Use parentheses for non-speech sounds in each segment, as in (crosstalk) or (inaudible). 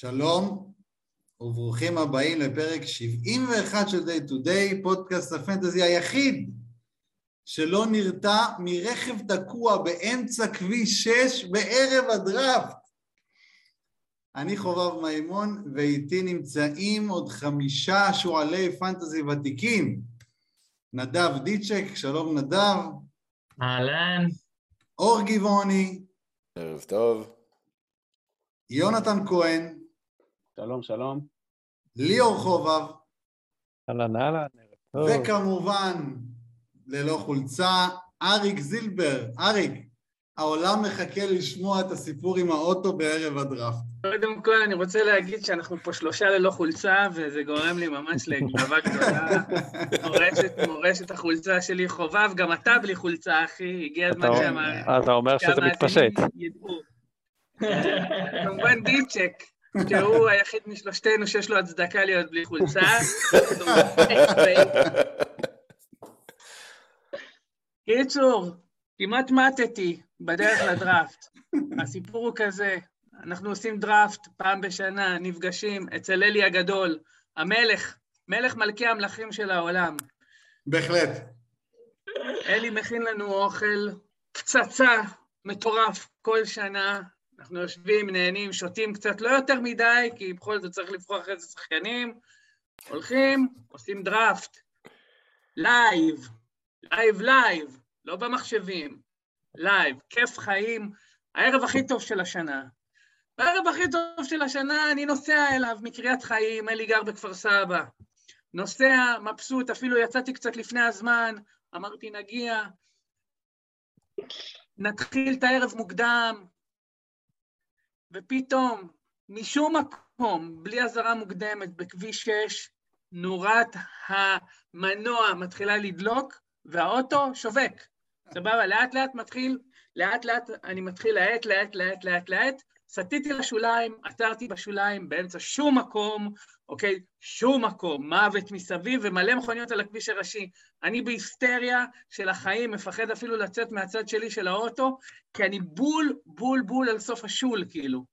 שלום וברוכים הבאים לפרק 71 של Day to Day, פודקאסט הפנטזי היחיד שלא נרתע מרכב תקוע באמצע כביש 6 בערב הדראפט. אני חובב מימון ואיתי נמצאים עוד חמישה שועלי פנטזי ותיקים. נדב דיצ'ק, שלום נדב. אהלן. אור גבעוני. ערב טוב. יונתן כהן. שלום, שלום. ליאור חובב. אהלן, אהלן. וכמובן, ללא חולצה, אריק זילבר. אריק, העולם מחכה לשמוע את הסיפור עם האוטו בערב הדראפט. קודם כל, אני רוצה להגיד שאנחנו פה שלושה ללא חולצה, וזה גורם לי ממש לגאווה גדולה. (laughs) מורשת, מורשת החולצה שלי חובב, גם אתה בלי חולצה, אחי, הגיע הזמן שהמאזינים אתה אומר שזה מתפשט. (laughs) כמובן דיצ'ק, שהוא היחיד משלושתנו שיש לו הצדקה להיות בלי חולצה. קיצור, כמעט מתתי בדרך לדראפט. הסיפור הוא כזה, אנחנו עושים דראפט פעם בשנה, נפגשים אצל אלי הגדול, המלך, מלך מלכי המלכים של העולם. בהחלט. אלי מכין לנו אוכל, פצצה מטורף כל שנה. אנחנו יושבים, נהנים, שותים קצת, לא יותר מדי, כי בכל זאת צריך לבחור איזה שחקנים. הולכים, עושים דראפט. Live, live live, לא במחשבים. Live, כיף חיים, הערב הכי טוב של השנה. בערב הכי טוב של השנה אני נוסע אליו מקריית חיים, אלי גר בכפר סבא. נוסע, מבסוט, אפילו יצאתי קצת לפני הזמן, אמרתי נגיע, נתחיל את הערב מוקדם, ופתאום, משום מקום, בלי אזהרה מוקדמת, בכביש 6, נורת המנוע מתחילה לדלוק, והאוטו שווק. סבבה, לאט לאט מתחיל, לאט לאט אני מתחיל לאט, לאט, לאט, לאט, לאט, סטיתי לשוליים, עצרתי בשוליים, באמצע שום מקום, אוקיי? שום מקום, מוות מסביב ומלא מכוניות על הכביש הראשי. אני בהיסטריה של החיים, מפחד אפילו לצאת מהצד שלי של האוטו, כי אני בול, בול, בול על סוף השול, כאילו.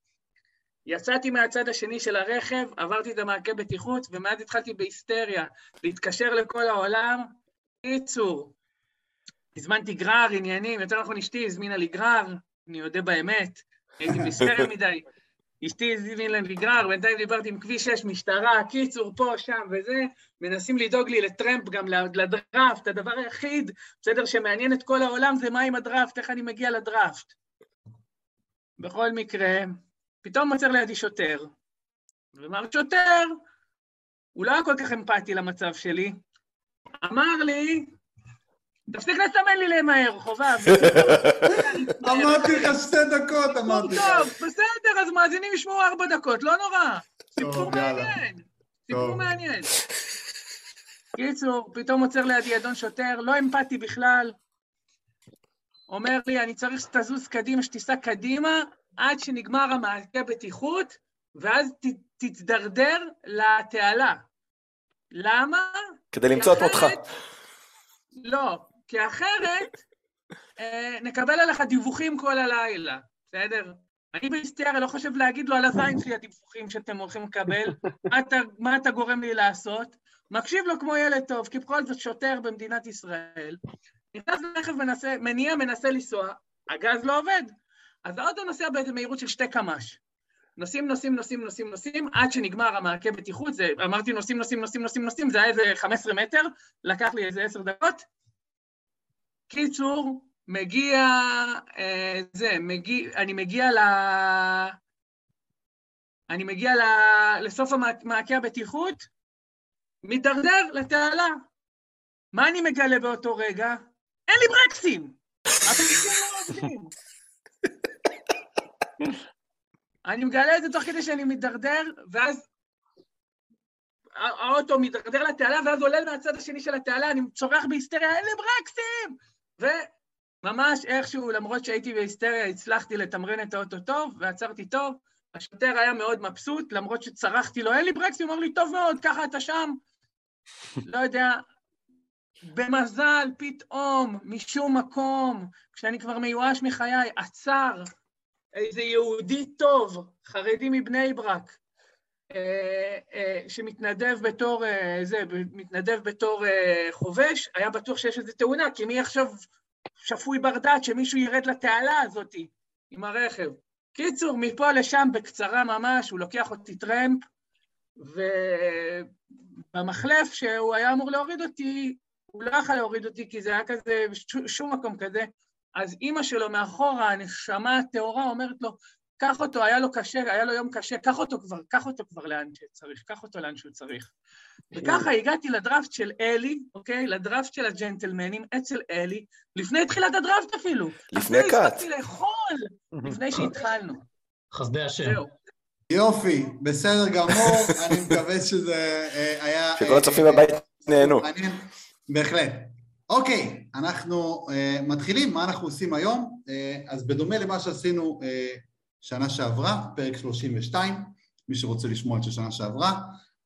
יצאתי מהצד השני של הרכב, עברתי את המעקה בטיחות, ומאז התחלתי בהיסטריה, להתקשר לכל העולם. קיצור, הזמנתי גרר, עניינים, יותר נכון אשתי הזמינה לי גרר, אני אודה באמת, הייתי בהיסטריה (laughs) מדי. אשתי הזמינה לי גרר, בינתיים דיברתי עם כביש 6, משטרה, קיצור, פה, שם וזה, מנסים לדאוג לי לטרמפ גם לדראפט, הדבר היחיד, בסדר, שמעניין את כל העולם זה מה עם הדראפט, איך אני מגיע לדראפט. בכל מקרה, פתאום עוצר לידי שוטר, ואמר, שוטר, הוא לא היה כל כך אמפתי למצב שלי, אמר לי, תפסיק לסמן לי למהר, חובב. (laughs) אמרתי לך שתי דקות, אמרתי לך. טוב, בסדר, אז מאזינים ישמעו ארבע דקות, לא נורא. סיפור מעניין. סיפור מעניין. קיצור, פתאום עוצר לידי אדון שוטר, לא אמפתי בכלל. אומר לי, אני צריך שתזוז קדימה, שתיסע קדימה, עד שנגמר המעקה בטיחות, ואז תתדרדר לתעלה. למה? כדי למצוא את מותך. לא, כי אחרת אה, נקבל עליך דיווחים כל הלילה, בסדר? אני בהיסטריה לא חושב להגיד לו על הזין שלי הדיווחים שאתם הולכים לקבל, מה אתה, מה אתה גורם לי לעשות, מקשיב לו כמו ילד טוב, כי בכל זאת שוטר במדינת ישראל, נכנס לרכב מנסה, מניע, מנסה לנסוע, הגז לא עובד, אז האוטו נוסע באיזה מהירות של שתי קמ"ש. נוסעים, נוסעים, נוסעים, נוסעים, נוסעים, עד שנגמר המעקה בטיחות, זה, אמרתי נוסעים, נוסעים, נוסעים, נוסעים, נוסעים, זה היה איזה 15 מטר, לקח לי איזה 10 דקות. קיצור, מגיע, אה, זה, מגיע, אני מגיע ל... אני מגיע ל... לסוף המעקה הבטיחות, מתדרדר לתעלה. מה אני מגלה באותו רגע? אין לי ברקסים! אני מגלה את זה תוך כדי שאני מתדרדר, ואז האוטו מתדרדר לתעלה, ואז עולה מהצד השני של התעלה, אני צורח בהיסטריה, אין לי ברקסים! וממש איכשהו, למרות שהייתי בהיסטריה, הצלחתי לתמרן את האוטו טוב, ועצרתי טוב. השוטר היה מאוד מבסוט, למרות שצרחתי לו, אין לי ברקסים, הוא אמר לי, טוב מאוד, ככה אתה שם. (laughs) לא יודע, במזל, פתאום, משום מקום, כשאני כבר מיואש מחיי, עצר איזה יהודי טוב, חרדי מבני ברק, שמתנדב בתור, אה, זה, מתנדב בתור אה, חובש, היה בטוח שיש איזו תאונה, כי מי עכשיו שפוי בר דעת שמישהו ירד לתעלה הזאת עם הרכב. קיצור, מפה לשם בקצרה ממש, הוא לוקח אותי טרמפ, ובמחלף שהוא היה אמור להוריד אותי, הוא לא יכול להוריד אותי כי זה היה כזה, שום מקום כזה. אז אימא שלו מאחורה, הנשמה הטהורה, אומרת לו, קח אותו, היה לו קשה, היה לו יום קשה, קח אותו כבר, קח אותו כבר לאן שצריך, קח אותו לאן שהוא צריך. וככה הגעתי לדראפט של אלי, אוקיי? לדראפט של הג'נטלמנים אצל אלי, לפני תחילת הדראפט אפילו. לפני קאט. אפילו הספקתי לאכול, לפני שהתחלנו. חסדי השם. יופי, בסדר גמור, אני מקווה שזה אה, היה... שכל אה, הצופים אה, בבית נהנו. בהחלט. אוקיי, אנחנו uh, מתחילים, מה אנחנו עושים היום? אז בדומה למה שעשינו שנה שעברה, פרק 32, מי שרוצה לשמוע את של שנה שעברה,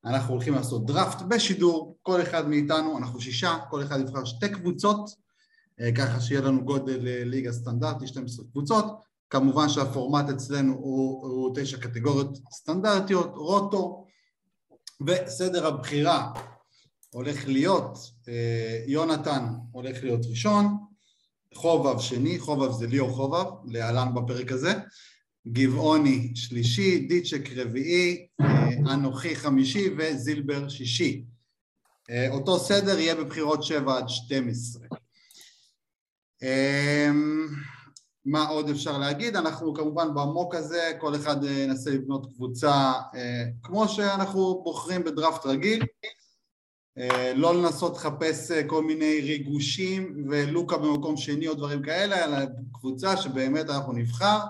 אנחנו הולכים לעשות דראפט בשידור, כל אחד מאיתנו, אנחנו שישה, כל אחד יבחר שתי קבוצות, uh, ככה שיהיה לנו גודל uh, ליגה סטנדרטי, 12 קבוצות, כמובן שהפורמט אצלנו הוא, הוא תשע קטגוריות סטנדרטיות, רוטו, וסדר הבחירה הולך להיות, אה, יונתן הולך להיות ראשון, חובב שני, חובב זה ליאור חובב, להלן בפרק הזה, גבעוני שלישי, דיצ'ק רביעי, אה, אנוכי חמישי וזילבר שישי. אה, אותו סדר יהיה בבחירות 7 עד 12. מה עוד אפשר להגיד? אנחנו כמובן במוק הזה, כל אחד ינסה לבנות קבוצה כמו שאנחנו בוחרים בדראפט רגיל, אה, לא לנסות לחפש אה, כל מיני ריגושים ולוקה במקום שני או דברים כאלה, אלא קבוצה שבאמת אנחנו נבחר אה,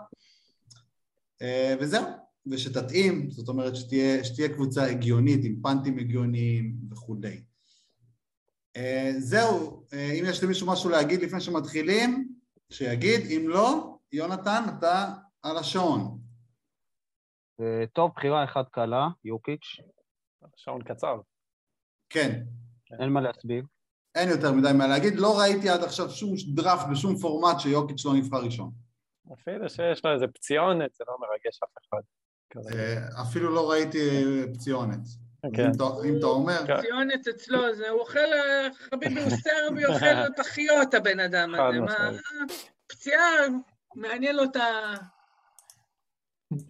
וזהו, ושתתאים, זאת אומרת שתהיה, שתהיה קבוצה הגיונית עם פאנטים הגיוניים וכולי. זהו, אם יש למישהו משהו להגיד לפני שמתחילים, שיגיד, אם לא, יונתן, אתה על השעון. טוב, בחירה אחת קלה, יוקיץ'. שעון קצר. כן. אין מה להסביר. אין יותר מדי מה להגיד, לא ראיתי עד עכשיו שום דראפט בשום פורמט שיוקיץ' לא נבחר ראשון. אפילו שיש לו איזה פציונת, זה לא מרגש אף אחד. אה, אפילו לא ראיתי פציונת. כן. אם אתה אומר... כן. ציונת אצלו, זה, הוא אוכל, חביבי הוא סרבי, אוכל (laughs) פחיות הבן אדם הזה. מה. פציעה, מעניין לו את ה...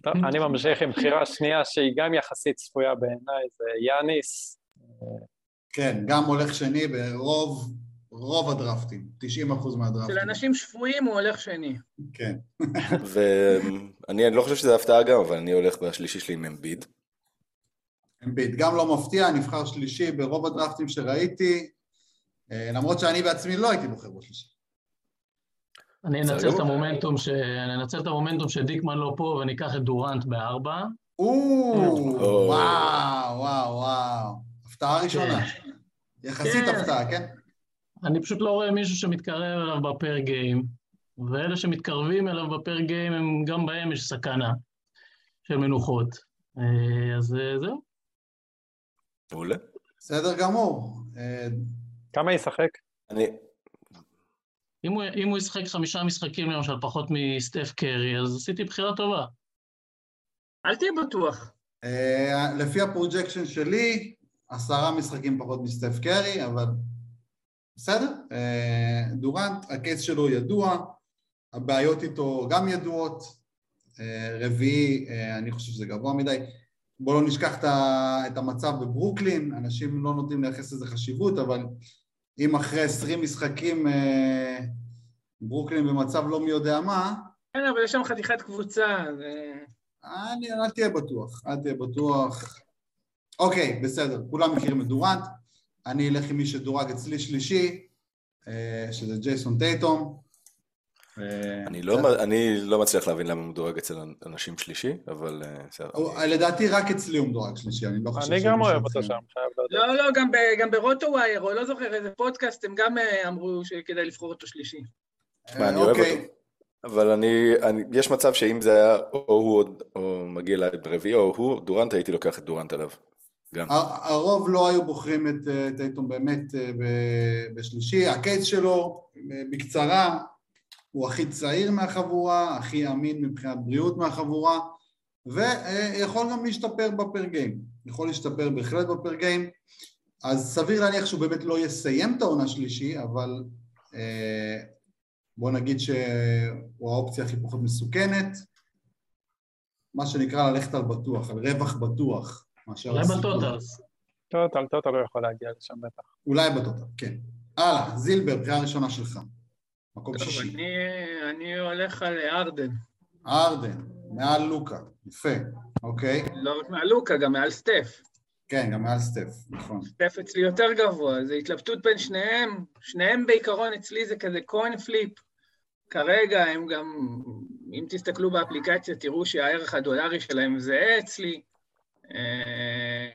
טוב, אני ממשיך עם בחירה שנייה שהיא גם יחסית צפויה בעיניי, זה יאניס. כן, גם הולך שני ברוב, רוב הדרפטים, 90 אחוז מהדרפטים. של אנשים שפויים הוא הולך שני. כן. ואני לא חושב שזה הפתעה גם, אבל אני הולך בשלישי שלי עם אמביד. אמביד, גם לא מפתיע, נבחר שלישי ברוב הדרפטים שראיתי, אה, למרות שאני בעצמי לא הייתי בוחר בשלישי. אני אנצל את המומנטום ש... אני אנצל את המומנטום שדיקמן לא פה ואני אקח את דורנט בארבע. או, או. וואו, וואו, וואו. הפתעה ראשונה. יחסית כן. הפתעה, כן? אני פשוט לא רואה מישהו שמתקרב אליו בפר גיים, ואלה שמתקרבים אליו ב per game, הם, גם בהם יש סכנה של מנוחות. אה, אז אה, זהו. מעולה. בסדר גמור. אה, כמה ישחק? אני... אם הוא, אם הוא ישחק חמישה משחקים למשל פחות מסטף קרי, אז עשיתי בחירה טובה. אל תהיה בטוח. אה, לפי ה projection שלי, עשרה משחקים פחות מסטף קרי, אבל בסדר. אה, דורנט, הקייס שלו ידוע, הבעיות איתו גם ידועות. אה, רביעי, אה, אני חושב שזה גבוה מדי. בואו לא נשכח את המצב בברוקלין, אנשים לא נותנים לייחס לזה חשיבות, אבל אם אחרי עשרים משחקים ברוקלין במצב לא מי יודע מה, כן, אבל יש שם חתיכת קבוצה. אני, אל תהיה בטוח, אל תהיה בטוח. אוקיי, בסדר, כולם מכירים את דורנט, אני אלך עם מי שדורג אצלי שלישי, אה, שזה ג'ייסון טייטום. אה, אני לא, אני לא מצליח להבין למה הוא מדורג אצל אנשים שלישי, אבל אה, בסדר. לדעתי רק אצלי הוא מדורג שלישי, אני לא חושב אני גם אוהב אותו. שם, חייב להודות. לא, לא, גם, ב, גם ב RotoWire, או לא זוכר איזה פודקאסט, הם גם אמרו שכדאי לבחור אותו שלישי. תשמע, אני אוהב אוקיי. אותו. אבל אני, אני, יש מצב שאם זה היה או הוא או מגיע אליי ברביעי או הוא, דורנט, הייתי לוקח את דורנט עליו. גם. הר- הרוב לא היו בוחרים את טייטום באמת אה, בשלישי, הקייס שלו, אה, בקצרה, הוא הכי צעיר מהחבורה, הכי אמין מבחינת בריאות מהחבורה, ויכול גם להשתפר בפר גיים, יכול להשתפר בהחלט בפר גיים, אז סביר להניח שהוא באמת לא יסיים את העונה שלישי, אבל אה, בוא נגיד שהוא האופציה הכי פחות מסוכנת, מה שנקרא ללכת על בטוח, על רווח בטוח. מאשר אולי. בטוטלס. טוטל, טוטל לא יכול להגיע לשם בטח. אולי בטוטל, כן. הלאה, זילבר, בחירה ראשונה שלך. מקום טוב, שישי. אני, אני הולך על ארדן. ארדן, מעל לוקה, יפה, אוקיי. לא רק מעל לוקה, גם מעל סטף. כן, גם מעל סטף, נכון. סטף אצלי יותר גבוה, זו התלבטות בין שניהם. שניהם בעיקרון אצלי זה כזה קוין פליפ. כרגע הם גם, אם תסתכלו באפליקציה, תראו שהערך הדולרי שלהם זהה אצלי. אה,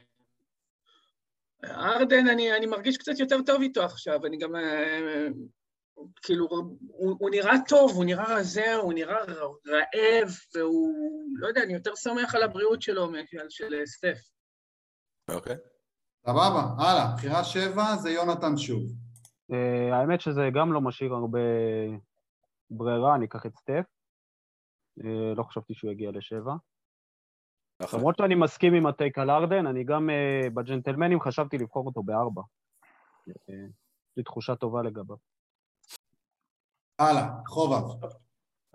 ארדן, אני, אני מרגיש קצת יותר טוב איתו עכשיו, אני גם... אה, כאילו, הוא, הוא נראה טוב, הוא נראה רזה, הוא נראה רעב, והוא, לא יודע, אני יותר שמח על הבריאות שלו מעל של סטף. אוקיי. סבבה, הלאה, בחירה שבע זה יונתן שוב. אה, האמת שזה גם לא משאיר הרבה ברירה, אני אקח את סטף. אה, לא חשבתי שהוא יגיע לשבע. אחלה. למרות שאני מסכים עם הטייק על ארדן, אני גם אה, בג'נטלמנים חשבתי לבחור אותו בארבע. אה, יש לי תחושה טובה לגביו. הלאה, חובב.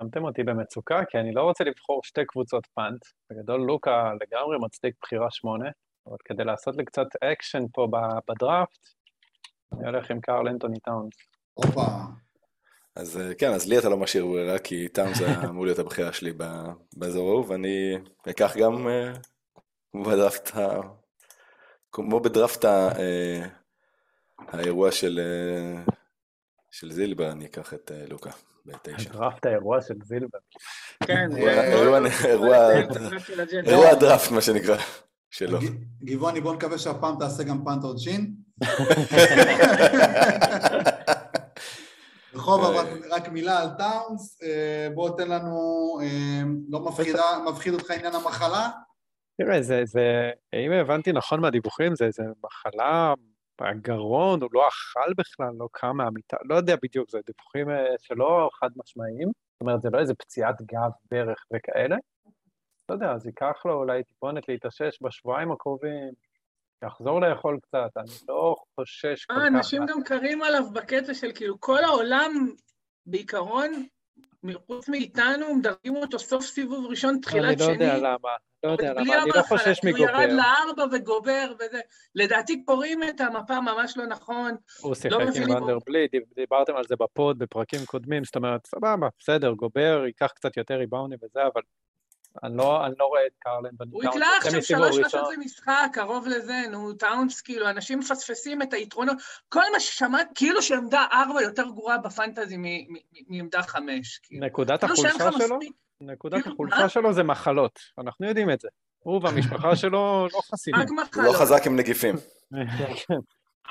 שמתם אותי במצוקה, כי אני לא רוצה לבחור שתי קבוצות פאנט. בגדול לוקה לגמרי מצדיק בחירה שמונה, אבל כדי לעשות לי קצת אקשן פה בדראפט, אני הולך עם קארל אנטוני טאונס. הופה. אז אה, כן, אז לי אתה לא משאיר ברירה, כי טאונס זה (laughs) אמור להיות הבחירה שלי ב- באזור ההוא, ואני אקח גם, אה, כמו בדראפט ה... כמו בדראפט ה... אה, האירוע של, של זילבר, אני אקח את לוקה בתשע. דראפט האירוע של זילבר. כן, אירוע- הדראפט, מה שנקרא, שלו. גבעוני, בוא נקווה שהפעם תעשה גם פאנט עודשין. (laughs) (laughs) רחוב, רק, רק מילה על טאונס, אה, בוא תן לנו, אה, לא מפחידה, מפחיד אותך עניין המחלה? תראה, זה, זה, אם הבנתי נכון מהדיווחים, זה איזה מחלה בגרון, הוא לא אכל בכלל, לא קם מהמיטה, לא יודע בדיוק, זה דיווחים אה, שלא חד משמעיים, זאת אומרת, זה לא איזה פציעת גב, ברך וכאלה. לא יודע, אז ייקח לו אולי טיפונת להתאושש בשבועיים הקרובים, יחזור לאכול קצת, אני לא חושש כל כך. אה, אנשים מה- גם קרים עליו בקטע של כאילו, כל העולם, בעיקרון, מחוץ מאיתנו, מדרגים אותו סוף סיבוב ראשון, אני תחילת לא שני. יודע למה, לא יודע למה, אני לא חושש כי הוא ירד מגובר. לארבע וגובר וזה. לדעתי קוראים את המפה ממש לא נכון. הוא שיחק לא עם דיב- דיברתם על זה בפוד, בפרקים קודמים, זאת אומרת, סבבה, בסדר, גובר, ייקח קצת יותר ריבאונדים וזה, אבל אני לא, אני לא רואה את קרלן בניטאונס. הוא יקלע עכשיו שלוש שלושות למשחק, קרוב לזה, נו, טאונס, כאילו, אנשים מפספסים את היתרונות. כל מה ששמעת, כאילו שעמדה ארבע יותר גרועה בפנטזי מ- מ- מ- מעמדה חמש. כאילו. נקודת כאילו החולשה שלו, מספיק, נקודת כאילו, החולשה מה? שלו זה מחלות, אנחנו יודעים את זה. הוא והמשפחה (laughs) שלו לא חסינים. רק הוא לא מחלות. חזק עם נגיפים. (laughs)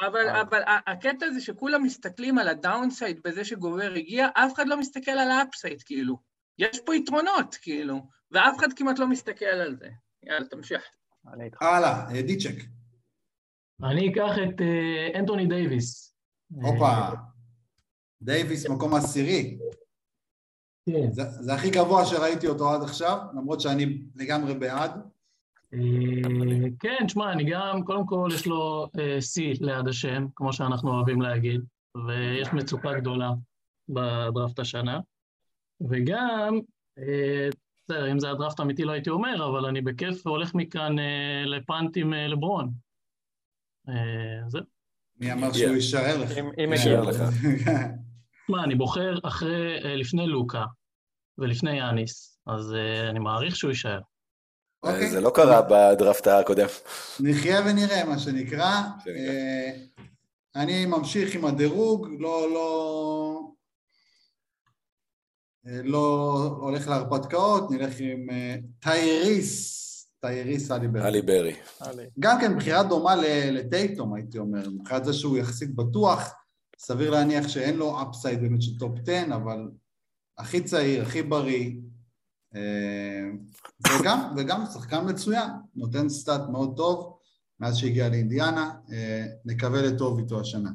אבל, אה. אבל הקטע זה שכולם מסתכלים על ה downside בזה שגובר הגיע, אף אחד לא מסתכל על ה upside, כאילו. יש פה יתרונות, כאילו, ואף אחד כמעט לא מסתכל על זה. יאללה, תמשיך. הלאה, אה, דיצ'ק. אני אקח את אה, אנטוני דייוויס. הופה. אה, דייוויס, מקום עשירי. כן. זה, זה הכי גבוה שראיתי אותו עד עכשיו, למרות שאני לגמרי בעד. אה, כן, שמע, אני גם, קודם כל יש לו אה, C ליד השם, כמו שאנחנו אוהבים להגיד, ויש מצוקה גדולה בדראפט השנה. וגם, אה, בסדר, אם זה הדראפט האמיתי לא הייתי אומר, אבל אני בכיף הולך מכאן אה, לפאנט עם אה, לברון. אה, זהו. מי אמר. שהוא יישאר לך? אם- אם כן. יישאר לך. (laughs) מה, אני בוחר אחרי, אה, לפני לוקה ולפני יאניס, אז אה, אני מעריך שהוא יישאר. אוקיי. זה לא קרה בדראפט הקודם. נחיה ונראה, מה שנקרא. שנקרא. אה, אני ממשיך עם הדירוג, לא, לא... לא הולך להרפתקאות, נלך עם אה, טייריס, טייריס. האלי ברי. האלי. גם כן בחירה דומה ל- לטייטום, הייתי אומר, מבחינת זה שהוא יחסית בטוח, סביר להניח שאין לו upside באמת של top 10, אבל הכי צעיר, הכי בריא, אה, וגם, וגם שחקן מצוין, נותן סטאט מאוד טוב מאז שהגיע לאינדיאנה, אה, נקווה לטוב איתו השנה.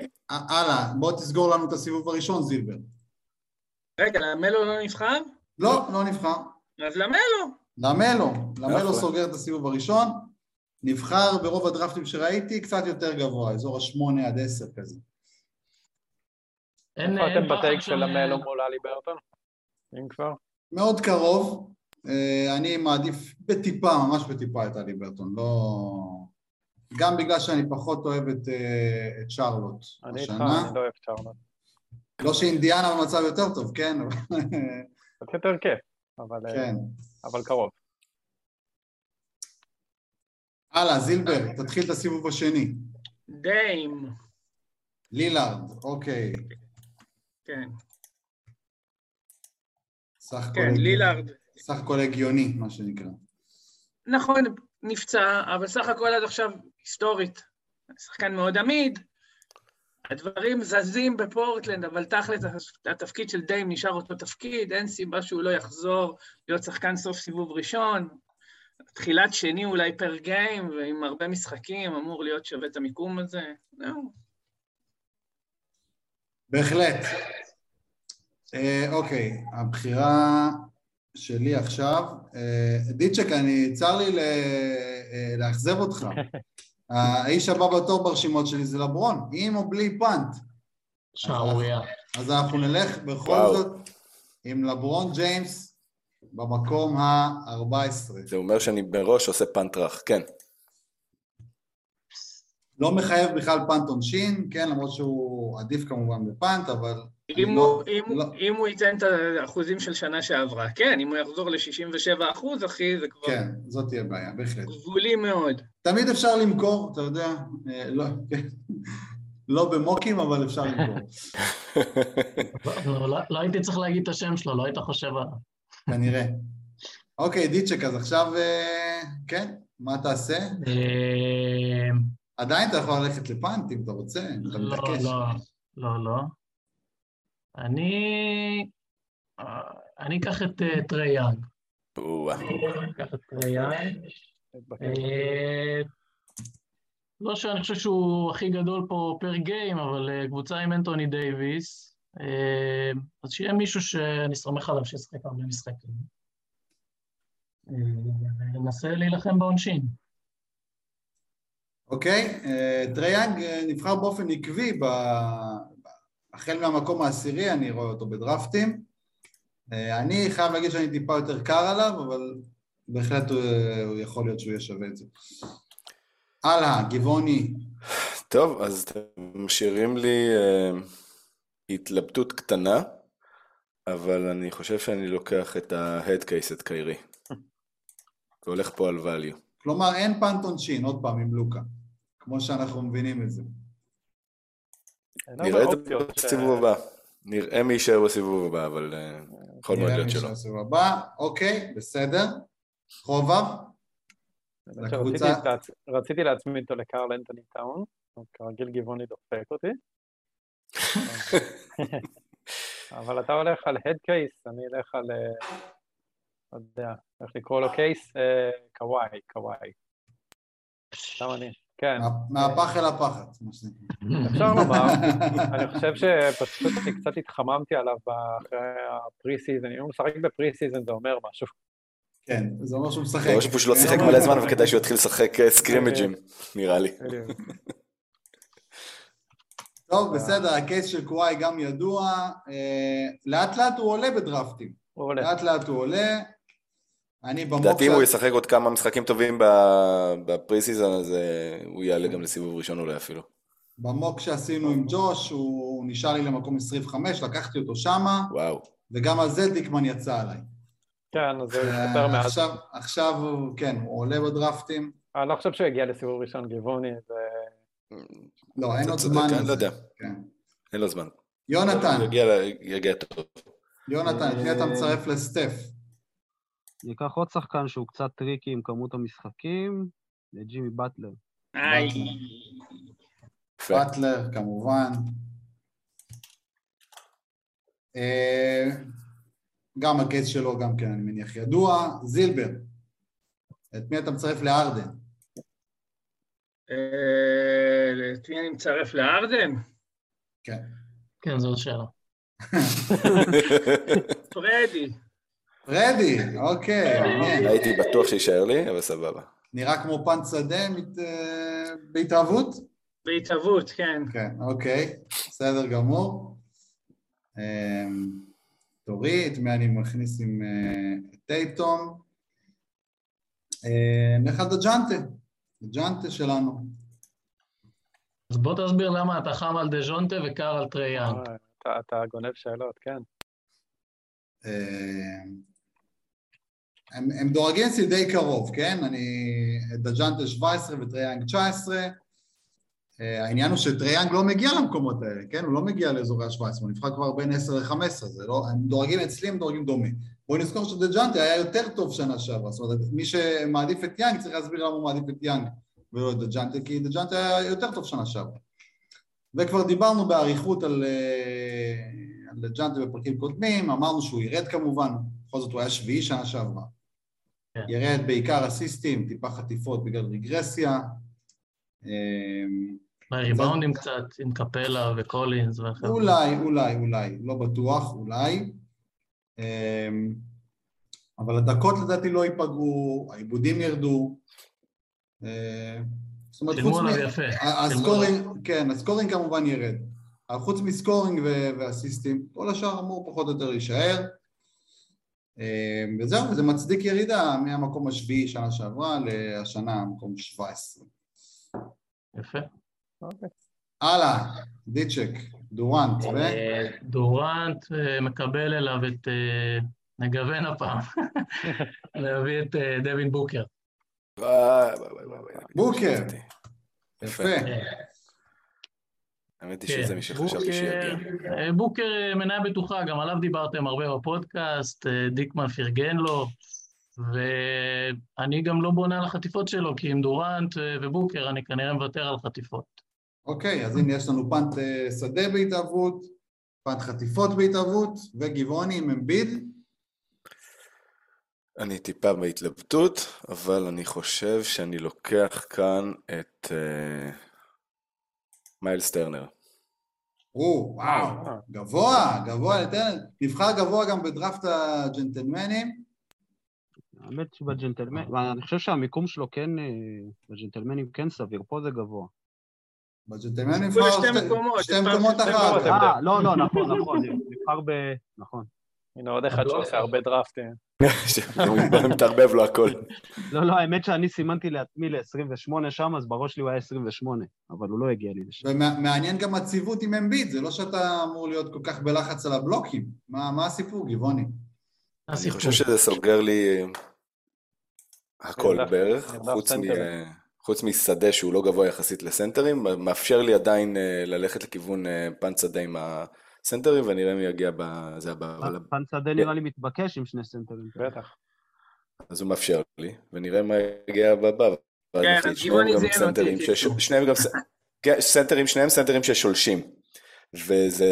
אה, הלאה, בוא תסגור לנו את הסיבוב הראשון, זילבר. רגע, מלו לא נבחר? לא, לא נבחר. אז למלו. למלו, למלו. סוגר את הסיבוב הראשון, נבחר ברוב הדרפטים שראיתי קצת יותר גבוה, אזור השמונה עד עשר כזה. אין... איפה אתם בטייק של- של המלו מול אלי ברטון? אם כבר? מאוד קרוב, אה, אני מעדיף בטיפה, ממש בטיפה את אלי ברטון, לא... גם בגלל שאני פחות אוהב את, אה, את שרלוט אני איתך, השנה, אני לא אוהב צ'ארלוט. לא שאינדיאנה במצב יותר טוב, כן? קצת יותר כיף, אבל אה, כן. אבל קרוב. הלאה, זילבר, תתחיל את הסיבוב השני. דיים. לילארד, אוקיי. כן, סך הכל כן, הגיוני. לילארד. סך הכל הגיוני, מה שנקרא. נכון, נפצע, אבל סך הכל עד עכשיו היסטורית. שחקן מאוד עמיד, הדברים זזים בפורטלנד, אבל תכל'ס התפקיד של דיים נשאר אותו תפקיד, אין סיבה שהוא לא יחזור להיות שחקן סוף סיבוב ראשון. תחילת שני אולי פר גיים, ועם הרבה משחקים, אמור להיות שווה את המיקום הזה. זהו. בהחלט. אה, אוקיי, הבחירה שלי עכשיו, אה, דיצ'ק, אני, צר לי אה, לאכזב אותך. (laughs) האיש הבא בתור ברשימות שלי זה לברון, עם או בלי פאנט. שערורייה. אז אנחנו נלך בכל וואו. זאת עם לברון ג'יימס במקום ה-14. זה אומר שאני מראש עושה פאנט רך, כן. לא מחייב בכלל פאנט עונשין, כן, למרות שהוא עדיף כמובן בפאנט, אבל... אם, לא- הוא, אם, לא- אם הוא ייתן את האחוזים של שנה שעברה, כן, אם הוא יחזור ל-67 אחוז, אחי, זה כבר כן, זאת תהיה בעיה, בהחלט. גבולי מאוד. תמיד אפשר למכור, אתה יודע, אה, לא, כן. לא במוקים, אבל אפשר למכור, לא, לא, לא הייתי צריך להגיד את השם שלו, לא היית חושב עליו. כנראה. אוקיי, דיצ'ק, אז עכשיו, אה, כן, מה תעשה? עדיין אתה יכול ללכת לפאנט אם אתה רוצה, אם אתה לא, מתעקש. לא, לא, לא. אני... אני אקח את אה, טרי יאנג. או-אה. אני אקח את. אה, לא שאני חושב שהוא הכי גדול פה per game, אבל אה, קבוצה עם אנטוני דייוויס, אז שיהיה מישהו שאני סומך עליו שישחק הרבה משחקים. וננסה להילחם בעונשין. אוקיי, אה, טריי יאנג אה, נבחר באופן עקבי, ב... החל מהמקום העשירי, אני רואה אותו בדרפטים. אה, אני חייב להגיד שאני טיפה יותר קר עליו, אבל בהחלט הוא, הוא יכול להיות שהוא יהיה שווה את זה. הלאה, גבעוני. טוב, אז אתם משאירים לי אה, התלבטות קטנה, אבל אני חושב שאני לוקח את case, את קיירי. (laughs) והולך פה על value. כלומר, אין פאנט עונשין, עוד פעם, עם לוקה. כמו שאנחנו מבינים את זה. הרבה נראה את זה בסיבוב הבא. נראה מי יישאר בסיבוב הבא, אבל אה, יכול מאוד נראה להיות מי שלא. שעושה הבא. אוקיי, בסדר. חובב? לקבוצה- רציתי להצמיד אותו לקרל אנטוני טאון, כרגיל גבעוני דופק אותי. (laughs) אבל אתה הולך על הד קייס, אני אלך על, אה, לא יודע, איך לקרוא לו קייס? אה, קוואי, קוואי. גם אני, כן. מה- מהפח אל הפחת, מה שנקרא. אפשר לומר, (laughs) אני חושב שפשוט אני קצת התחממתי עליו אחרי ה preseason, אם הוא משחק ב preseason זה אומר משהו. כן, זה אומר שהוא משחק. או שפשוט לא שיחק כן. מלא זמן וכדאי שהוא יתחיל לשחק אה, scrimmage ים, נראה לי. (laughs) טוב, בסדר, ה case של קוואי גם ידוע. אה, לאט לאט הוא עולה בדרפטים. הוא עולה. לאט לאט הוא עולה. אני ב mock... לדעתי אם הוא ישחק עוד כמה משחקים טובים ב- ב preseason, אז אה, הוא יעלה גם לסיבוב ראשון אולי אפילו. ב mock שעשינו עם ג'וש, הוא נשאר לי למקום 25, לקחתי אותו שמה, וואו. וגם על זה דיקמן יצא עליי. כן, אז זה אה, השתפר מאז. עכשיו, עכשיו הוא, כן, הוא עולה בדרפטים. אני לא חושב שהוא יגיע לסיבוב ראשון גבעוני, זה... לא, אין צודק, זמן אני לא לזה. יודע. כן. אין לו זמן. יונתן, יגיע טוב. יונתן, את מי אתה אה, מצרף לסטף? אני אקח עוד שחקן שהוא קצת tricky עם כמות המשחקים, ג'ימי באטלר. איי. באטלר, כמובן. אה, גם הקייס שלו, גם כן, אני מניח, ידוע. זילבר, את מי אתה מצרף לארדן? אה, את מי אני מצרף לארדן? כן. כן, זו שאלה. פרדי. פרדי, אוקיי, מעניין. הייתי בטוח שיישאר לי, אבל סבבה. נראה כמו punt שדה מת- אה, בהתהוות? בהתהוות, כן. כן, אוקיי, בסדר גמור. תורי, את מי אני מכניס עם אה, טייטום? אה, נלך על דז'ונטה, דז'ונטה שלנו. אז בוא תסביר למה אתה חם על דז'ונטה וקר על טריי יאנג. אה, אתה- אתה גונב שאלות, כן. הם, הם דורגים אצלי די קרוב, כן? אני... דז'ונטה 17 וטריי יאנג 19. אה, העניין הוא שטריי יאנג לא מגיע למקומות האלה, כן? הוא לא מגיע לאזורי ה-17, הוא נבחר כבר בין 10 ל-15, זה לא... הם דורגים אצלי, הם דורגים דומה. בואו נזכור שדז'ונטה היה יותר טוב שנה שעברה, זאת אומרת, מי שמעדיף את יאנג צריך להסביר למה הוא מעדיף את יאנג ולא את דז'ונטה, כי דז'ונטה היה יותר טוב שנה שעברה. וכבר דיברנו באריכות על, אה, על דג'אנטה בפרקים קודמים, אמרנו שהוא ירד כמובן, בכל זאת הוא היה שביעי שנה שעברה. כן. ירד בעיקר אסיסטים, טיפה חטיפות בגלל רגרסיה. אה, ריבאונדים קצת, עם קפלה וקולינס ואחרים. אולי, אולי, אולי, לא בטוח, אולי. אמ, אבל הדקות לדעתי לא ייפגעו, העיבודים ירדו. אה, זאת אומרת, חוץ מ... הסקורינג, כן, הסקורינג כמובן ירד. חוץ מסקורינג ואסיסטים, כל השאר אמור פחות או יותר להישאר. אמ, וזהו, זה מצדיק ירידה מהמקום השביעי שנה שעברה להשנה, מקום 17. יפה. אוקיי. הלאה, דיצ'ק, דורנט, ו... אה, דורנט אה, מקבל אליו את... אה, נגוון הפעם. (laughs) להביא את דווין בוקר. בוקר. יפה. האמת היא כן, שזה מי שחשבתי שיגיע. בוקר- אה, בוקר אה, מניה בטוחה, גם עליו דיברתם הרבה בפודקאסט, אה, דיקמן פרגן לו, ואני גם לא בונה על החטיפות שלו, כי עם דורנט ובוקר אני כנראה מוותר על חטיפות. אוקיי, אז הנה יש לנו פנט שדה בהתהוות, פנט חטיפות בהתהוות, וגבעוני עם אמביד. אני טיפה בהתלבטות, אבל אני חושב שאני לוקח כאן את אה, מיילס טרנר. או, וואו, אה. גבוה, גבוה, ניתן, נבחר גבוה גם בדראפט הג'נטלמנים. האמת שבג'נטלמן, אני חושב שהמיקום שלו כן, אה, בג'נטלמנים כן סביר, פה זה גבוה. בג'נטלמנים נבחר שתי מקומות, אחר. אה, לא, לא, נכון, נכון, נבחר ב... נכון. הנה עוד אחד שעושה הרבה דראפטים. מתערבב לו הכל. לא, לא, האמת שאני סימנתי לעצמי ל-28 שם, אז בראש שלי הוא היה 28, אבל הוא לא הגיע לי לשם. ומעניין גם הציוות עם אמביד, זה לא שאתה אמור להיות כל כך בלחץ על הבלוקים. מה מה הסיפור, גבעוני? אני. חושב שזה סוגר לי הכל נרדף- בערך, נרדף חוץ מ- סנטרים. חוץ משדה שהוא לא גבוה יחסית לסנטרים, מאפשר לי עדיין אה, ללכת לכיוון אה, punt שדה עם הסנטרים, ונראה מי יגיע בזה הבא. punt שדה נראה לי מתבקש עם שני סנטרים. בטח. אז הוא מאפשר לי, ונראה מה יגיע בבא. כן. אז גבעוני אותי, סנטרים. שש- שניהם גם (laughs) כן, סנטרים, שניהם סנטרים ששולשים. וזה,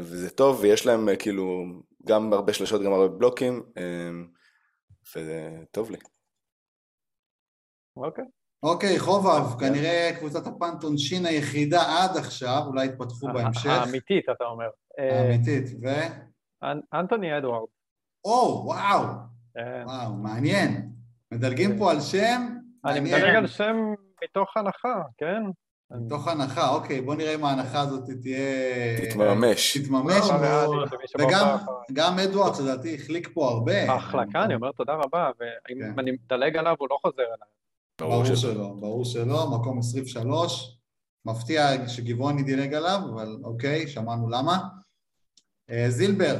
וזה טוב, ויש להם כאילו גם הרבה שלשות, גם הרבה בלוקים, אה, וזה טוב לי. אוקיי. אוקיי, חובב, כנראה קבוצת הפנט עונשין היחידה עד עכשיו, אולי יתפתחו בהמשך. האמיתית, אתה אומר. אה, האמיתית. ו... אנ- אנטוני אדוארד. או, וואו, אה, וואו, מעניין. מדלגים פה על שם, אני מעניין. מדלג על שם מתוך הנחה, כן? מתוך הנחה, אוקיי, בוא נראה אם ההנחה הזאת תהיה... תתממש. תתממש. שבא וגם אדוארדס לדעתי החליק פה הרבה. ההחלקה, אני אומר תודה רבה, ואם כן. אני מדלג עליו, הוא לא חוזר אליי. ברור שלא, ברור שלא, מקום 23. מפתיע שגבעוני דילג עליו, אבל אוקיי, שמענו למה. אה, זילבר.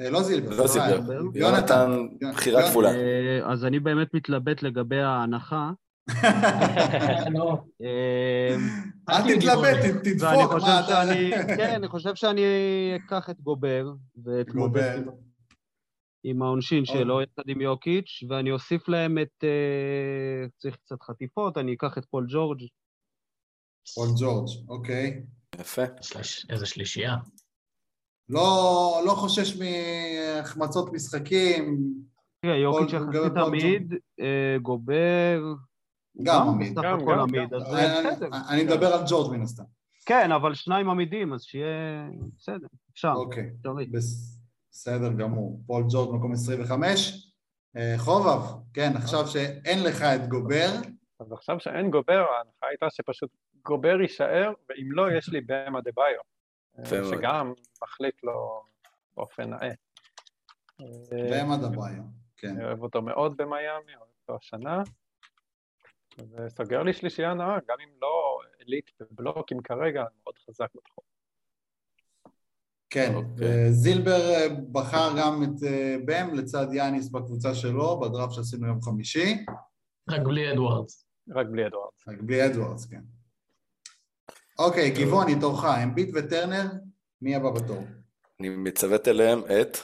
אה, לא זילבר, לא זילבר. יונתן. בחירה יונתן. כפולה. אה, אז אני באמת מתלבט לגבי ההנחה. (laughs) לא, אה, אל תתלבט, תדפוק, מה אתה... כן, אני חושב שאני אקח את גובר, ואתמודד גובר. עם- העונשין שלו, יחד עם יוקיץ', ואני אוסיף להם את... אה, צריך קצת חטיפות, אני אקח את פול ג'ורג'. פול ג'ורג', אוקיי. יפה. איזה שלישייה. לא לא חושש מהחמצות משחקים, תראה, יוקיץ' פול עמיד, אה, גובר... גם עמיד. גם, הכל גם, אני- בסדר. אני מדבר על ג'ורג' מן הסתם. כן, אבל שניים עמידים, אז שיהיה... בסדר, אפשר, אוקיי. בס- בסדר גמור. פול ג'ורג' מקום 25. אה, חובב, כן, עכשיו שאין לך את גובר, אז עכשיו שאין גובר, ההנחה הייתה שפשוט גובר יישאר, ואם לא, יש לי באם אדבאיו. מאוד. שגם מחליף לו באופן נאה. אה, בהמה דבריו, כן. אני אוהב אותו מאוד במיאמי, אוהב אותו השנה. וסוגר לי שלישייה נאה, גם אם לא עילית בבלוקים כרגע, אני מאוד חזק בתחום. כן, אוקיי. זילבר אה, בחר גם את אה, בם לצד יאניס בקבוצה שלו, בדראפט שעשינו יום חמישי, רק בלי אדוארדס. רק בלי אדוארדס. רק בלי אדוארדס, כן. אוקיי, גבעוני, תורך, אמביט וטרנר, מי הבא בתור? אני מצוות אליהם את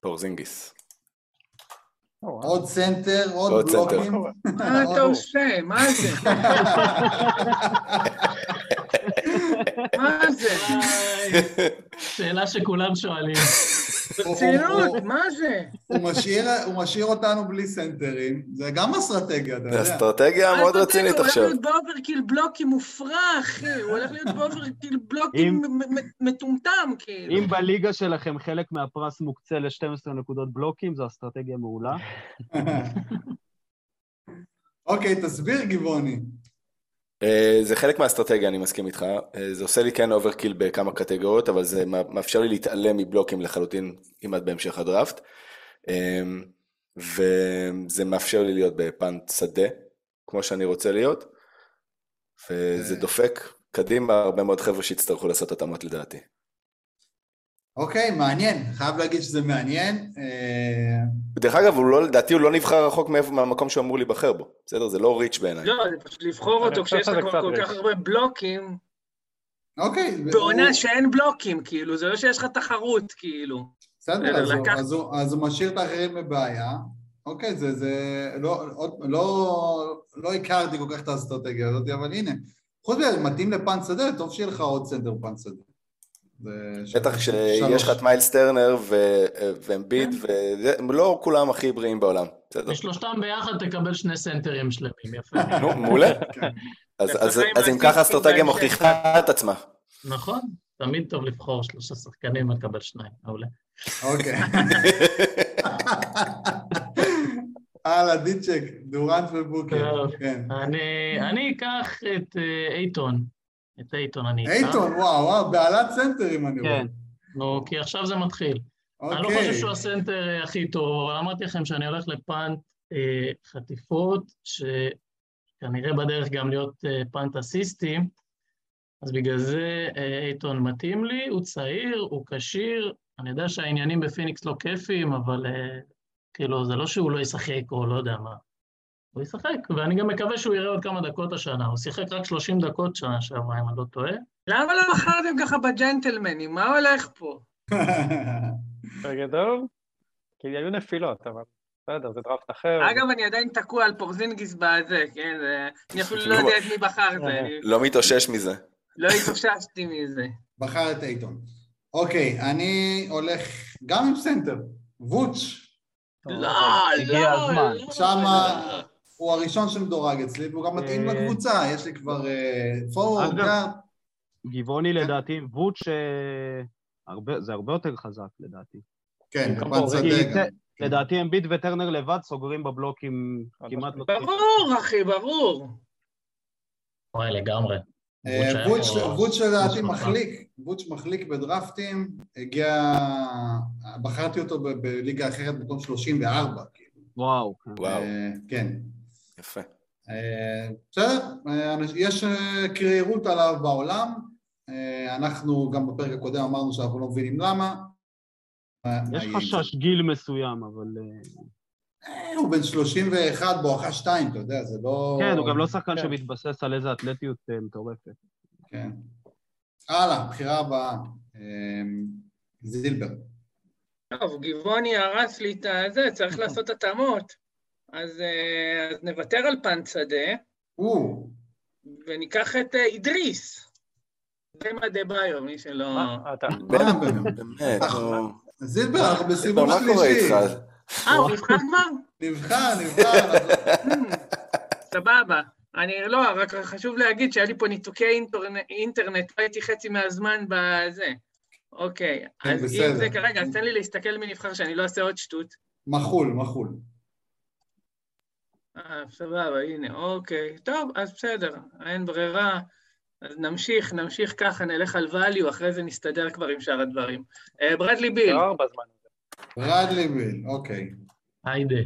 פורזינגיס. עוד סנטר, עוד. בלוקים. מה אתה עושה? מה זה? (laughs) זה? שאלה שכולם שואלים. ברצינות, מה זה? הוא משאיר, הוא אותנו בלי סנטרים, זה גם אסטרטגיה, אתה יודע. אסטרטגיה מאוד רצינית הוא עכשיו. הולך להיות ב overkill בלוקים מופרע, אחי. הוא הולך להיות ב overkill מ- מטומטם, כאילו. אם בליגה שלכם חלק מהפרס מוקצה ל-12 נקודות בלוקים, זו אסטרטגיה מעולה. (laughs) אוקיי, תסביר גבעוני. אה, זה חלק מהאסטרטגיה, אני מסכים איתך. אה, זה עושה לי כן overkill בכמה קטגוריות, אבל זה מא- מאפשר לי להתעלם מבלוקים לחלוטין כמעט בהמשך הדראפט. אה, וזה מאפשר לי להיות בפאנט שדה, כמו שאני רוצה להיות. וזה. דופק קדימה הרבה מאוד חבר'ה שיצטרכו לעשות התאמות לדעתי. אוקיי, מעניין, חייב להגיד שזה מעניין. אה, דרך אגב, הוא לא, לדעתי הוא לא נבחר רחוק מהמקום שהוא אמור להיבחר בו. בסדר? זה לא ריץ' בעיניי. לא, זה פשוט לבחור אותו כשיש לך כל כך. הרבה בלוקים, אוקיי. הוא- בעונה שאין בלוקים, כאילו, זה לא שיש לך תחרות, כאילו. בסדר, אז הוא- לקח- אז הוא- אז הוא משאיר את האחרים בבעיה. אוקיי, זה, זה, לא, לא, לא הכרתי כל כך את האסטרטגיה הזאת, אבל הנה. חוץ מזה, מתאים ל punt שדה, טוב שיהיה לך עוד סנטר punt שדה. בטח. כשיש לך את מיילס טרנר ואמביד, והם לא כולם הכי בריאים בעולם. בשלושתם ביחד תקבל שני סנטרים שלמים, יפה. נו, מעולה. כן. אז- אם ככה האסטרטגיה בהמשך. מוכיחה את עצמה. נכון, תמיד טוב לבחור שלושה שחקנים ולקבל שניים, מעולה. אוקיי. (laughs) הלאה, דיצ'ק, דורנט ובוקר. כן. אני אני אקח את אה, אייטון. את אייטון אני אקח. אייטון, וואו, וואו, בהלת סנטרים אני רואה. כן. נו, כי עכשיו זה מתחיל. אני לא אוקיי. חושב שהוא הסנטר אה, הכי טוב, אבל אמרתי לכם שאני הולך ל punt אה, חטיפות, שכנראה בדרך גם להיות אה, punt אסיסטים, אז בגלל זה אה, אייטון מתאים לי, הוא צעיר, הוא כשיר, אני יודע שהעניינים בפיניקס לא כיפיים, אבל אה, כאילו, זה לא שהוא לא ישחק או לא יודע מה. הוא ישחק, ואני גם מקווה שהוא יראה עוד כמה דקות השנה. הוא שיחק רק 30 דקות שנה שעברה, אם אני לא טועה. למה לא בחרתם ככה בג'נטלמנים? מה הולך פה? (laughs) בגדול, כי היו נפילות, אבל בסדר, זה דראפט אחר. אגב, אני עדיין תקוע על פורזינגיס בזה, כן? זה- אני אפילו לא יודע את מי בחר זה, אני לא מתאושש מזה. לא התאוששתי מזה. בחר את אייטון. אוקיי, אני הולך גם עם סנטר, ווץ'. לא, לא, הזמן. לא. שמה לא. הוא הראשון שמדורג אצלי, והוא גם מתאים אה, לקבוצה, יש לי כבר פורוורד, אגב, גארד. גבעוני לדעתי, ווץ' אה, הרבה- זה הרבה יותר חזק לדעתי. כן, גם בפן פה, שדה גם. לדעתי אמביט וטרנר לבד סוגרים בבלוקים כמעט לא. ברור, אחי, ברור. וואי, לגמרי. אה, ווץ' לדעתי מחליק, ווץ' מחליק בדרפטים, הגיע, בחרתי אותו בליגה אחרת במקום 34, כאילו. וואו. כן. וואו, אה, כן. יפה. אה, בסדר, אה, יש אה, קרירות עליו בעולם, אנחנו גם בפרק הקודם אמרנו שאנחנו לא מבינים למה. מה- מה יש זה? חשש גיל מסוים, אבל... הוא בן 31 בואכה 2, אתה יודע, זה לא... כן, הוא גם לא שחקן כן. שמתבסס על איזה אתלטיות מטורפת. כן. הלאה, בחירה הבאה. אה, זילבר. טוב, גבעוני הרס לי את הזה, צריך לעשות התאמות. אז אה, אז נוותר על פן שדה, וניקח את אה, אידריס. במה דה ביו, מי שלא... מה, אתה... מה באמת? זילבר, בסיבוב מה קורה שלישי. איתך? אה, הוא נבחר כבר? נבחר, נבחר. (laughs) סבבה. אני לא, רק חשוב להגיד שהיה לי פה ניתוקי אינטרנט, לא הייתי חצי מהזמן בזה. אוקיי, כן, אז אם. זה כרגע, אז תן לי להסתכל מי נבחר שאני לא אעשה עוד שטות. מחול, מחול. אה, סבבה, הנה, אוקיי. טוב, אז בסדר, אין ברירה. אז נמשיך, נמשיך ככה, נלך על value, אחרי זה נסתדר כבר עם שאר הדברים. אה, ברדלי ביל, לא בזמן הזה. רדלי ביל, אוקיי. היידה.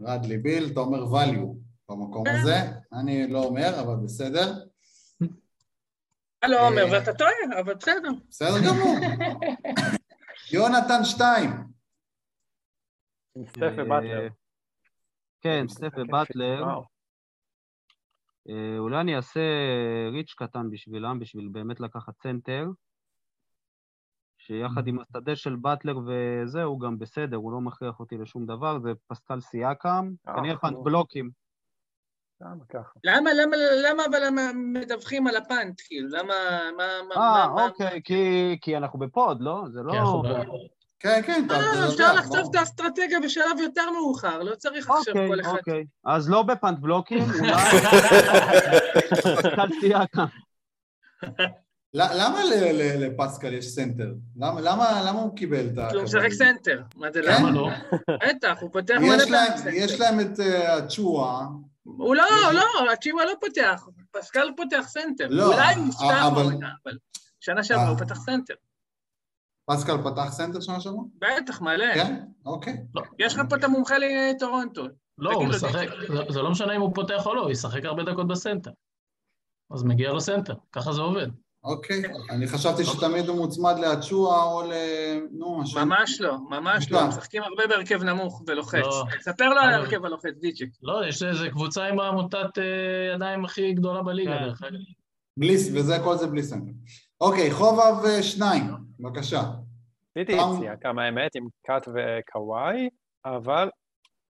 רדלי ביל, אתה אומר value במקום הזה. אני לא אומר, אבל בסדר. אתה לא אומר, אה. ואתה טועה, אבל בסדר. בסדר גמור. (laughs) יונתן שתיים. ובטלר. אה, כן, סטף. ובטלר. אה, אולי אני אעשה ריץ' קטן בשבילם, בשביל באמת לקחת צנטר, שיחד עם השדה של באטלר וזה, הוא גם בסדר, הוא לא מכריח אותי לשום דבר, זה פסקל סייקם, אה, כנראה פאנט. בלוקים. למה ככה? למה, למה, למה אבל מדווחים על הפאנט, כאילו? למה, מה, מה, אה, מה, מה- אוקיי, כי- כי אנחנו בפוד, לא? זה לא... כן, כן, אה, אפשר לחשוף ברור. את האסטרטגיה בשלב יותר מאוחר, לא צריך עכשיו אוקיי, כל אחד... אוקיי. אז לא בפאנט בלוקים, (laughs) אולי למה לפסקל יש סנטר? למה- הוא קיבל את ה... כי הוא משחק סנטר. מה זה כן? למה? לא? בטח, הוא פותח יש מלא להם- פעמים יש סנטר. להם את אה, הצ'ואה, הוא לא, לא, הצ'ימה לא פותח, פסקל פותח סנטר. לא, אולי הוא אבל- בעונה, אבל שנה שעברה אה. הוא פתח סנטר. פסקל פתח סנטר שנה שעברה? בטח, מלא. כן? אוקיי. יש לך פה את המומחה לטורונטו. לא, הוא משחק, זה- זה לא משנה אם הוא פותח או לא, הוא ישחק הרבה דקות בסנטר. אז מגיע לו סנטר, ככה זה עובד. אוקיי. אני חשבתי שתמיד הוא מוצמד לאצ'ואה או ל... נו, משהו. ממש לא, ממש לא, לא. משחקים הרבה בהרכב נמוך ולוחץ. לא. ספר לו על ההרכב הלוחץ, דיצ'יק. לא, יש איזה קבוצה עם מוטת אה, ידיים הכי גדולה בליגה, כן. דרך אגב. בלי, וזה, כל זה בלי סנטר. אוקיי, חובב אה, שניים, בבקשה. עשיתי פעם- יציאה כמה האמת עם קאט וקוואי, אבל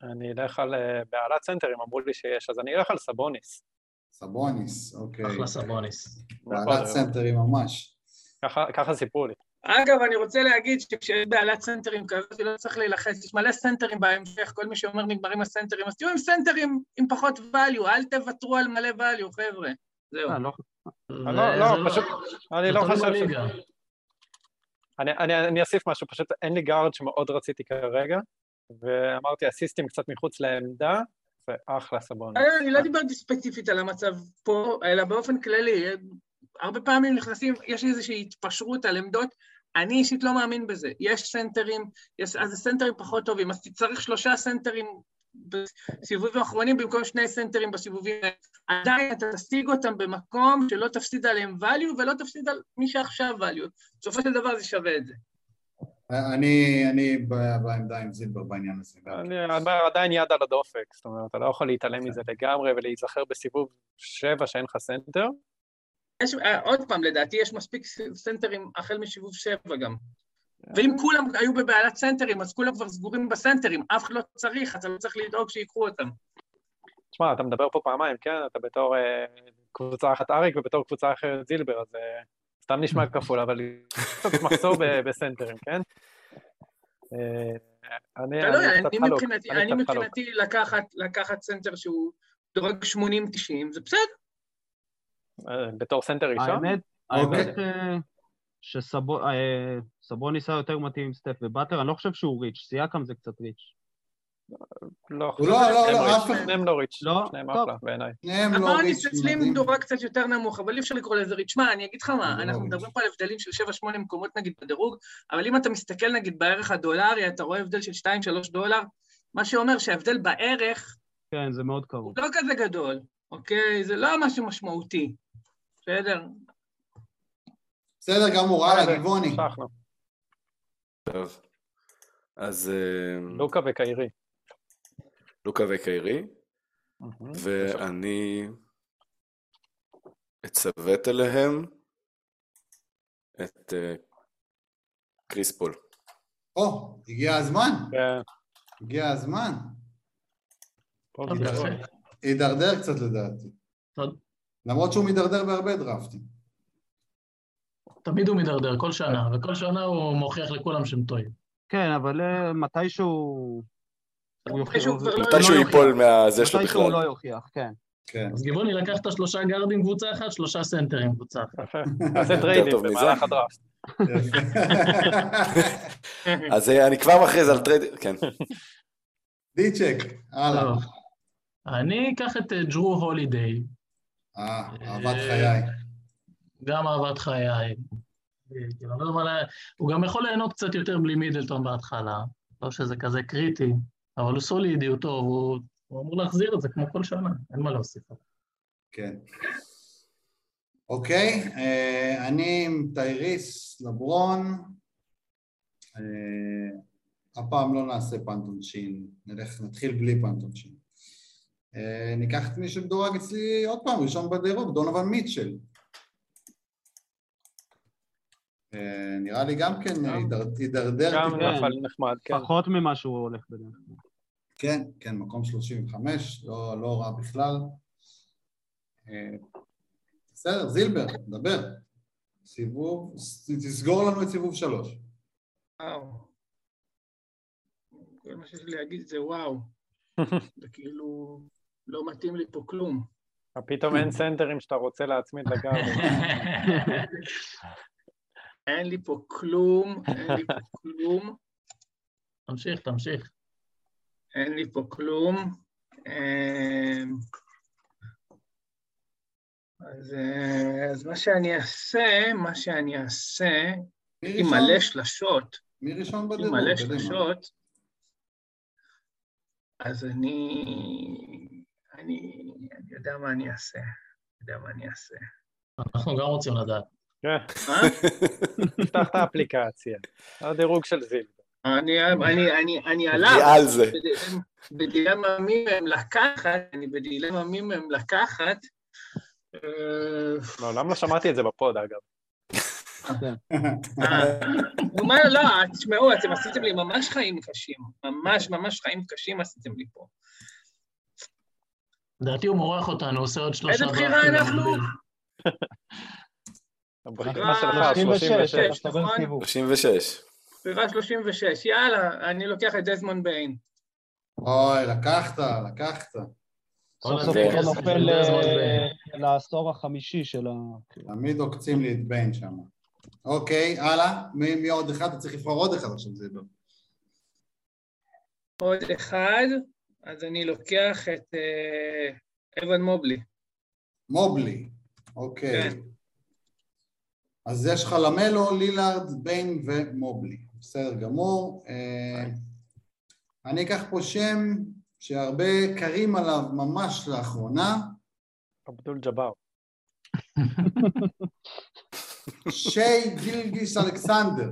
אני אלך על אה, בהלת סנטרים, אמרו לי שיש, אז אני אלך על סבוניס. סבוניס, אוקיי. אחלה סבוניס. בהלת נכון, סנטרים ממש. ככה- ככה סיפרו לי. אגב, אני רוצה להגיד שכשיש בהלת סנטרים כזאת, לא צריך להילחץ, יש מלא סנטרים בהמשך, כל מי שאומר נגמרים הסנטרים, אז תהיו עם סנטרים עם פחות value, אל תוותרו על מלא value, חבר'ה. זהו. אה, לא- לא, לא, פשוט, אני לא חושב ש... אני, אני, אני אוסיף משהו, פשוט אין לי גארד שמאוד רציתי כרגע, ואמרתי, אסיסטים קצת מחוץ לעמדה, זה אחלה סבון. אה, אני לא דיברתי ספציפית על המצב פה, אלא באופן כללי. הרבה פעמים נכנסים, יש איזושהי התפשרות על עמדות, אני אישית לא מאמין בזה. יש סנטרים, יש, אז הסנטרים פחות טובים, אז תצטרך שלושה סנטרים בסיבובים האחרונים במקום שני סנטרים בסיבובים האלה. עדיין אתה תשיג אותם במקום שלא תפסיד עליהם value ולא תפסיד על מי שעכשיו value. בסופו של דבר זה שווה את זה. אני, אני ב- בעמדה עם זילבר בעניין הזה. אני אומר, עדיין יד על הדופק, זאת אומרת, אתה לא יכול להתעלם מזה לגמרי ולהיזכר בסיבוב שבע שאין לך סנטר. יש, אה, עוד פעם, לדעתי יש מספיק סנטרים החל מסיבוב שבע גם. ואם כולם היו בבהלת סנטרים, אז כולם כבר סגורים בסנטרים, אף אחד לא צריך, אתה לא צריך לדאוג שיקחו אותם. תשמע, אתה מדבר פה פעמיים, כן? אתה בתור אה, קבוצה אחת אריק ובתור קבוצה אחרת זילבר, אז אה, סתם נשמע (laughs) כפול, אבל קצת מחסור ב- בסנטרים, כן? אה, אני לא קצת אני חלוק, מבחינתי, אני אני קצת חלוק. מבחינתי לקחת, לקחת סנטר שהוא דורג 80-90, זה בסדר. אה, בתור סנטר ראשון? האמת, אוקיי. האמת אה, שסבוניס היה יותר מתאים עם סטף ובטר, אני לא חושב שהוא ריץ', סייקם זה קצת ריץ'. לא, לא, לא, לא, אף אחד- שניהם לא ריץ', לא? שניהם. אחלה בעיניי. שניהם לא ריץ' אצלי מדהים. מדורג קצת יותר נמוך, אבל אי אפשר לקרוא לזה ריץ'. שמע, אני אגיד לך מה, לא אנחנו. מדברים פה על הבדלים של 7-8 מקומות נגיד בדירוג, אבל אם אתה מסתכל נגיד בערך הדולרי, אתה רואה הבדל של 2-3 דולר, מה שאומר שההבדל בערך כן, זה מאוד קרוב. הוא לא כזה גדול, אוקיי? זה לא משהו משמעותי. בסדר? בסדר גמור, הלאה, גבעוני. טוב. אז אה, לוקה וקיירי. לוקה וקיירי. ואני אצוות אליהם את אה, קריס פול. או, הגיע הזמן, כן, הגיע הזמן. הידרדר קצת לדעתי. טוב. למרות שהוא מידרדר בהרבה דרפטים. תמיד הוא מידרדר, כל שנה, וכל שנה הוא מוכיח לכולם שהם טועים. כן, אבל אה, מתישהו... הוא יוכיח. מתישהו כבר לא-. ייפול מהזה שלו מתישהו הוא בכלל. לא יוכיח, כן. כן. אז גבעוני לקחת שלושה גארדים קבוצה אחת, שלושה סנטרים קבוצה אחת. יפה. (laughs) (laughs) נעשה טריידים. במהלך הדראפט. (laughs) אז אה, אני כבר מכריז על טרייד, כן. דיצ'ק, הלאה. אני אקח את אה, ג'רו הולידיי, אה, אהבת חיי. גם אהבת חיי. הוא גם יכול ליהנות קצת יותר בלי מידלטון בהתחלה, לא שזה כזה קריטי, אבל הוא סולידי, הוא טוב, הוא, הוא אמור להחזיר את זה כמו כל שנה, אין מה להוסיף. כן. אוקיי, אה, אני עם טייריס לברון. אה, הפעם לא נעשה פנטונשין, נלך, נתחיל בלי פנטונשין. אה, ניקח את מי שמדורג אצלי עוד פעם, ראשון בדירוג, דונובל מיטשל. אה, נראה לי גם כן הידרדר גם טיפה. נפל נחמד, כן. פחות ממה שהוא הולך בדרך כלל. כן, כן, מקום 35, לא, לא רע בכלל. אה, בסדר, זילבר, דבר. סיבוב, תסגור לנו את סיבוב שלוש. וואו. כל מה שיש לי להגיד זה וואו. (laughs) זה כאילו, לא מתאים לי פה כלום. פתאום אין סנטרים שאתה רוצה להצמיד לגב. (laughs) אין לי פה כלום, אין לי פה (laughs) כלום, תמשיך, תמשיך. אין לי פה כלום. אמ, אז, אה, אז מה שאני אעשה, מה שאני אעשה, מי עם? מלא שלשות, מי ראשון עם? מלא. שלשות, אז אני, אני, אני יודע מה אני אעשה, אני יודע מה אני אעשה. אנחנו גם רוצים לדעת. כן, מה? פתח את האפליקציה. הדירוג של זיל. אני, אני, אני, אני עליו. אני על זה. בדילמה- מי מהם לקחת, אני בדילמה מי מהם לקחת. אה, מעולם לא שמעתי את זה בפוד, אגב. אה, נו, מה, לא, תשמעו, אתם עשיתם לי ממש חיים קשים. ממש ממש חיים קשים עשיתם לי פה. לדעתי הוא מורח אותנו, עושה עוד שלושה... איזה בחירה אנחנו? במקביל. הבחירה שלך, 36, 36. אתה מקבל נכון? סיבוב. 36. בחירה 36, יאללה, אני לוקח את דזמונד ביין. אוי, לקחת, לקחת. סוף סוף הזה נופל אה. לעשור החמישי של ה... תמיד עוקצים לי את ביין שם. אוקיי, הלאה. מי עוד אחד? אתה צריך לבחור עוד אחד עכשיו, זילבר. עוד אחד, אז אני לוקח את אה, אבן מובלי. מובלי. אוקיי. אז יש לך למלו, לילארד, ביין ומובלי. בסדר גמור. אה, אני אקח פה שם שהרבה קרים עליו ממש לאחרונה, אבדול ג'אבר. שי גילגיס אלכסנדר.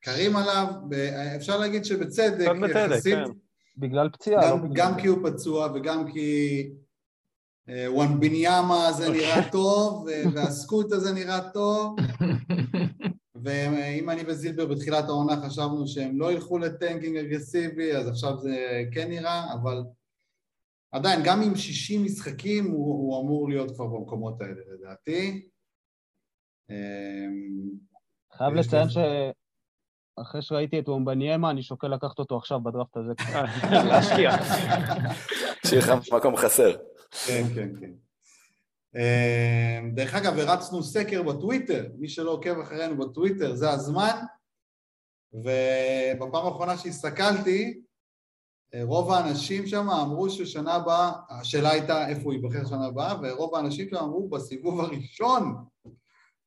קרים עליו, אפשר להגיד שבצדק, בצדק, יחסית, כן. בגלל פציעה, לא בגלל... גם כי הוא פצוע וגם כי אה, וואנביניאמה הזה נראה טוב, ו- (laughs) והסקוט הזה נראה טוב, ואם אני וזילבר בתחילת העונה חשבנו שהם לא ילכו לטנקינג אגרסיבי, אז עכשיו זה כן נראה, אבל עדיין, גם עם 60 משחקים הוא, הוא אמור להיות כבר במקומות האלה, לדעתי. אמ, חייב לציין לי- שאחרי שראיתי את וומבניאמה, אני שוקל לקחת אותו עכשיו בדראפט הזה. (laughs) להשקיע. (laughs) שיהיה לך מקום חסר. כן, כן, כן. אמ, דרך אגב, הרצנו סקר בטוויטר, מי שלא עוקב אחרינו בטוויטר, זה הזמן, ובפעם האחרונה שהסתכלתי, אה, רוב האנשים שם אמרו ששנה הבאה, השאלה הייתה איפה הוא ייבחר שנה הבאה, ורוב האנשים שם אמרו בסיבוב הראשון,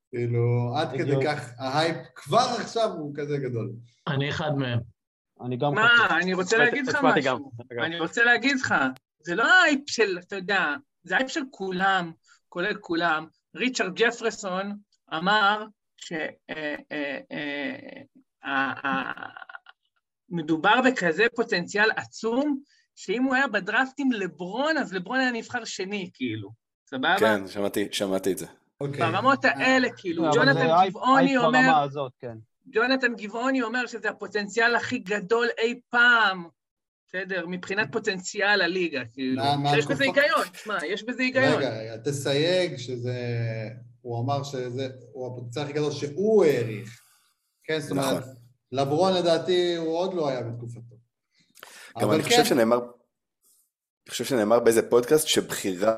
כאילו, עד כדי. כך ההייפ כבר עכשיו הוא כזה גדול. אני אחד מהם. אני גם מה. אני רוצה להגיד לך משהו. אני רוצה להגיד לך, זה לא ההייפ של, אתה יודע, זה ההייפ של כולם, כולל כולם. ריצ'רד ג'פרסון אמר שמדובר בכזה פוטנציאל עצום, שאם הוא היה בדראפט עם לברון, אז לברון היה נבחר שני, כאילו. סבבה? כן, שמעתי, שמעתי את זה. אוקיי. ברמות האלה, כאילו. ג'ונתן גבעוני אומר, כן. ג'ונתן גבעוני אומר שזה הפוטנציאל הכי גדול אי פעם, בסדר? מבחינת פוטנציאל הליגה, כאילו. מה- מה יש בזה? היגיון, תשמע, יש בזה היגיון. רגע, רגע, תסייג שזה... הוא אמר שזה... הוא הפוטנציאל הכי גדול שהוא העריך. כן, זאת אומרת, נכון. לברון לדעתי הוא עוד לא היה בתקופתו. גם אבל אני כן, חושב שנאמר, אני חושב שנאמר באיזה פודקאסט שבחירה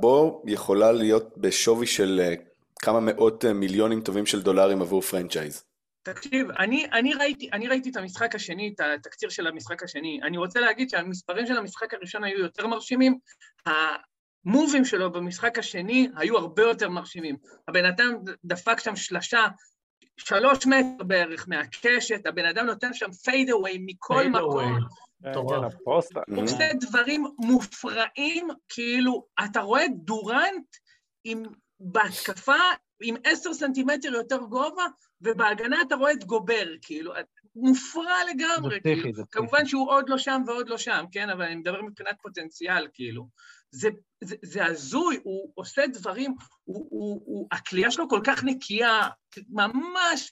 בו יכולה להיות בשווי של אה, כמה מאות אה, מיליונים טובים של דולרים עבור franchise. תקשיב, אני, אני, ראיתי, אני ראיתי את המשחק השני, את התקציר של המשחק השני. אני רוצה להגיד שהמספרים של המשחק הראשון היו יותר מרשימים, המובים שלו במשחק השני היו הרבה יותר מרשימים. הבן אדם דפק שם שלשה שלוש מטר בערך מהקשת, הבן אדם נותן שם fade away מכל מקום. away. כן, הוא עושה דברים מופרעים, כאילו, אתה רואה דורנט עם, בהתקפה עם עשר סנטימטר יותר גובה, ובהגנה אתה רואה את גובר, כאילו, מופרע לגמרי, זה כאילו. זה. כמובן שהוא עוד לא שם ועוד לא שם, כן? אבל אני מדבר מבחינת פוטנציאל, כאילו. זה, זה, זה הזוי, הוא עושה דברים, הוא, הוא, הוא, הכלייה שלו כל כך נקייה, ממש,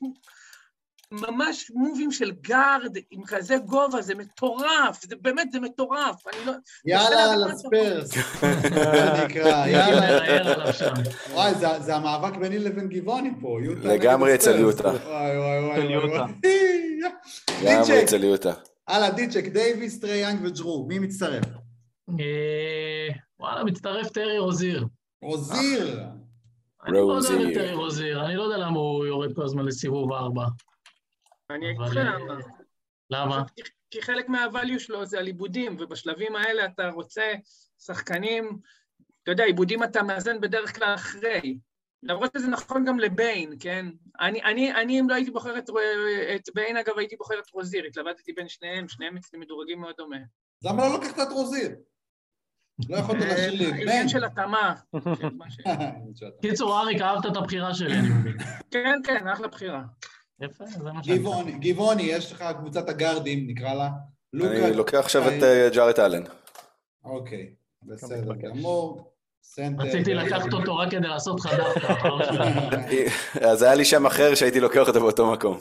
ממש מובים של גארד עם כזה גובה, זה מטורף, זה באמת, זה מטורף. אני לא... יאללה, מה לספרס. (laughs) זה נקרא, יאללה. וואי, זה- זה המאבק ביני לבין גבעוני פה. יוטה לגמרי הספרס. אצל יוטה. וואי, וואי, וואי. (laughs) דיצ'ק, אצל יוטה. הלאה, דיצ'ק, דייוויס, טרי יאנג וג'רו, מי מצטרף? אה, וואלה, מצטרף טרי רוזיר. רוזיר. אני לא יודע רוזיר. על טרי רוזיר, אני לא יודע למה הוא יורד כל הזמן לסיבוב ארבע. אני אגיד לך אה, למה. למה? כי- חלק מהvalue שלו זה על עיבודים, ובשלבים האלה אתה רוצה שחקנים, אתה יודע, עיבודים אתה מאזן בדרך כלל אחרי. למרות שזה נכון גם לביין, כן? אני, אני, אני אם לא הייתי בוחר את, את ביין, אגב, הייתי בוחר את רוזיר, התלבטתי בין שניהם, שניהם אצלי מדורגים מאוד דומה. אז למה לא לקחת את רוזיר? לא יכולת להשאיר לי. עניין של התאמה. (laughs) כן, (laughs) קיצור, אריק, אהבת את הבחירה שלי, אני מבין. כן, כן, אחלה בחירה. יפה, זה מה שאני... גבעוני, גבעוני, יש לך קבוצת הגארדים, נקרא לה. אני לוקח עכשיו את אה, ג'ארט אלן. אוקיי, בסדר. גמור. רציתי לקחת אותו רק כדי לעשות לך דווקא. שלי. (laughs) אז היה לי שם אחר שהייתי לוקח אותו באותו מקום.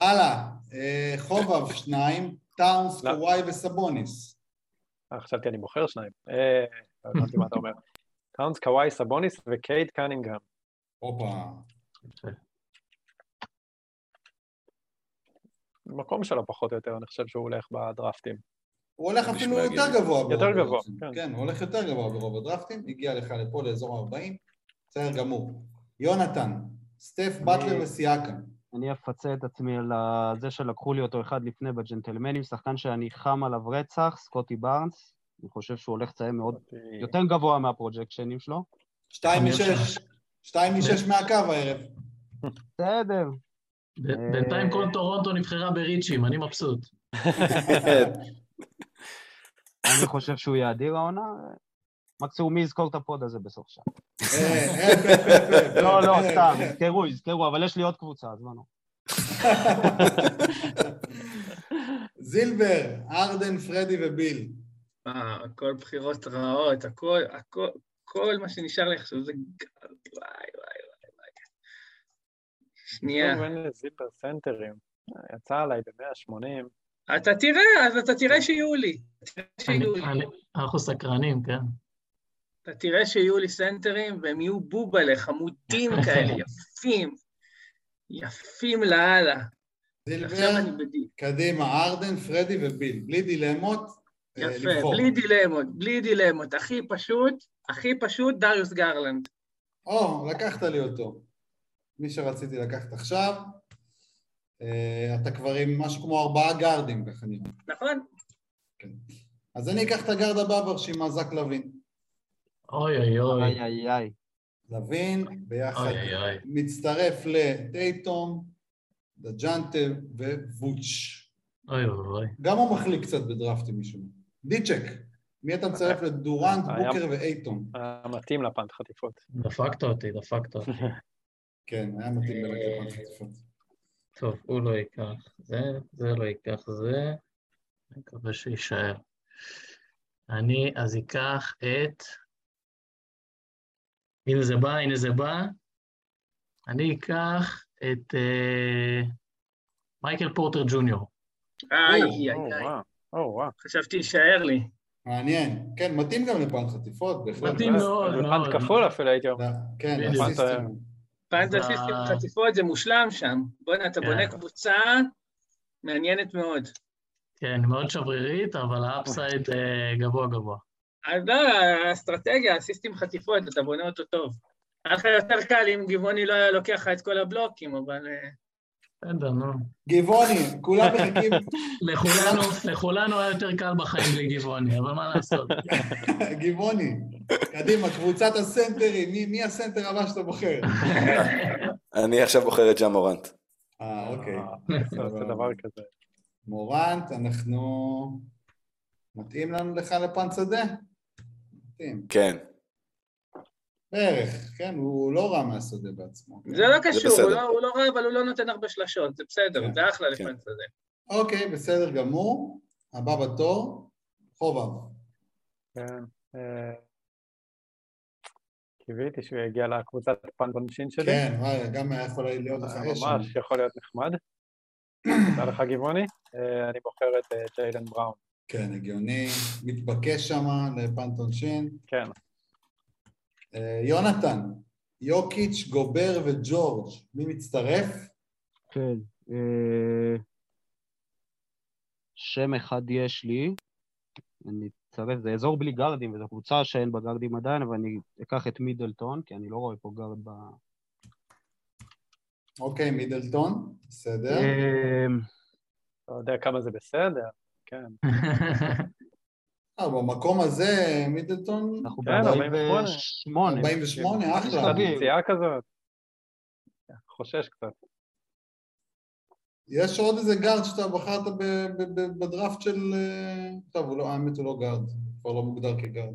הלאה, אה, חובב שניים, טאונס, לא. קוואי וסבוניס. אה, חשבתי אני בוחר שניים. אה, לא הבנתי מה אתה אומר. טאונס, קוואי, סבוניס וקייד קנינגהם. הופה. מקום שלו פחות או יותר, אני חושב שהוא הולך בדרפטים. הוא הולך אפילו יותר. גבוה. יותר גבוה. כן. כן, הוא הולך יותר גבוה ברוב הדרפטים, הגיע לך לפה לאזור ה-40, בסדר גמור. יונתן, סטף, באטלר וסיאקה. אני אפצה את עצמי על זה שלקחו לי אותו אחד לפני בג'נטלמנים, שחקן שאני חם עליו רצח, סקוטי בארנס. אני חושב שהוא הולך לציין מאוד יותר גבוה מהפרוג'קשנים שלו. שתיים משש. שתיים משש מהקו הערב. בסדר. ב- בינתיים כל טורונטו נבחרה ב reach ים, אני מבסוט. (laughs) אני חושב שהוא יהיה אדיר העונה. מקסימום מי יזכור את ה pod הזה בסוף שעה. אה, (laughs) לא, לא, סתם. יזכרו, יזכרו, אבל יש לי עוד קבוצה, אז מה לא. (laughs) זילבר, ארדן, פרדי וביל. אה, הכל בחירות רעות, הכל, הכל, כל מה שנשאר לי עכשיו זה גארד, וואי, וואי, וואי, וואי. שנייה. טוב, אין לי זיפר סנטרים. יצא עליי ב-180. אתה תראה, אז אתה תראה שיהיו לי. תראה שיהיו לי. אני- אנחנו סקרנים, כן. אתה תראה שיהיו לי סנטרים, והם יהיו בובלה, חמודים (laughs) כאלה, יפים. יפים לאללה. עכשיו אני זילבר. קדימה, ארדן, פרדי וביל. בלי דילמות, אה, יפה, לבחור. בלי דילמות, בלי דילמות. הכי פשוט, הכי פשוט, דריוס גרלנד. או, לקחת לי אותו. מי שרציתי לקחת עכשיו. אה, אתה כבר עם משהו כמו ארבעה גארדים, ככה נראה. נכון? אז אני אקח את הגארד הבא ברשימה, זק לוין. אוי אוי אוי. איי איי. לוין, ביחד אוי אוי אוי. מצטרף לטייטום, דג'אנטה ווץ'. אוי אוי אוי. גם הוא מחליק קצת בדרפטים משום מה. דיצ'ק, מי אתה מצרף לדורנט, בוקר ואייטון? היה מתאים לפנט חטיפות. דפקת אותי, דפקת אותי. (laughs) כן, היה מתאים בלקחת חטיפות. טוב, הוא לא ייקח זה, זה לא ייקח זה. אני מקווה שיישאר. אני אז אקח את... הנה זה בא, הנה זה בא. אני אקח את אה, מייקל פורטר ג'וניור. איי, איי, איי. חשבתי שיישאר לי. מעניין. כן, מתאים גם לפן חטיפות, בהחלט. מתאים מאוד, מאוד. פנט כפול אפילו הייתי אומר. כן, בדיוק. פנטסיסטים ב- חטיפות זה מושלם שם. בוא'נה, אתה. בונה קבוצה מעניינת מאוד. כן, מאוד שברירית, אבל האפסייד אה, גבוה גבוה. אז לא, האסטרטגיה, הסיסטים חטיפות, אתה בונה אותו טוב. היה לך יותר קל אם גבעוני לא היה לוקח לך את כל הבלוקים, אבל... בסדר, נו. גבעוני, כולם מחכים, (laughs) לכולנו, לכולנו היה יותר קל בחיים בלי גבעוני, אבל מה לעשות? (laughs) גבעוני, קדימה, קבוצת הסנטרים, מי, מי הסנטר הבא שאתה בוחר? (laughs) אני עכשיו בוחר את ג'ה מורנט. אה, אוקיי. זה דבר כזה. מורנט, אנחנו... מתאים לנו לך לפן שדה? מתאים. כן. בערך, כן, הוא לא רע מהשדה בעצמו. זה לא קשור, בסדר. הוא לא- הוא לא רע, אבל הוא לא נותן הרבה שלשות, זה בסדר, כן, זה אחלה כן. לפן שדה. אוקיי, בסדר גמור. הבא בתור, חובב. כן. אה, קיוויתי שהוא יגיע לקבוצת פנבונשין שלי. כן, וואי, גם היה יכול להיות לך זה אש. ממש יכול להיות נחמד. תודה לך גבעוני. אה, אני בוחר את אה, ג'יילן בראון. כן, הגיוני, מתבקש שם לפנטון שין. כן. אה, יונתן, יוקיץ', גובר וג'ורג', מי מצטרף? כן. אה, שם אחד יש לי, אני אצרף, זה אזור בלי גארדים, וזו קבוצה שאין בה גארדים עדיין, אבל אני אקח את מידלטון, כי אני לא רואה פה גארד ב... אוקיי, מידלטון, בסדר. לא יודע כמה זה בסדר. כן. (laughs) אה, במקום הזה, מידלטון, אנחנו כן, ב-48. 48, אחלה. תגיד. פציעה כזאת. חושש קצת. יש עוד איזה גארד שאתה בחרת בדראפט של... אה, טוב, לא, האמת הוא לא גארד, הוא כבר לא מוגדר כגארד.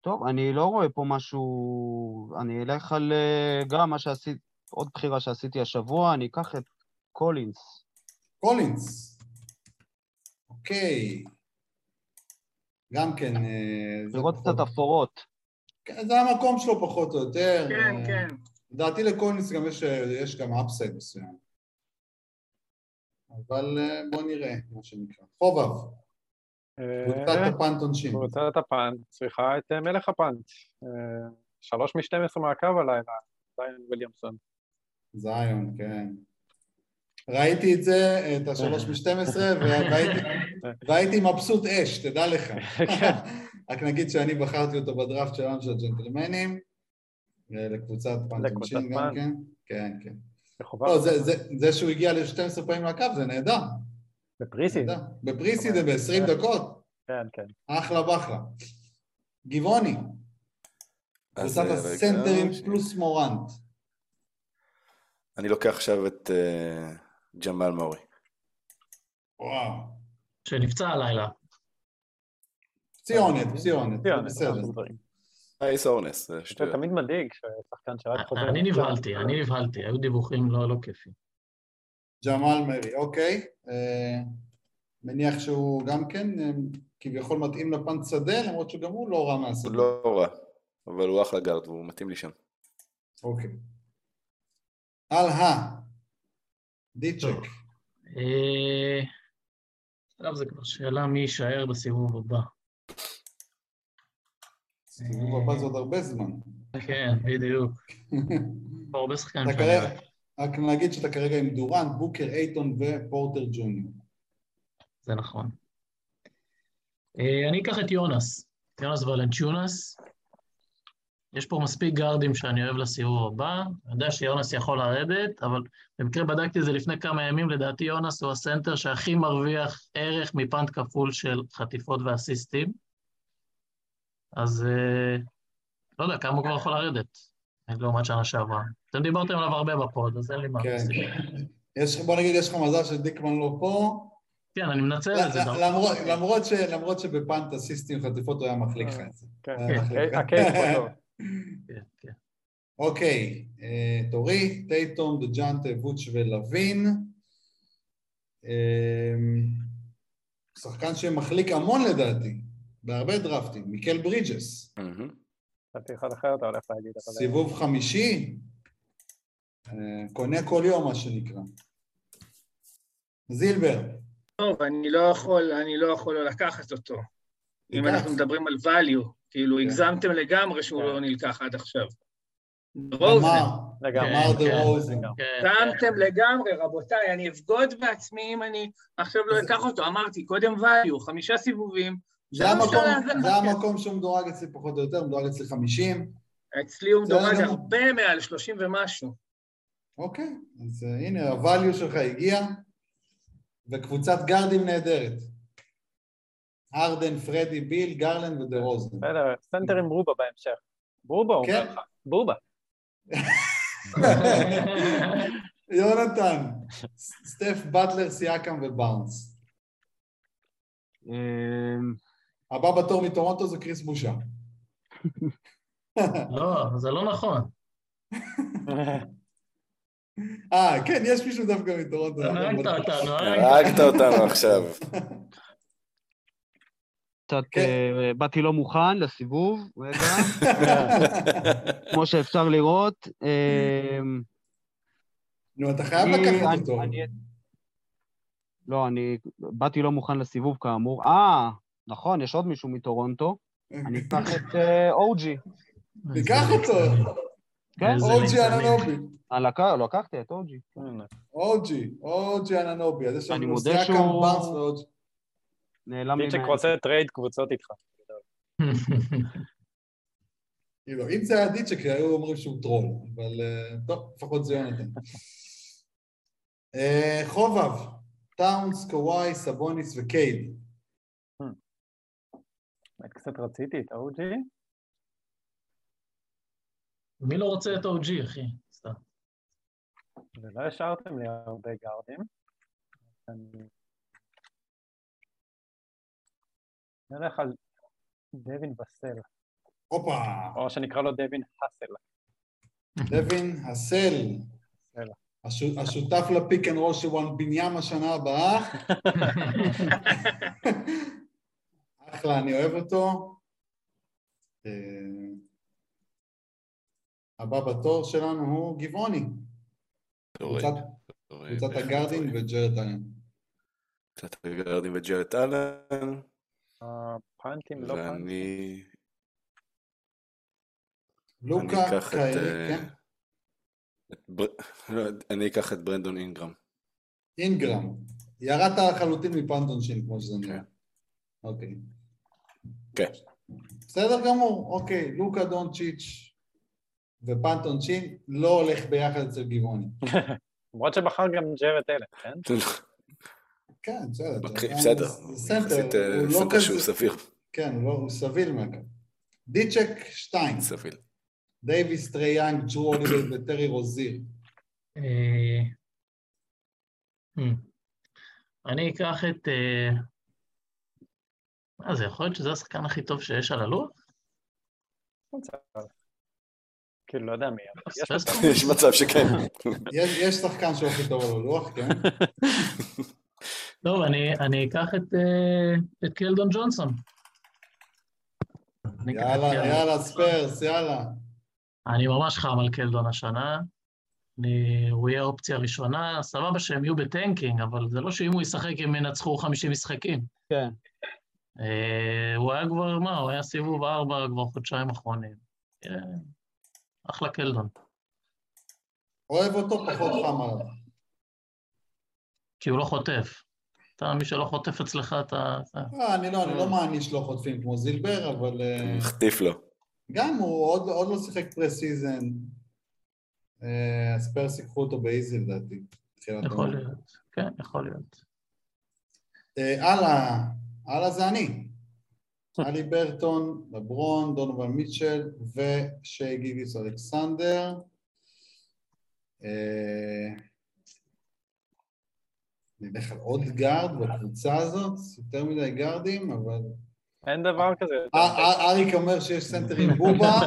טוב, אני לא רואה פה משהו... אני אלך על אה, גם מה שעשיתי, עוד בחירה שעשיתי השבוע, אני אקח את קולינס. קולינס. אוקיי. גם כן... אה, זה לראות פחות- קצת אפורות. כן, זה המקום שלו פחות או יותר. כן, אה, כן. לדעתי לקולינס גם יש, יש גם אפסייד מסוים. אבל אה, בוא נראה, מה שנקרא. חובב, קבוצת אה, הפאנט עונשין. קבוצת הפאנט צריכה את אה, מלך הפאנט. אה, שלוש משתים עשרה מהקו הלילה, זיין וויליאמסון. זיון, כן. ראיתי את זה, את השלוש משתים עשרה, והייתי, והייתי מבסוט אש, תדע לך. (laughs) כן. רק נגיד שאני בחרתי אותו בדראפט שלנו של הג'נטלמנים, אה, לקבוצת עונשין גם. כן. כן, כן. לא, זה, זה, זה שהוא הגיע ל-12 פעמים לקו זה נהדר. בפריסיד. בפריסיד זה ב-20 דקות. כן, כן. אחלה בחלה. גבעוני, אז, קבוצת אה, הסנטרים פלוס מורנט. אני לוקח עכשיו את אה, ג'מאל מורי. וואו. שנפצע הלילה. זה ציון, בסדר. אייס אורנס, זה. תמיד מדאיג ששחקן שרק חוזר. אני. נבהלתי, אני נבהלתי, היו דיווחים לא לא כיפים. ג'מאל מרי, אוקיי. אה, מניח שהוא גם כן אה, כביכול מתאים לפנט שדה, למרות שגם הוא לא רע הוא מהשדה. לא רע, אבל הוא אחלה גארד והוא מתאים לי שם. אוקיי. הלאה. דיצ'ק. אה, עכשיו זה כבר שאלה מי יישאר בסיבוב הבא. סיבוב הבא זה עוד הרבה זמן. כן, בדיוק. (laughs) הרבה שחקנים כרגע, אוהב. רק נגיד שאתה כרגע עם דורנט, בוקר, אייטון ופורטר ג'וניור. זה נכון. אה, אני אקח את יונס, יונס ולנצ'ונס. יש פה מספיק גארדים שאני אוהב לסיבוב הבא. אני יודע שיונס יכול לרדת, אבל במקרה בדקתי את זה לפני כמה ימים, לדעתי יונס הוא הסנטר שהכי מרוויח ערך מפאנט כפול של חטיפות ואסיסטים. אז אה, לא יודע, כמה הוא כבר יכול לרדת, לעומת שנה שעברה. אתם דיברתם עליו הרבה בפוד, אז אין לי מה כן. להוסיף. יש, בוא נגיד, יש לך מזל שדיקמן לא פה, כן, אני מנצל את זה. למרות, למרות, ש, למרות שבפאנט אסיסטים חטיפות הוא היה מחליק לך את זה. כן. הקייס פה טוב. כן, כן. אוקיי, אה, תורי, טייטום, דג'אנטה, וואץ' ולווין. אה, שחקן שמחליק המון לדעתי, בהרבה דרפטים, מיקל ברידג'ס. חשבתי אחד אחר אתה הולך להגיד. סיבוב חמישי, אה, קונה כל יום מה שנקרא. זילבר, טוב, אני לא יכול, אני לא יכול לא לקחת אותו. אם. אנחנו מדברים על value, כאילו כן. הגזמתם לגמרי שהוא כן. לא נלקח עד עכשיו. רוזן, אמר, לגמרי. כן. לגמרי. הגזמתם לגמרי, רבותיי, אני אבגוד בעצמי אם אני עכשיו לא אקח אותו. אמרתי, קודם value, חמישה סיבובים. זה שלוש המקום, שהוא מדורג אצלי פחות או יותר, מדורג אצלי 50. אצלי הוא מדורג. הרבה מעל 30 ומשהו. אוקיי, אז אה, הנה, ה value שלך הגיע, וקבוצת גארדים נהדרת. הארדן, פרדי, ביל, גרלנד ודה רוזן. בסדר, סנטר עם ברובה בהמשך. ברובה, הוא כן. אומר לך. ברובה. (laughs) יונתן, סטף, באטלר, סיאקם ובארנס. אמ, הבא בתור מטורונטו זה קריס בושה. (laughs) לא, זה לא נכון. אה, כן, יש מישהו דווקא מטורונטו. הרגת אותנו. הרגת אותנו עכשיו. (laughs) קצת כן. אה, באתי לא מוכן לסיבוב, רגע, (laughs) כמו שאפשר לראות. אמ, נו, אתה חייב לקחת אותו. לא, אני באתי לא מוכן לסיבוב כאמור. אה, נכון, יש עוד מישהו מטורונטו. אני אקח את אה, אוג'י. תיקח אותו. כן? אוג'י. אננובי. אה, לק- לקחתי את אוג'י. אוג'י, אוג'י אננובי. אני מודה שהוא-. נעלם לי פיצ'ק מה... רוצה trade קבוצות איתך. כאילו, אם זה היה דיצ'ק, היו אומרים שהוא טרול, אבל אה, טוב, לפחות זה יונתן. אה, חובב, טאונס, קוואי, סבוניס וקייד. באמת קצת רציתי את האוג'י. מי לא רוצה את OG, אחי? סתם. ולא השארתם לי הרבה גארדים. אני... נלך על דווין בסל, הופה, או שנקרא לו דווין האסל. דווין וסל. וסל. הש- השותף ל pick and roll של וומבניאמה שנה הבאה. (laughs) אחלה, אני אוהב אותו. אה, הבא בתור שלנו הוא גבעוני. קבוצת- תוריד. וג'רד אלן. קבוצת הגארדים וג'רד אלן, הפאנטים, לא פאנטים. ואני לוקה אני אקח את... קיילי, אה, כן? לא, אני אקח את ברנדון אינגרם. אינגרם. ירדת לחלוטין מפנטון שין, כמו שזה נראה. אוקיי. כן. בסדר גמור, אוקיי. לוקה דונצ'יץ' ופנטון שין לא הולך ביחד אצל גבעוני. (laughs) למרות שבחר גם ג'רד אלן, כן? (laughs) כן, בסדר. בסדר, אה, הוא לא סנטר שהוא כזה... סביר. כן, הוא לא- הוא סביר מהקו. דיצ'ק, שתיים. סביר. דייוויס, טרי יאנג, ג'רו אוליבר וטרי רוזיר. אה, המ. אני אקח את... אה, מה זה, יכול להיות שזה השחקן הכי טוב שיש על הלוח? כאילו, לא יודע מי, יש? מצב. שכן. יש יש שחקן שהוא הכי טוב על הלוח, כן? (laughs) טוב, אני, אני אקח את, אה, את קלדון ג'ונסון. יאללה. יאללה, ספרס, יאללה. אני ממש חם על קלדון השנה. אני, הוא יהיה אופציה ראשונה, סבבה שהם יהיו ב tanking, אבל זה לא שאם הוא ישחק הם ינצחו 50 משחקים. כן. אה, הוא היה כבר, מה, הוא היה סיבוב ארבע כבר חודשיים אחרונים. אה, אחלה קלדון. אוהב אותו, פחות חם עליו. כי הוא לא חוטף. אתה, מי שלא חוטף אצלך, אתה... אה, אני לא, אני לא מעניש לא חוטפים כמו זילבר, אבל אה, מחטיף לו. גם הוא עוד עוד לא שיחק preseason. אה, הספרס ייקחו אותו ב easy לדעתי. יכול. להיות. כן, יכול להיות. אה, הלאה, הלאה זה אני. הליברטון, לברון, דונובן מיטשל ושי גילג'ס אלכסנדר. נלך על עוד גארד בקבוצה הזאת, יותר מדי גארדים, אבל... אין דבר כזה. אה, אה, אריק אומר שיש סנטר עם בובה,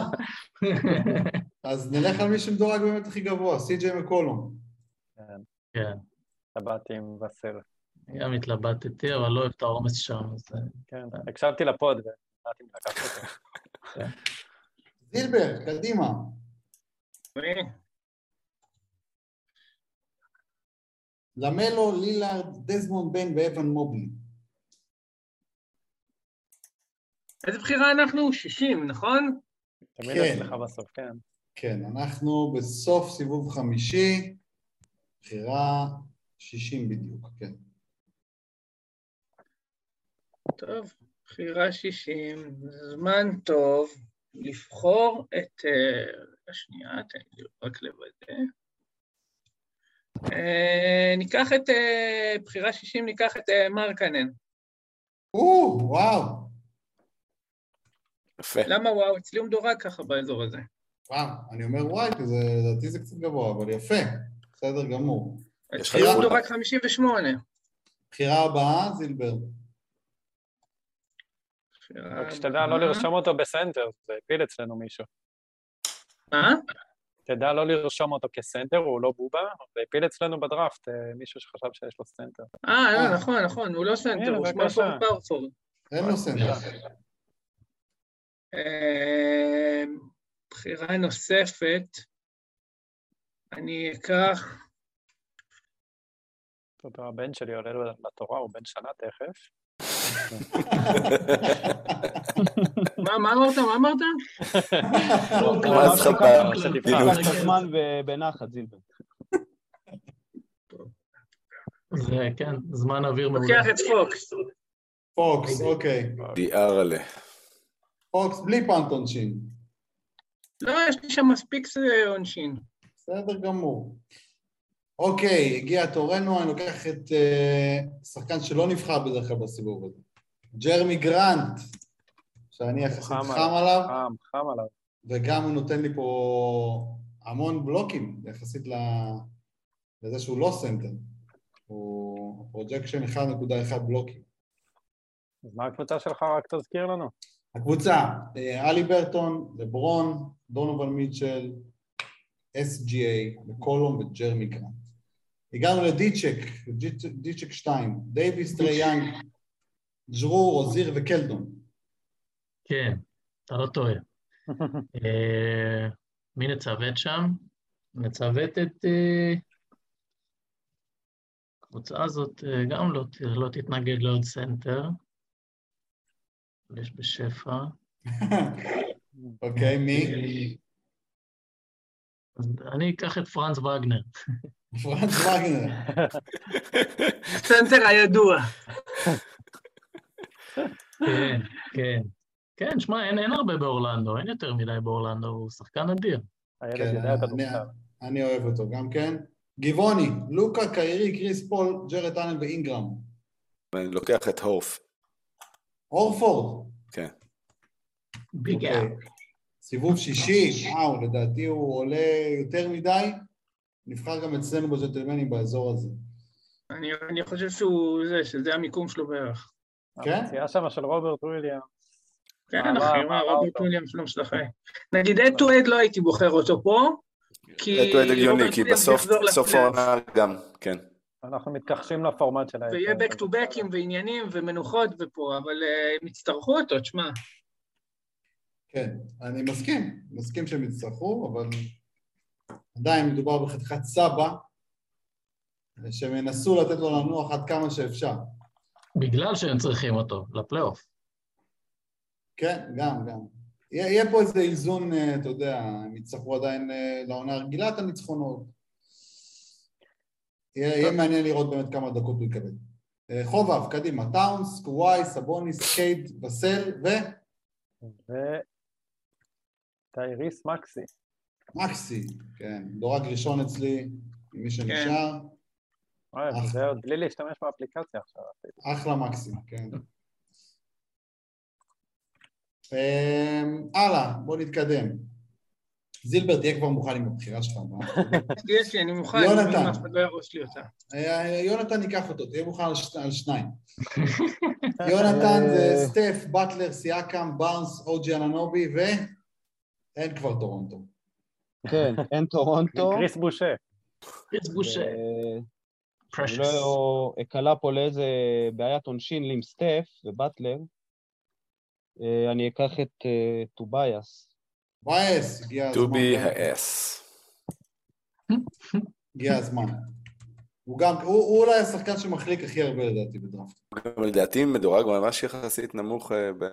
אז נלך על מי שמדורג באמת הכי גבוה, סי.ג'יי מקולום. כן, טבעתי עם בסל. גם התלבטתי, אבל לא אוהב את העומס שם, אז... אה, כן, הקשבתי לפוד והחלטתי לקחת אותו. זילבר, קדימה. למלו, לילארד, דזמונד בן ואבן מובלי. איזה בחירה אנחנו? 60, נכון? תמיד כן. אצלך בסוף, כן. כן, אנחנו בסוף סיבוב חמישי, בחירה 60 בדיוק, כן. טוב, בחירה 60, זמן טוב. לבחור את... אה, השנייה, תן לי רק לוודא. אה, ניקח את... אה, בחירה 60, ניקח את אה, מרקנן. או, וואו. יפה. למה וואו? אצלי הוא מדורג ככה באזור הזה. וואו, אני אומר וואי, כי זה, לדעתי זה קצת גבוה, אבל יפה. בסדר גמור. אצלי הוא. מדורג 58. בחירה הבאה, זילבר. רק שתדע לא לרשום אותו בסנטר, זה הפיל אצלנו מישהו. מה? תדע לא לרשום אותו כסנטר, הוא לא בובה, זה הפיל אצלנו בדראפט, אה, מישהו שחשב שיש לו סנטר. אה, לא, נכון, נכון, הוא לא סנטר, הוא. small forward power forward. אין לו סנטר. אה, בחירה נוספת, אני אקח... הבן שלי עולה לתורה, הוא בן שנה תכף. מה, מה אמרת? מה אמרת? מה אז לך קח בדיוק? את הזמן ב- בנחת, זילבר. זה, כן, זמן אוויר מעולה. לוקח את פוקס. פוקס, אוקיי. דיארלה. פוקס בלי punt עונשין. לא, יש לי שם מספיק אה, עונשין. בסדר גמור. אוקיי, הגיע תורנו, אני לוקח את אה, שחקן שלא נבחר בדרך כלל בסיבוב הזה. ג'רמי גרנט, שאני יחסית חם עליו. חם, חם עליו. וגם הוא נותן לי פה המון בלוקים יחסית לזה שהוא לא סנטר. הוא projection 1.1 בלוקים. אז מה הקבוצה שלך? רק תזכיר לנו. הקבוצה, אה, הליברטון, לברון, דונובן מיטשל, SGA, מקולום וג'רמי גרנט. הגענו לדיצ'ק, דיצ'ק- דיצ'ק 2, דייוויס, טרי יאנג, ג'רו, רוזיר וקלדון. כן, אתה לא טועה. אה, מי נצוות שם? נצוות את... אה, הקבוצה הזאת אה, גם לא, לא תתנגד לעוד סנטר. יש בשפע. (laughs) אוקיי, מי? אני אקח את פרנץ וגנר. פרנץ וגנר. הסנטר הידוע. כן, כן. כן, שמע, אין, אין הרבה באורלנדו, אין יותר מדי באורלנדו, הוא שחקן אדיר. הילד כן, יודע אני- כדורסל. אני אוהב אותו גם כן. גבעוני, לוקה, קיירי, קריס פול, ג'רד אלן ואינגרם. אני לוקח את הורפ. הורפורד. כן. big אוקיי. up. סיבוב שישי, וואו, לדעתי הוא עולה יותר מדי. נבחר גם אצלנו בג'נטלמנים באזור הזה. אני, אני חושב שהוא זה, שזה המיקום שלו בערך. כן? הפציעה שם של רוברט וויליאם. כן, אחי, מה, רוברט אותו. וויליאמס לא משחק. נגיד אד טו אד לא הייתי בוחר אותו פה, כי את אוהד הגיוני, כי בסוף. העונה גם, כן. אנחנו מתכחשים לפורמט של ה... ויהיה back to backים ועניינים ומנוחות ופה, אבל אה, הם יצטרכו אותו, תשמע. כן, אני מסכים. מסכים שהם יצטרכו, אבל עדיין מדובר בחתיכת סבא, שהם ינסו לתת לו לנוח עד כמה שאפשר. בגלל שהם צריכים אותו, לפלייאוף. כן, גם, גם. יהיה, פה איזה איזון, אה, אתה יודע, הם יצטרכו עדיין אה, לעונה הרגילה את הניצחונות. יהיה, מעניין לראות באמת כמה דקות הוא יקבל. אה, חובב, קדימה, טאונס, קוואי, סבוניס, קייד, בסל וטייריס מקסי. ומקסי. כן, דורג ראשון אצלי, מי שנשאר. אחלה. זה עוד בלי להשתמש באפליקציה עכשיו. אחלה מקסי, כן. אה, הלאה, בוא נתקדם. זילבר, תהיה כבר מוכן עם הבחירה שלך. מה? (laughs) יש לי, אני מוכן, יונתן. אני מבין, אף אחד לא יהרוס לי אותה. אה, יונתן ייקח אותו, תהיה מוכן על, שניים. (laughs) יונתן זה סטף, באטלר, סיאקם, בארנס, אוג'י אננובי ואין כבר טורונטו. כן, (laughs) אין טורונטו. קריס בושה. קריס בושה. לא אקלע פה לאיזה בעיית עונשין לי עם סטף ובטלר. אה, אני אקח את אה, טוביאס. יאס, הגיע הזמן. טובי האס. הגיע הזמן. הוא גם, הוא, הוא אולי השחקן שמחליק הכי הרבה לדעתי בדראפט. גם לדעתי מדורג ממש יחסית נמוך אה, ב...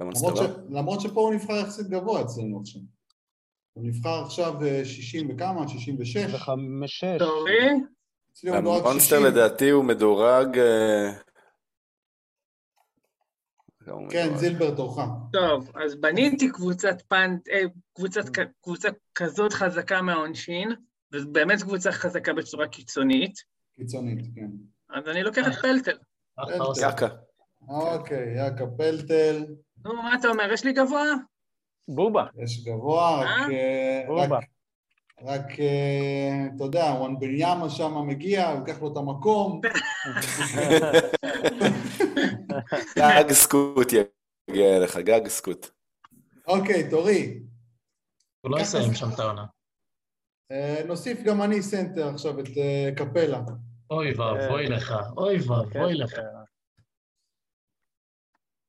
למרות, ש. למרות שפה הוא נבחר יחסית גבוה אצלנו עכשיו. הוא נבחר עכשיו אה, 60 וכמה? 66? וחמש-שש. סורי, אצלי הוא מדורג המונסטר 60. לדעתי הוא מדורג... אה, כן. זילבר תורך. טוב, אז בניתי קבוצת פאנט, אה, קבוצת, קבוצה כזאת חזקה מהעונשין, ובאמת קבוצה חזקה בצורה קיצונית, קיצונית, כן. אז אני לוקח את פלטל. יאקה. אוקיי, יאקה פלטל, נו, מה אתה אומר? יש לי גבוה? בובה. יש גבוה, רק... אה? אה, בובה. רק- אה, אתה יודע, וומבניאמה שם מגיע, לוקח לו את המקום. (laughs) גג סקוט יגיע אליך, גג סקוט. אוקיי, תורי. הוא לא יסיים שם את העונה. נוסיף גם אני סנטר עכשיו את קפלה. אוי ואבוי לך, אוי ואבוי לך.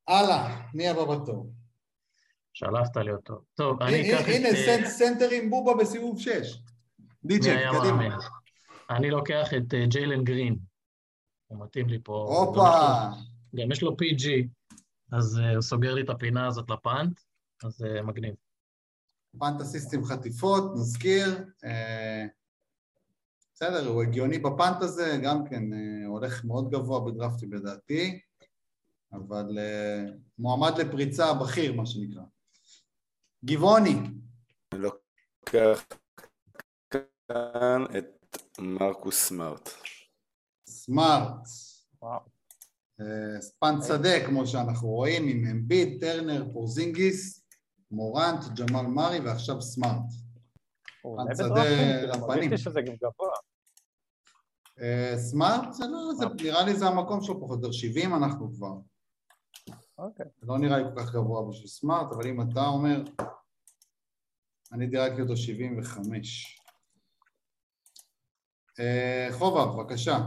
הלאה, מי הבא בתור? שלפת לי אותו. טוב, אני אקח את... הנה, אה, סנט- סנטר עם בובה בסיבוב 6. מי די.ג'יי, קדימה. אני לוקח את אה, ג'יילן גרין. הוא מתאים לי פה. הופה, גם יש לו- PG, אז אה, הוא סוגר לי את הפינה הזאת ל punt, אז מגניב. פנטסיסט עם חטיפות, נזכיר. בסדר, הוא הגיוני בפאנט הזה, גם כן הולך מאוד גבוה בדרפטים לדעתי, אבל אה, מועמד לפריצה בכיר, מה שנקרא. גבעוני, אני לוקח כאן את מרקוס סמארט. סמארט. וואו. אה, ספן שדה, כמו שאנחנו רואים, עם אמביד, טרנר, פורזינגיס, מורנט, ג'מאל מארי ועכשיו סמארט. בדרפטים, כאילו, לפנים. אה, סמארט, זה לא, זה, נראה לי זה המקום שלו פחות או יותר, 70 אנחנו כבר. אוקיי. לא נראה לי כל כך גבוה בשביל סמארט, אבל אם אתה אומר, אני דירקתי אותו 75. אה, חובב, בבקשה.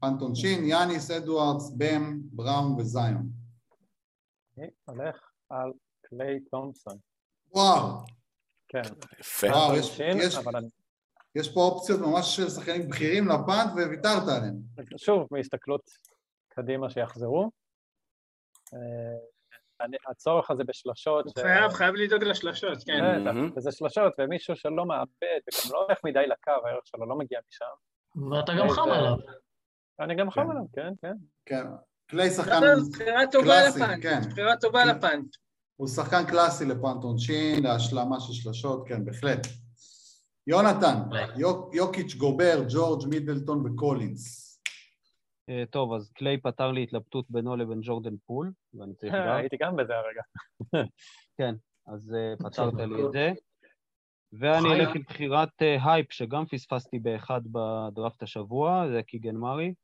פנטון שין, יאניס, אדוארדס, בם, בראון וזיון. אני הולך על קליי תומפסון. וואו, כן. יפה. וואו, יש- שין, יש- אבל אני- יש פה אופציות ממש של שחקנים בכירים לפאנט וויתרת עליהם. שוב, מהסתכלות קדימה שיחזרו. אה, אני- הצורך הזה בשלשות, הוא חייב, חייב לדאוג לשלשות, כן. מהמם. וזה שלשות, ומישהו שלא מאבד, וגם לא הולך מדי לקו, הערך שלו לא מגיע משם. ואתה גם חם איזה- עליו. אני גם חם כן. עליו, כן, כן. כן, קליי שחקן, קלאסי, כן. בחירה טובה כן. ל punt. הוא שחקן קלאסי ל punt עונשין, להשלמה של שלשות, כן, בהחלט. יונתן, יוק- יוקיץ' גובר, ג'ורג' מידלטון וקולינס. אה, טוב, אז קליי פתר לי התלבטות בינו לבין ג'ורדן פול, ואני צריך (laughs) גם, הייתי גם בזה הרגע. (laughs) אז אה, (laughs) פתרת לי את זה. ואני אלך עם בחירת אה, הייפ, שגם פספסתי באחד בדראפט השבוע, זה קיגן מארי.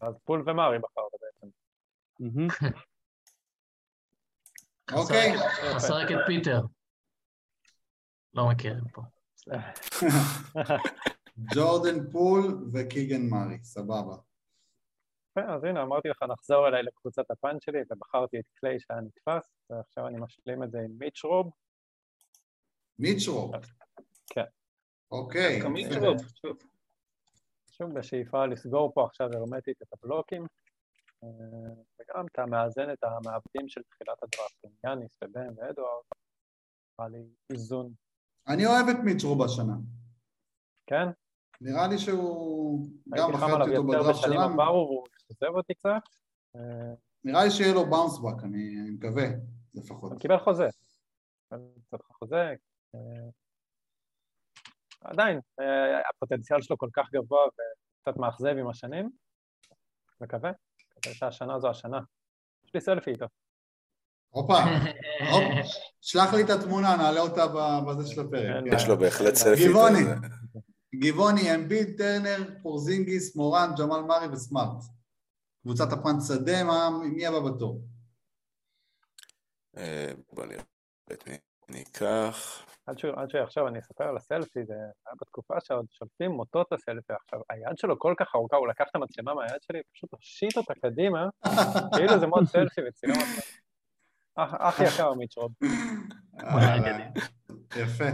אז פול ומרי בחרת בעצם. אוקיי. חסר רק את פיטר. לא מכירים פה. ג'ורדן פול וקיגן מארי, סבבה. יפה, אז הנה, אמרתי לך, נחזור אליי לקבוצת ה punt שלי, ובחרתי את קליי שהיה נתפס, ועכשיו אני משלים את זה עם מיטש רוב. מיטש רוב. כן. אוקיי. שוב בשאיפה לסגור פה עכשיו הרמטית את הבלוקים, אה, וגם אתה מאזן את המעבדים של תחילת הדראפט, עם יאניס ובן ואדוארד, נראה לי איזון, אני אוהב את מיטשרופ השנה. כן? נראה לי שהוא גם הייתי חם עליו בחרתי אותו יותר בדראפט בשנים שלנו. עברו, והוא אכזב אותי קצת. אה, נראה לי שיהיה לו באונס בק, אני אני מקווה, לפחות. הוא קיבל חוזה. חוזה. אה, עדיין, אה, הפוטנציאל שלו כל כך גבוה וקצת מאכזב עם השנים. מקווה, מקווה שהשנה זו השנה. יש לי סלפי איתו. הופה, הופ, שלח לי את התמונה, נעלה אותה בזה של הפרק. יש לו בהחלט סלפי. גבעוני. גבעוני, אמביד, טרנר, פורזינגיס, מורן, ג'מאל מארי וסמארט. קבוצת הפאנט שדה, מה- מי הבא בתור? אה, בוא נראה את מי אני אקח. עד שעכשיו אני אספר על הסלפי, זה היה בתקופה שעוד שולפים מוטות הסלפי עכשיו. היד שלו כל כך ארוכה, הוא לקח את המצלמה מהיד שלי, פשוט הושיט אותה קדימה, (laughs) כאילו זה מוד סלפי וצילם אותה. אח יקר מיצ'רוב. אה, (laughs) יפה.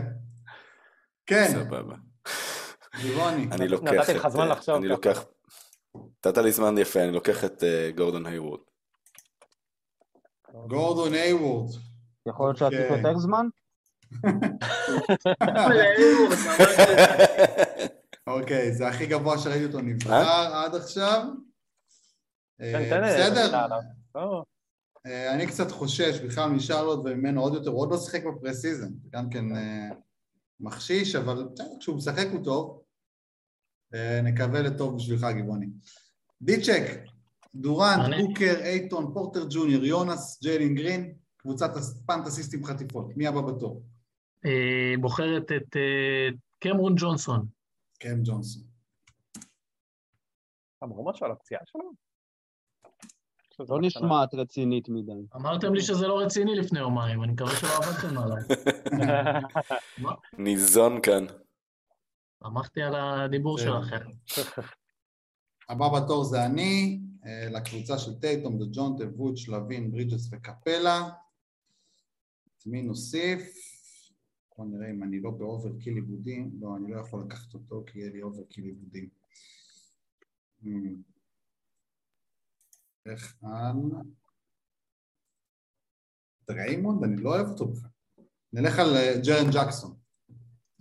כן, סבבה. גבעוני. אני לוקח נתתי לך את... זמן אה, לחשוב אני. לוקח... נתת לי זמן יפה, אני לוקח את אה, גורדון היוורד. גורדון היוורד. יכול להיות שעתיק אוקיי. יותר זמן? (laughs) אוקיי, זה הכי גבוה שראיתי אותו נבחר עד עכשיו. אה, איזה בסדר. לא, אה, אני קצת חושש בכלל משרלוט וממנו עוד יותר, הוא עוד לא שיחק בפרסיזן, זה גם כן אה, מחשיש, אבל כשהוא משחק הוא טוב. אה, נקווה לטוב בשבילך, גבעוני. דיצ'ק, דורנט. בוקר, אייטון, פורטר ג'וניור, יונס, ג'יילין גרין, קבוצת פנטסיסטים חטיפות. מי הבא בתור? אה, בוחרת את אה, קמרון ג'ונסון. קם ג'ונסון. אמרו משהו על הפציעה שלו? לא. נשמעת רצינית מדי. אמרתם לי שזה לא רציני לפני יומיים, אני מקווה שלא עבדתם עליי. (laughs) ניזון כאן. שמחתי על הדיבור כן. שלכם. (laughs) הבא בתור זה אני, אה, לקבוצה של טייטום, דה ג'ונטה, ווד, לווין, ברידג'ס וקפלה. את מי נוסיף? בוא נראה אם אני לא ב overkill איבודים. לא, אני לא יכול לקחת אותו כי יהיה לי overkill איבודים. Hmm. איך על... דריימונד? אני לא אוהב אותו בכלל. נלך על אה, ג'רן ג'קסון.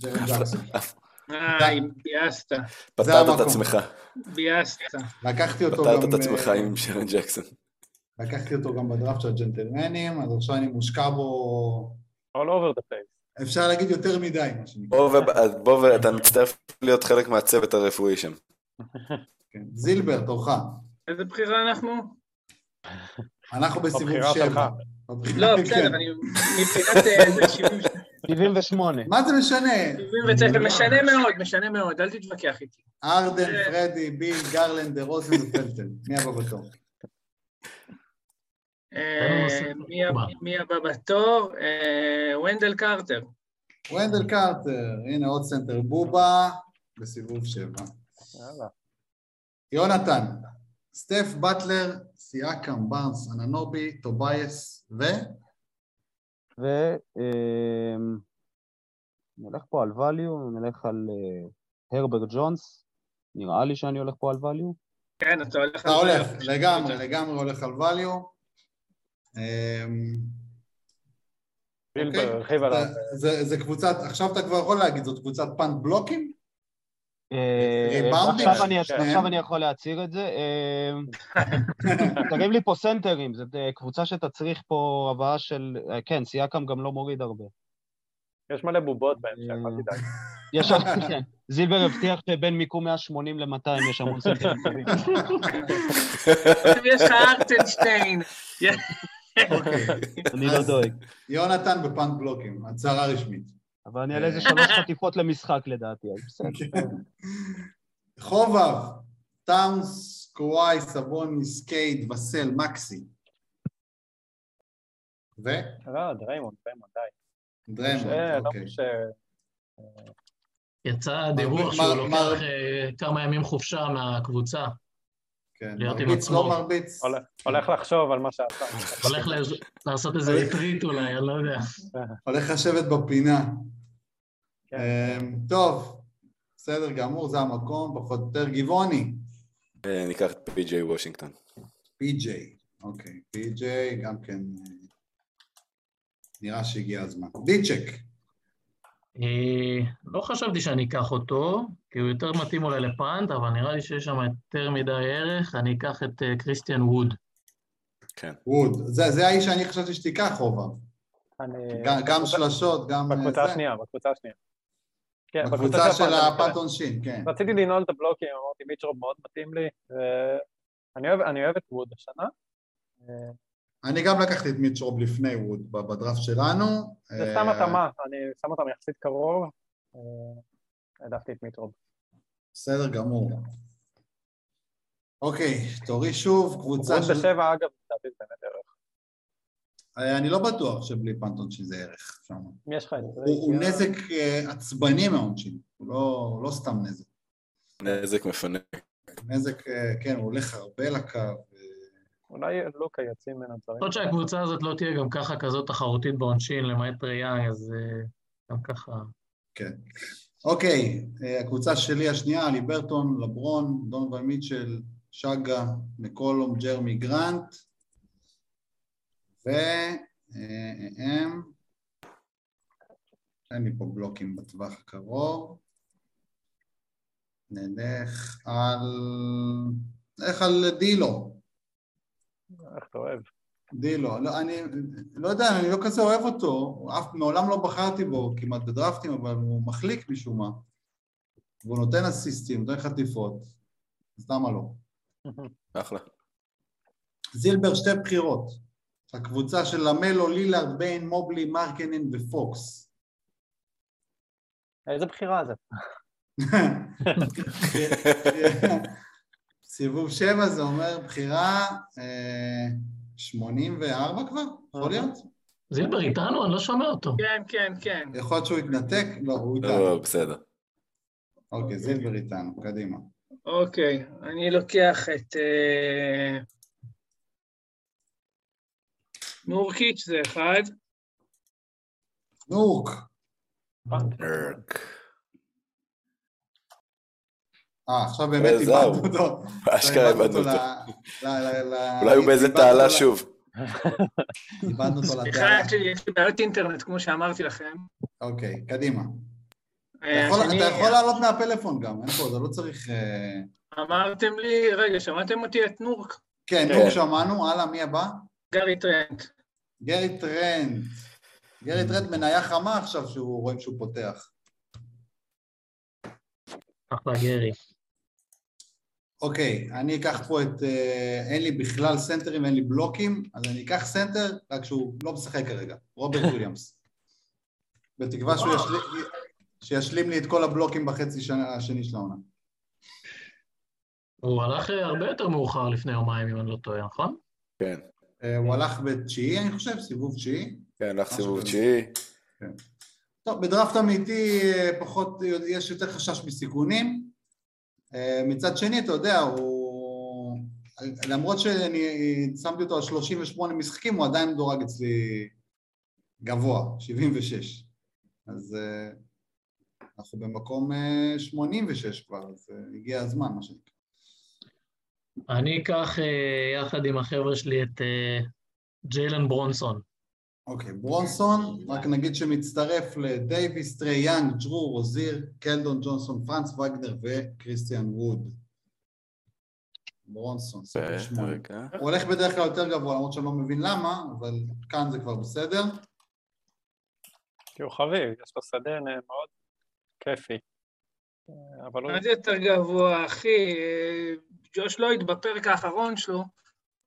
ג'רן (laughs) ג'קסון. איי, ביאסת, פתרת. את עצמך. ביאסת. לקחתי אותו גם... פתרת את עצמך אה, עם שרן ג'קסון. לקחתי אותו גם בדראפט של הג'נטלמנים, אז עכשיו אני מושקע בו, All over the place. אפשר להגיד יותר מדי, מה שנקרא. בוא ואתה מצטרף להיות חלק מהצוות הרפואי שם. כן. זילבר, תורך. איזה בחירה אנחנו? אנחנו בסיבוב בבחירה שלך. שבע. בבחירה- לא, כן. בסדר, אני מבחינת אה, זה 70 78. מה זה משנה? 79, משנה מאוד, משנה מאוד, אל תתווכח איתי. הארדן, פרדי, ביל, גרלנד, דה רוזן ופלטל. מי הבא בתור? אה, מי הבא- מי הבא בתור? אה, ונדל קרטר. ונדל קרטר, הנה עוד סנטר בובה, בסיבוב שבע. יאללה. יונתן, סטף באטלר, סיאקם, בארנס, אננובי, טוביאס, ו... ו... אמ, נלך פה על value, נלך על אה, הרברט ג'ונס. נראה לי שאני הולך פה על value. כן, אתה הולך אתה על. הולך, לגמרי, לגמרי הולך על value. אמ, בילבר אוקיי. הרחיב עליו. זה- זה- זה קבוצת, עכשיו אתה כבר יכול להגיד, זאת קבוצת punt בלוקים? אה? עכשיו אני- כן. עכשיו אני יכול להצהיר את זה. אמ, (laughs) תרים לי פה סנטרים, אה, קבוצה שתצריך פה הבאה של... אה, כן, סייקם גם לא מוריד הרבה. יש מלא בובות בהמשך, אה, אל תדאג. (laughs) יש שם, כן. זילבר הבטיח שבין מיקום 180 ל-200 יש המון סנטרים טובים. (laughs) יש לך ארטנשטיין. אוקיי. אני לא דואג. יונתן בפאנט בלוקים, הצהרה רשמית. אבל אני על איזה שלוש חטיפות למשחק לדעתי, אז בסדר. (laughs) חובב, טאונס, קוואי, סבוניס, קייד, וסל, מקסי. ו? לא, דריימונד, דריימונד, די. קשה, לא אוקיי. יצא דיווח שהוא לוקח אה, כמה ימים חופשה מהקבוצה. כן, מרביץ. לא מרביץ. הולך- לחשוב על מה שעשה. הולך לעשות איזה ריטריט אולי, אני לא יודע. הולך לשבת בפינה. כן. אמ, טוב, בסדר גמור, זה המקום, פחות או יותר. גבעוני, אה, ניקח את פי.ג'יי וושינגטון. פי.ג'יי. אוקיי, פי.ג'יי, גם כן אה, נראה שהגיע הזמן. דיצ'ק, אה, לא חשבתי שאני אקח אותו, כי הוא יותר מתאים אולי ל punt, אבל נראה לי שיש שם יותר מדי ערך, אני אקח את אה, קריסטיאן ווד. כן. ווד. זה זה האיש שאני חשבתי שתיקח, חובב. אני... גם- גם שלשות, גם... אה, בקבוצה. השנייה, בקבוצה השנייה. כן, בקבוצה של ה punt עונשין, כן. רציתי לנעול את הבלוקים, אמרתי מיטש רוב מאוד מתאים לי. ואני אוהב- אני אוהב את ווד השנה. אה, אני גם לקחתי את מיטש רוב לפני ווד בדראפט שלנו. זה אה, סתם התאמה, אני שם אותם יחסית קרוב. אה, העדפתי את מיטש רוב. בסדר גמור. אוקיי, תורי שוב, קבוצה ווד של... בשבע, אגב, לדעתי זה באמת ערך. אני לא בטוח שבלי פאנט עונשין זה ערך. שם. יש לך את זה... הוא נזק אה, עצבני מהעונשין, הוא לא- הוא לא סתם נזק. נזק מפנה. נזק, אה, כן, הוא הולך הרבה לקו. אה, אולי לוקה יוציא ממנו דברים. יכול להיות שהקבוצה הזאת לא תהיה גם ככה כזאת תחרותית בעונשין, למעט ראייה, אז גם ככה... כן. אוקיי, הקבוצה שלי השנייה, ליברטון, לברון, דונובל מיטשל, שגה, מקולום, ג'רמי גרנט, והם, אין לי פה בלוקים בטווח הקרוב, נלך על, נלך על דילו, איך אתה אוהב? דילו, לא, אני לא יודע, אני לא כזה אוהב אותו, אף מעולם לא בחרתי בו כמעט בדרפטים, אבל הוא מחליק משום מה. והוא נותן אסיסטים, נותן חטיפות, אז למה לא? (laughs) אחלה. זילבר שתי בחירות, הקבוצה של למלו, לילארד, ביין, מובלי, מרקנין ופוקס. איזה בחירה זה? (laughs) סיבוב שבע זה אומר בחירה אה, 84 כבר? יכול להיות? זילבר איתנו? אני לא שומע אותו. כן, כן, כן. יכול להיות שהוא התנתק? לא, הוא לא, איתנו. בסדר. אוקיי, זילבר איתנו, קדימה. אוקיי, אני לוקח את... נורקיץ' זה אחד. נורק. ארק. אה, עכשיו באמת אה. איבדנו אותו. (laughs) אשכרה איבדנו אותו. אולי הוא באיזה תעלה שוב. (laughs) איבדנו אותו סליחה, לתעלה. לי- יש לי בעיות אינטרנט, כמו שאמרתי לכם. אוקיי, קדימה. אתה אה, יכול- אתה יכול לעלות מהפלאפון גם, אין פה, זה לא צריך... אה, אמרתם לי, רגע, שמעתם אותי את נורק? כן, כן. נורק שמענו, הלאה, מי הבא? גארי טרנט. גרי טרנט. גרי טרנט מניה חמה עכשיו שהוא רואים שהוא פותח. אחלה גרי. אוקיי, אני אקח פה את... אה, אין לי בכלל סנטרים ואין לי בלוקים, אז אני אקח סנטר, רק שהוא לא משחק כרגע, רוברט (laughs) וויליאמס. בתקווה שהוא ישלים, שישלים לי את כל הבלוקים בחצי שנה השני של העונה. הוא הלך אה, הרבה יותר מאוחר לפני יומיים, אם אני לא טועה, נכון? כן, הוא הלך בתשיעי, אני חושב, סיבוב תשיעי. כן, לך משהו סיבוב. תשיעי. טוב, בדראפט אמיתי אה, פחות, יש יותר חשש מסיכונים. אה, מצד שני, אתה יודע, הוא... למרות שאני שמתי אותו על 38 משחקים, הוא עדיין מדורג אצלי גבוה, 76. אז אה, אנחנו במקום אה, 86 כבר, אז אה, הגיע הזמן, מה שנקרא. אני אקח אה, יחד עם החבר'ה שלי את אה, ג'יילן ברונסון. אוקיי, ברונסון, רק נגיד שמצטרף לדייוויס, טרי יאנג, ג'רו, רוזיר, קלדן ג'ונסון, פרנץ וגנר וקריסטיאן ווד. ברונסון, סיבוב שמונה. רגע. הוא הולך בדרך כלל יותר גבוה, למרות שאני לא מבין למה, אבל כאן זה כבר בסדר. כי הוא חביב, יש לו שדה אה, מאוד כיפי. אה, אבל. מה זה יותר גבוה, אחי? אה, ג'וש לויד בפרק האחרון שלו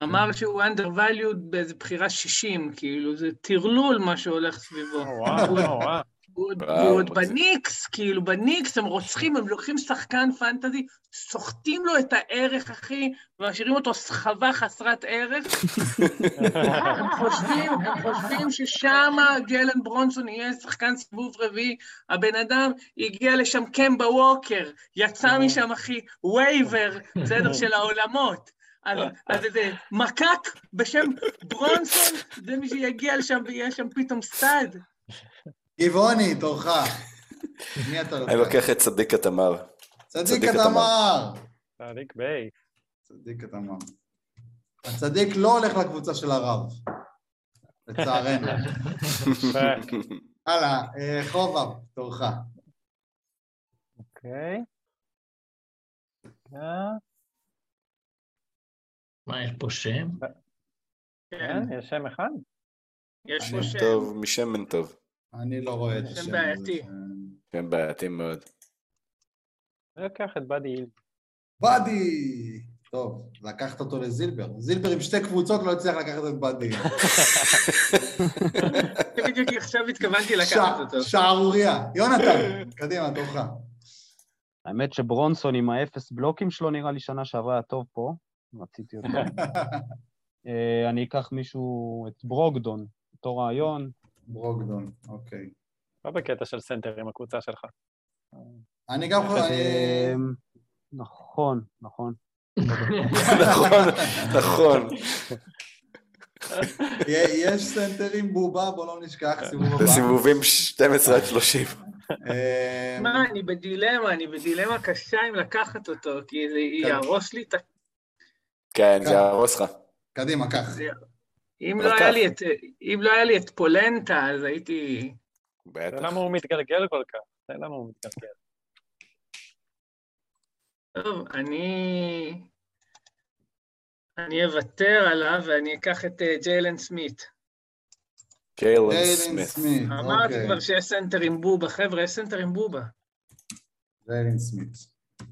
אמר שהוא undervalued באיזה בחירה 60, כאילו, זה טרלול מה שהולך סביבו. וואו, וואו, וואו. הוא עוד- וואו, הוא עוד מגזים. בניקס, כאילו, בניקס הם רוצחים, הם לוקחים שחקן פנטזי, סוחטים לו את הערך, אחי, ומשאירים אותו סחבה חסרת ערך. (laughs) הם חושבים, הם חושבים ששם ג'לן ברונסון יהיה שחקן סיבוב רביעי. הבן אדם הגיע לשם קמבה ווקר, יצא משם, אחי, waiver, בסדר, של העולמות. אז, אז איזה מקק בשם ברונסון, זה מי שיגיע לשם ויהיה שם פתאום stud. גבעוני, תורך. מי אתה אני לוקח? לוקח את צדיק כתמר. צדיק התמר. צדיק ביי. צדיק התמר. הצדיק לא הולך לקבוצה של הרב, לצערנו. הלאה, אה, חובב, תורך. אוקיי. אה, מה, יש פה שם? כן, יש שם אחד? יש פה שם. טוב, משמן טוב. אני לא רואה את שם השם. בעייתי. הזה. כן, בעייתי מאוד. אני לוקח את באדי היל. באדי! טוב, לקחת אותו לזילבר. זילבר עם שתי קבוצות לא הצליח לקחת את באדי. (laughs) בדיוק עכשיו התכוונתי לקחת אותו. שערורייה. יונתן, קדימה, תורך. האמת שברונסון עם האפס בלוקים שלו נראה לי שנה שעברה היה טוב פה, רציתי אותו. (laughs) אה, אני אקח מישהו, את ברוגדון, אותו רעיון. ברוגדון, אוקיי. לא בקטע של סנטר עם הקבוצה שלך. אני גם חושב... אה, נכון, נכון. נכון, נכון. יש סנטרים בובה, בוא לא נשכח, סיבוב הבא. בסיבובים 12 עד 30. אה, מה, אני בדילמה, אני בדילמה קשה אם לקחת אותו, כי זה יהרוס לי את ה... כן, זה יהרוס לך. קדימה, קח. אם לא היה. לי את- אם לא היה לי את פולנטה, אז הייתי... בטח. למה הוא מתגלגל כל כך? למה הוא מתגלגל. טוב, אני... אני אוותר עליו ואני אקח את אה, ג'יילן סמית. ג'יילן סמית. אמרתי אוקיי. כבר שיש סנטר עם בובה. חבר'ה, יש סנטר עם בובה. ג'יילן סמית.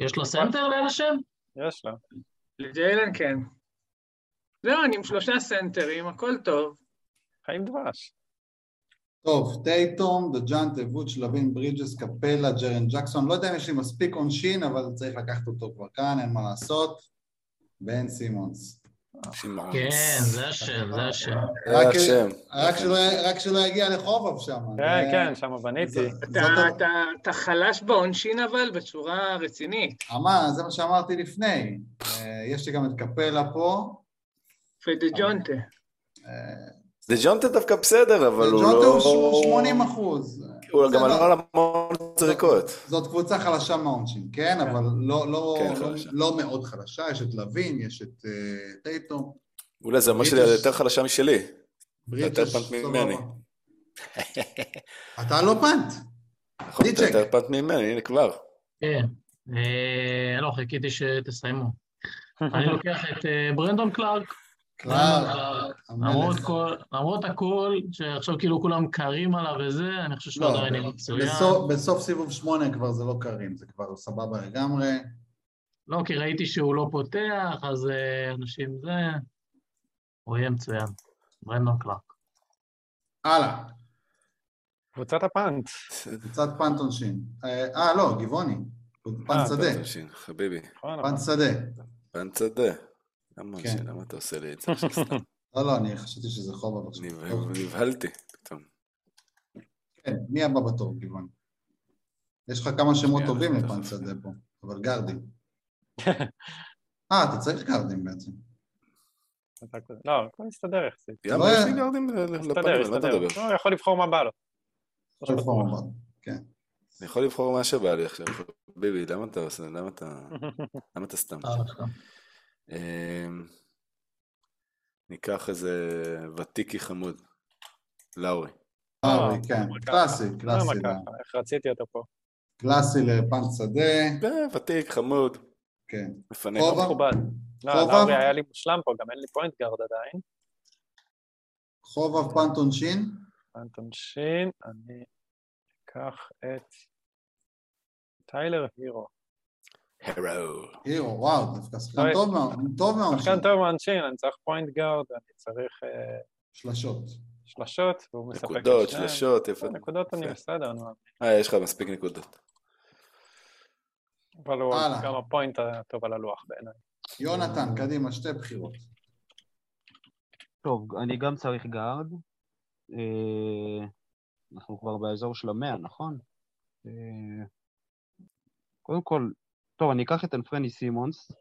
יש לו סנטר השם? יש לה. לג'יילן כן. זהו, אני עם שלושה סנטרים, הכל טוב. חיים דבש. טוב, טייטום, דג'ונטה, וודש, לוין, ברידג'ס, קפלה, ג'ארן ג'קסון, לא יודע אם יש לי מספיק עונשין, אבל צריך לקחת אותו כבר כאן, אין מה לעשות. בן סימונס. כן, זה השם, זה השם. רק- שלא- יגיע לחובב שם. כן, כן, שם בניתי. אתה, חלש בעונשין אבל בצורה רצינית. אמר, זה מה שאמרתי לפני. אה, יש לי גם את קפלה פה. ודג'ונטה. אה, דה ג'ונטה דווקא בסדר, אבל הוא לא... הוא 80 אחוז. הוא גם. עלה על המון זריקות. זאת קבוצה חלשה מהעונשין, כן? אבל לא- לא- כן, לא-. לא מאוד חלשה. יש את לוין, יש את אה, טייטום. אולי זה אומר שלי ברידג'ס- יותר חלשה משלי. יותר פנט. ממני. אתה לא פנט. נכון, אתה. יותר פנט ממני, הנה כבר. כן. אה, לא, חיכיתי שתסיימו. אני לוקח את ברנדון קלארק. למרות המלך. כל- למרות הכל, שעכשיו כאילו כולם קרים עליו וזה, אני חושב שהוא לא, עדיין יהיה מצוין. בסוף- סיבוב שמונה כבר זה לא קרים, זה כבר סבבה לגמרי. לא, כי ראיתי שהוא לא פותח, אז אה, אנשים זה... הוא יהיה מצוין. ברנדון קלארק. הלאה, קבוצת הפאנט. קבוצת פנט עונשין. אה, אה, לא, גבעוני. אה, שדה. פנט שדה. פנט שדה. למה כן. למה אתה עושה לי את זה עכשיו (laughs) סתם? לא, לא, אני חשבתי שזה. נבהל- טוב, נבהלתי פתאום. כן, מי הבא בתור, גבעוני? יש לך כמה שמות טובים שדה פה, אבל גרדים. (laughs) אה, אתה צריך גרדים בעצם. לא, הכל מסתדר יחסית. יאללה, לא- יש לי גרדים לפנים, מה אתה. מדבר? לא, יכול לבחור מה בא לו. יכול לבחור מבט. אני יכול לבחור מה שבא לי עכשיו. ביבי, למה אתה עושה, למה אתה, למה אתה סתם? אמ, ניקח איזה ותיקי חמוד. לאורי. אה, אה, כן, קלאסי, קלאסי. ככה? איך רציתי אותו פה. קלאסי ל punt שדה, ותיק, חמוד, כן. מפנק. חובב? מכובד. לא? לאורי היה לי מושלם פה, גם אין לי פוינט גארד עדיין. חובב punt עונשין, punt עונשין, אני אקח את טיילר הירו. הרו. הירו, וואו, דווקא שחקן טוב מה- טוב מהעונשין. שחקן טוב מהעונשין, אני צריך פוינט גארד, אני צריך אה, שלשות. שלשות, והוא מספק נקודות. שלשות, יפה. נקודות אני. בסדר, נו. אה, יש לך מספיק נקודות. אבל הוא. גם הפוינט הטוב על הלוח בעיניי. יונתן, קדימה, שתי בחירות. טוב, אני גם צריך גארד. אה, אנחנו כבר באזור של המאה, נכון? אה, קודם כל, טוב, אני אקח את אנפרני סימונס.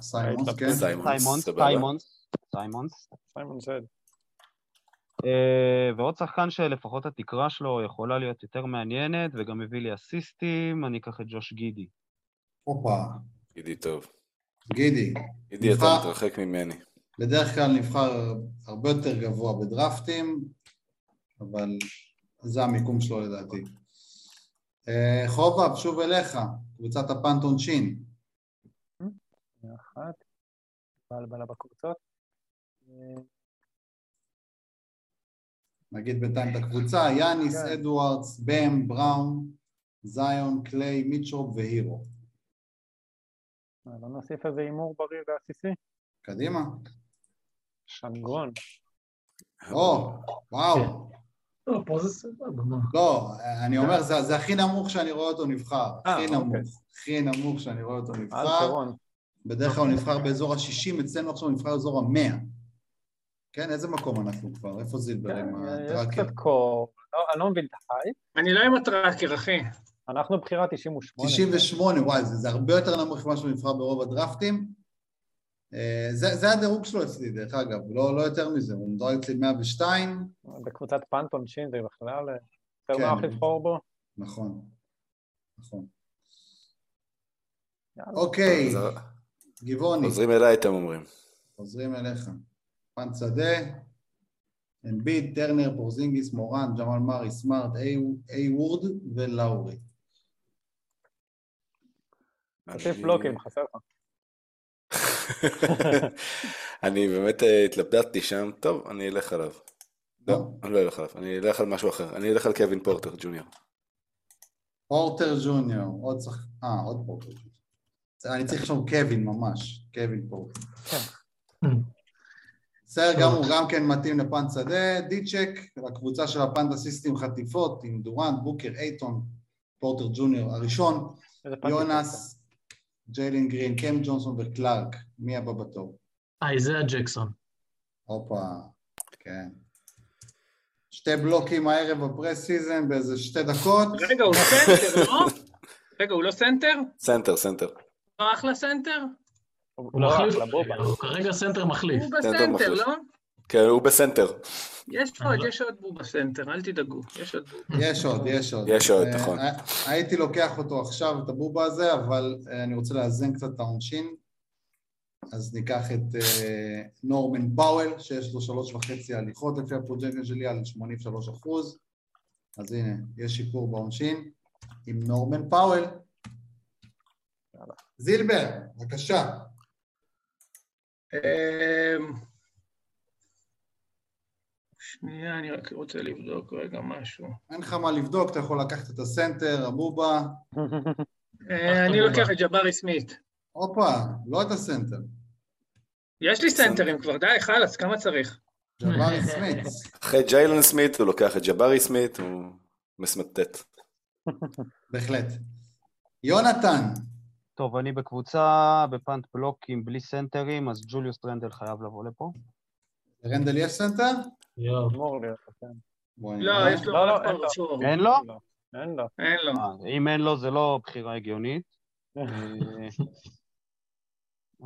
סיימונס, כן? סיימונס, סיימונס. סיימונס, סיימונס. אה, ועוד שחקן שלפחות התקרה שלו יכולה להיות יותר מעניינת, וגם מביא לי אסיסטים, אני אקח את ג'וש גידי. הופה, גידי טוב. גידי. גידי, אתה מתרחק ממני. בדרך כלל נבחר הרבה יותר גבוה בדרפטים, אבל זה המיקום שלו לדעתי. אה, חובב, שוב אליך, קבוצת הפנט עונשין. שנייה אחת. בלבלה בקבוצות. נגיד בינתיים את הקבוצה, יאניס, כן. אדוארדס, בם, בראון, זיון, קליי, מיטשרופ והירו. אה, לא נוסיף איזה הימור בריא ועסיסי? קדימה. שנגון. או, וואו. לא, פה זה סבבה, מה? לא, אני אומר, זה, זה הכי נמוך שאני רואה אותו נבחר. אה, הכי אוקיי. נמוך. הכי נמוך שאני רואה אותו על נבחר. בדרך כלל הוא נבחר באזור ה-60, אצלנו עכשיו הוא נבחר באזור ה-100. כן, איזה מקום אנחנו כבר? איפה זילבר עם כן, יש הטראקר? קצת קור. לא, אני לא מבין את ההייפ. אני לא עם הטראקר, אחי. אנחנו בחירה 98. 98, וואי, זה, זה הרבה יותר נמוך ממה שהוא נבחר ברוב הדרפטים. אה, זה, זה הדירוג שלו אצלי, דרך אגב, לא, לא יותר מזה, הוא מדורג אצלי 102, בקבוצת פאנט עונשין זה בכלל אה, יותר כן. נוח לבחור בו. נכון, נכון. יאללה. אוקיי, חוזר- גבעוני, חוזרים אליי, אתם אומרים. חוזרים אליך. פן שדה, אמביד, טרנר, פורזינגיס, מורן, ג'מאל מארי, סמארט, איי וורד ולאורי. תוסיף בלוקים, חסר לך. אני באמת אה, התלבטתי שם, טוב, אני אלך עליו. לא, אני לא אלך עליו, אני אלך על משהו אחר. אני אלך על קווין פורטר ג'וניור. פורטר ג'וניור, עוד שחק... אה, עוד פורטר ג'וניור. אני צריך עכשיו קווין ממש, קווין פורטר. בסדר גמור, גם כן מתאים ל punt של דיצ'ק, הקבוצה של הפנטסיסטים חטיפות, עם דורנט, בוקר, אייטון, פורטר ג'וניור הראשון, יונס, ג'יילין גרין, קם ג'ונסון וקלארק, מי הבא בתור? אייזאה ג'קסון. הופה, כן. שתי בלוקים הערב ב preseason באיזה שתי דקות. רגע, הוא סנטר, לא? רגע, הוא לא סנטר? סנטר, סנטר. לא אחלה סנטר? הוא לא, מחליף, אחלה בובה. הוא כרגע סנטר מחליף. הוא סנטר בסנטר. לא? כן, הוא בסנטר. יש עוד, יש עוד בו בסנטר, אל תדאגו, יש עוד. יש עוד, יש עוד. יש עוד, אה, נכון. אה, הייתי לוקח אותו עכשיו, את הבובה הזה, אבל אה, אני רוצה לאזן קצת את העונשין. אז ניקח את נורמן פאוול, שיש לו שלוש וחצי הליכות לפי ה projections שלי על 83 אחוז. אז הנה, יש שיפור בעונשין עם נורמן פאוול. זילבר, בבקשה. שנייה, אני רק רוצה לבדוק רגע משהו. אין לך מה לבדוק, אתה יכול לקחת את הסנטר, הבובה. אה, אני לוקח את ג'בארי סמית. הופה, לא את הסנטר. יש לי סנטרים כבר, די, חלאס, כמה צריך? ג'בארי סמית. אחרי ג'יילן סמית, הוא לוקח את ג'בארי סמית, הוא מסמטט. בהחלט. יונתן, טוב, אני בקבוצה ב punt בלוקים בלי סנטרים, אז ג'וליוס רנדל חייב לבוא לפה. רנדל יש סנטר? אמור להיות, כן. לא. יש לו לא, לא, אין לו. פרצור. אין לו? לא, אין לו. אה, אם אין לו, זה לא בחירה הגיונית. (laughs) אה,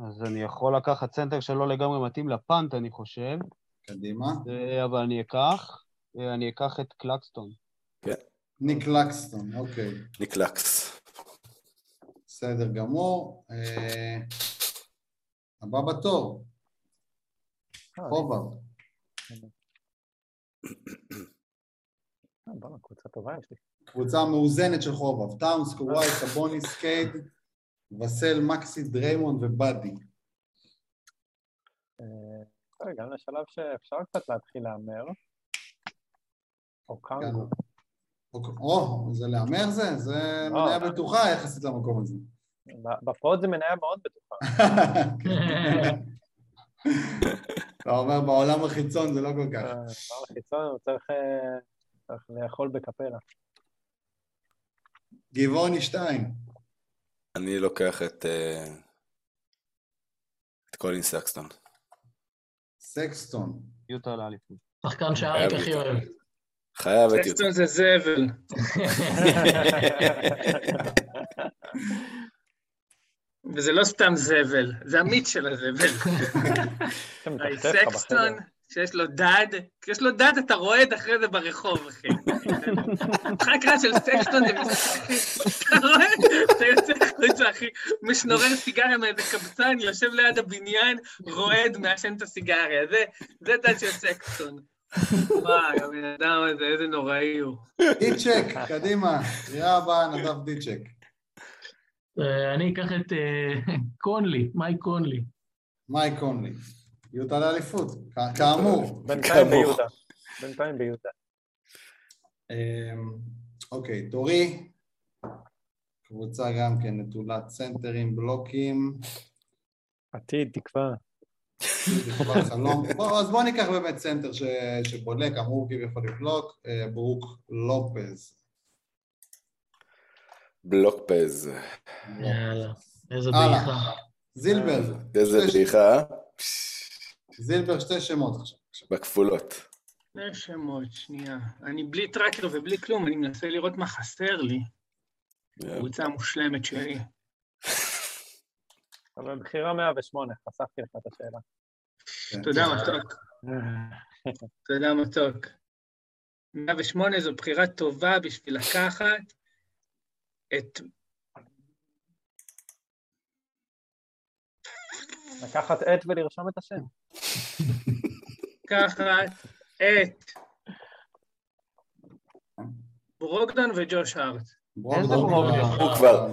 אז אני יכול לקחת סנטר שלא לגמרי מתאים ל punt, אני חושב, קדימה. אבל אני אקח, אה, אני אקח את קלקסטון. ניק קלקסטון, אוקיי. נקלקס. בסדר גמור. הבא בתור, חובב. אה, קבוצה טובה יש לי. קבוצה מאוזנת של חובב. טאונס, קוואי, סבוניס, קייד, וסל, מקסי, דריימונד ובאדי. אה, הגענו לשלב שאפשר קצת להתחיל להמר. אוקונגו. או, זה להמר זה? זה לא. מניה בטוחה יחסית למקום הזה. ב- ב pod זה מניה מאוד בטוחה. (laughs) (laughs) אתה אומר בעולם החיצון זה לא כל כך. אה, דבר החיצון הוא צריך אה, צריך לאכול בקפלה. גבעוני שתיים. אני לוקח את... אה, את קולין סקסטון. סקסטון. יוטה לאליפות. שחקן שאריק הכי אוהב. חייב את יוטה. סקסטון זה זבל. (laughs) (laughs) (laughs) וזה לא סתם זבל, זה המיץ של הזבל. (laughs) סקסטון, שיש לו דד, כשיש לו דד אתה רועד אחרי זה ברחוב, אחי. משחק רע של סקסטון זה משחק, אתה רואה? אתה יוצא החוצה, אחי, משנורר סיגריה מאיזה קבצן, יושב ליד הבניין, רועד, מעשן את הסיגריה. זה, זה דד של סקסטון. וואי, הבן אדם הזה, איזה נוראי הוא. דיצ'ק, קדימה. קריאה הבאה, נדב דיצ'ק. אה, אני אקח את אה, (laughs) קונלי, מייק קונלי. מייק קונלי. יוטה לאליפות, כאמור. בינתיים. ביוטה. בינתיים ביוטה. אמ, אוקיי, תורי. קבוצה גם כן נטולת סנטרים, בלוקים. עתיד, תקווה. (laughs) חלום. בוא, אז בואו ניקח באמת סנטר ש... שבולק, אמור כביכול לבלוק, אה, ברוק לופז. בלוקפז. יאללה, איזה. דעיכה. זילבר. איזה שתי- בדיחה, אה? זילבר שתי שמות עכשיו. בכפולות. שני שמות, שנייה. אני בלי טראקר ובלי כלום, אני מנסה לראות מה חסר לי. קבוצה המושלמת שלי. אבל בחירה 108, חסכתי לך את השאלה. כן. תודה, מתוק. (laughs) תודה, מתוק. 108 זו בחירה טובה בשביל לקחת את... לקחת עט ולרשום את השם. (laughs) לקחת את ברוקדון וג'וש הארט. הוא כבר.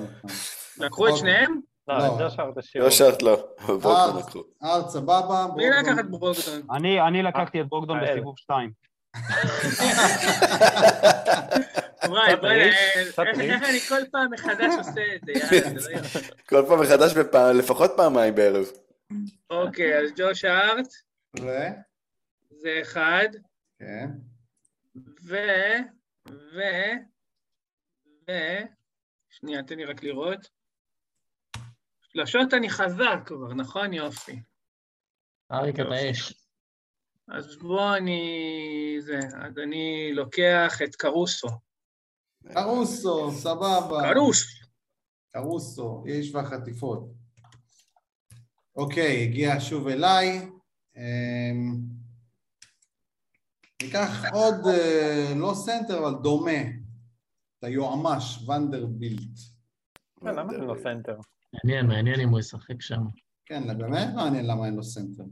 לקחו את. שניהם? לא, לא. את ג'וש הארט השאירו. לא לא, לקחו. ארץ סבבה. מי לקח את ברוקדון? אני אני לקחתי את ברוקדון האל. בסיבוב 2. (laughs) (laughs) וואי, ריץ', אה, איך אני כל פעם מחדש עושה את זה, יאללה, לא. כל פעם מחדש לפחות פעמיים בערב. אוקיי, אז ג'וש הארט ו... זה אחד, כן. ו... ו... ו... שנייה, תן לי רק לראות. שלשות אני חזק כבר, נכון? יופי. אריק, אתה אש. אז בוא אני... זה, אז אני לוקח את קרוסו. קרוסו, סבבה. קרוס! קרוסו, איש והחטיפות. אוקיי, הגיע שוב אליי. אמ, ניקח עוד, אה, לא סנטר, אבל דומה. את היועמ"ש, ונדרבילט. כן, למה אין לו סנטר? מעניין, מעניין אם הוא ישחק שם. כן, באמת מעניין למה אין לו סנטר.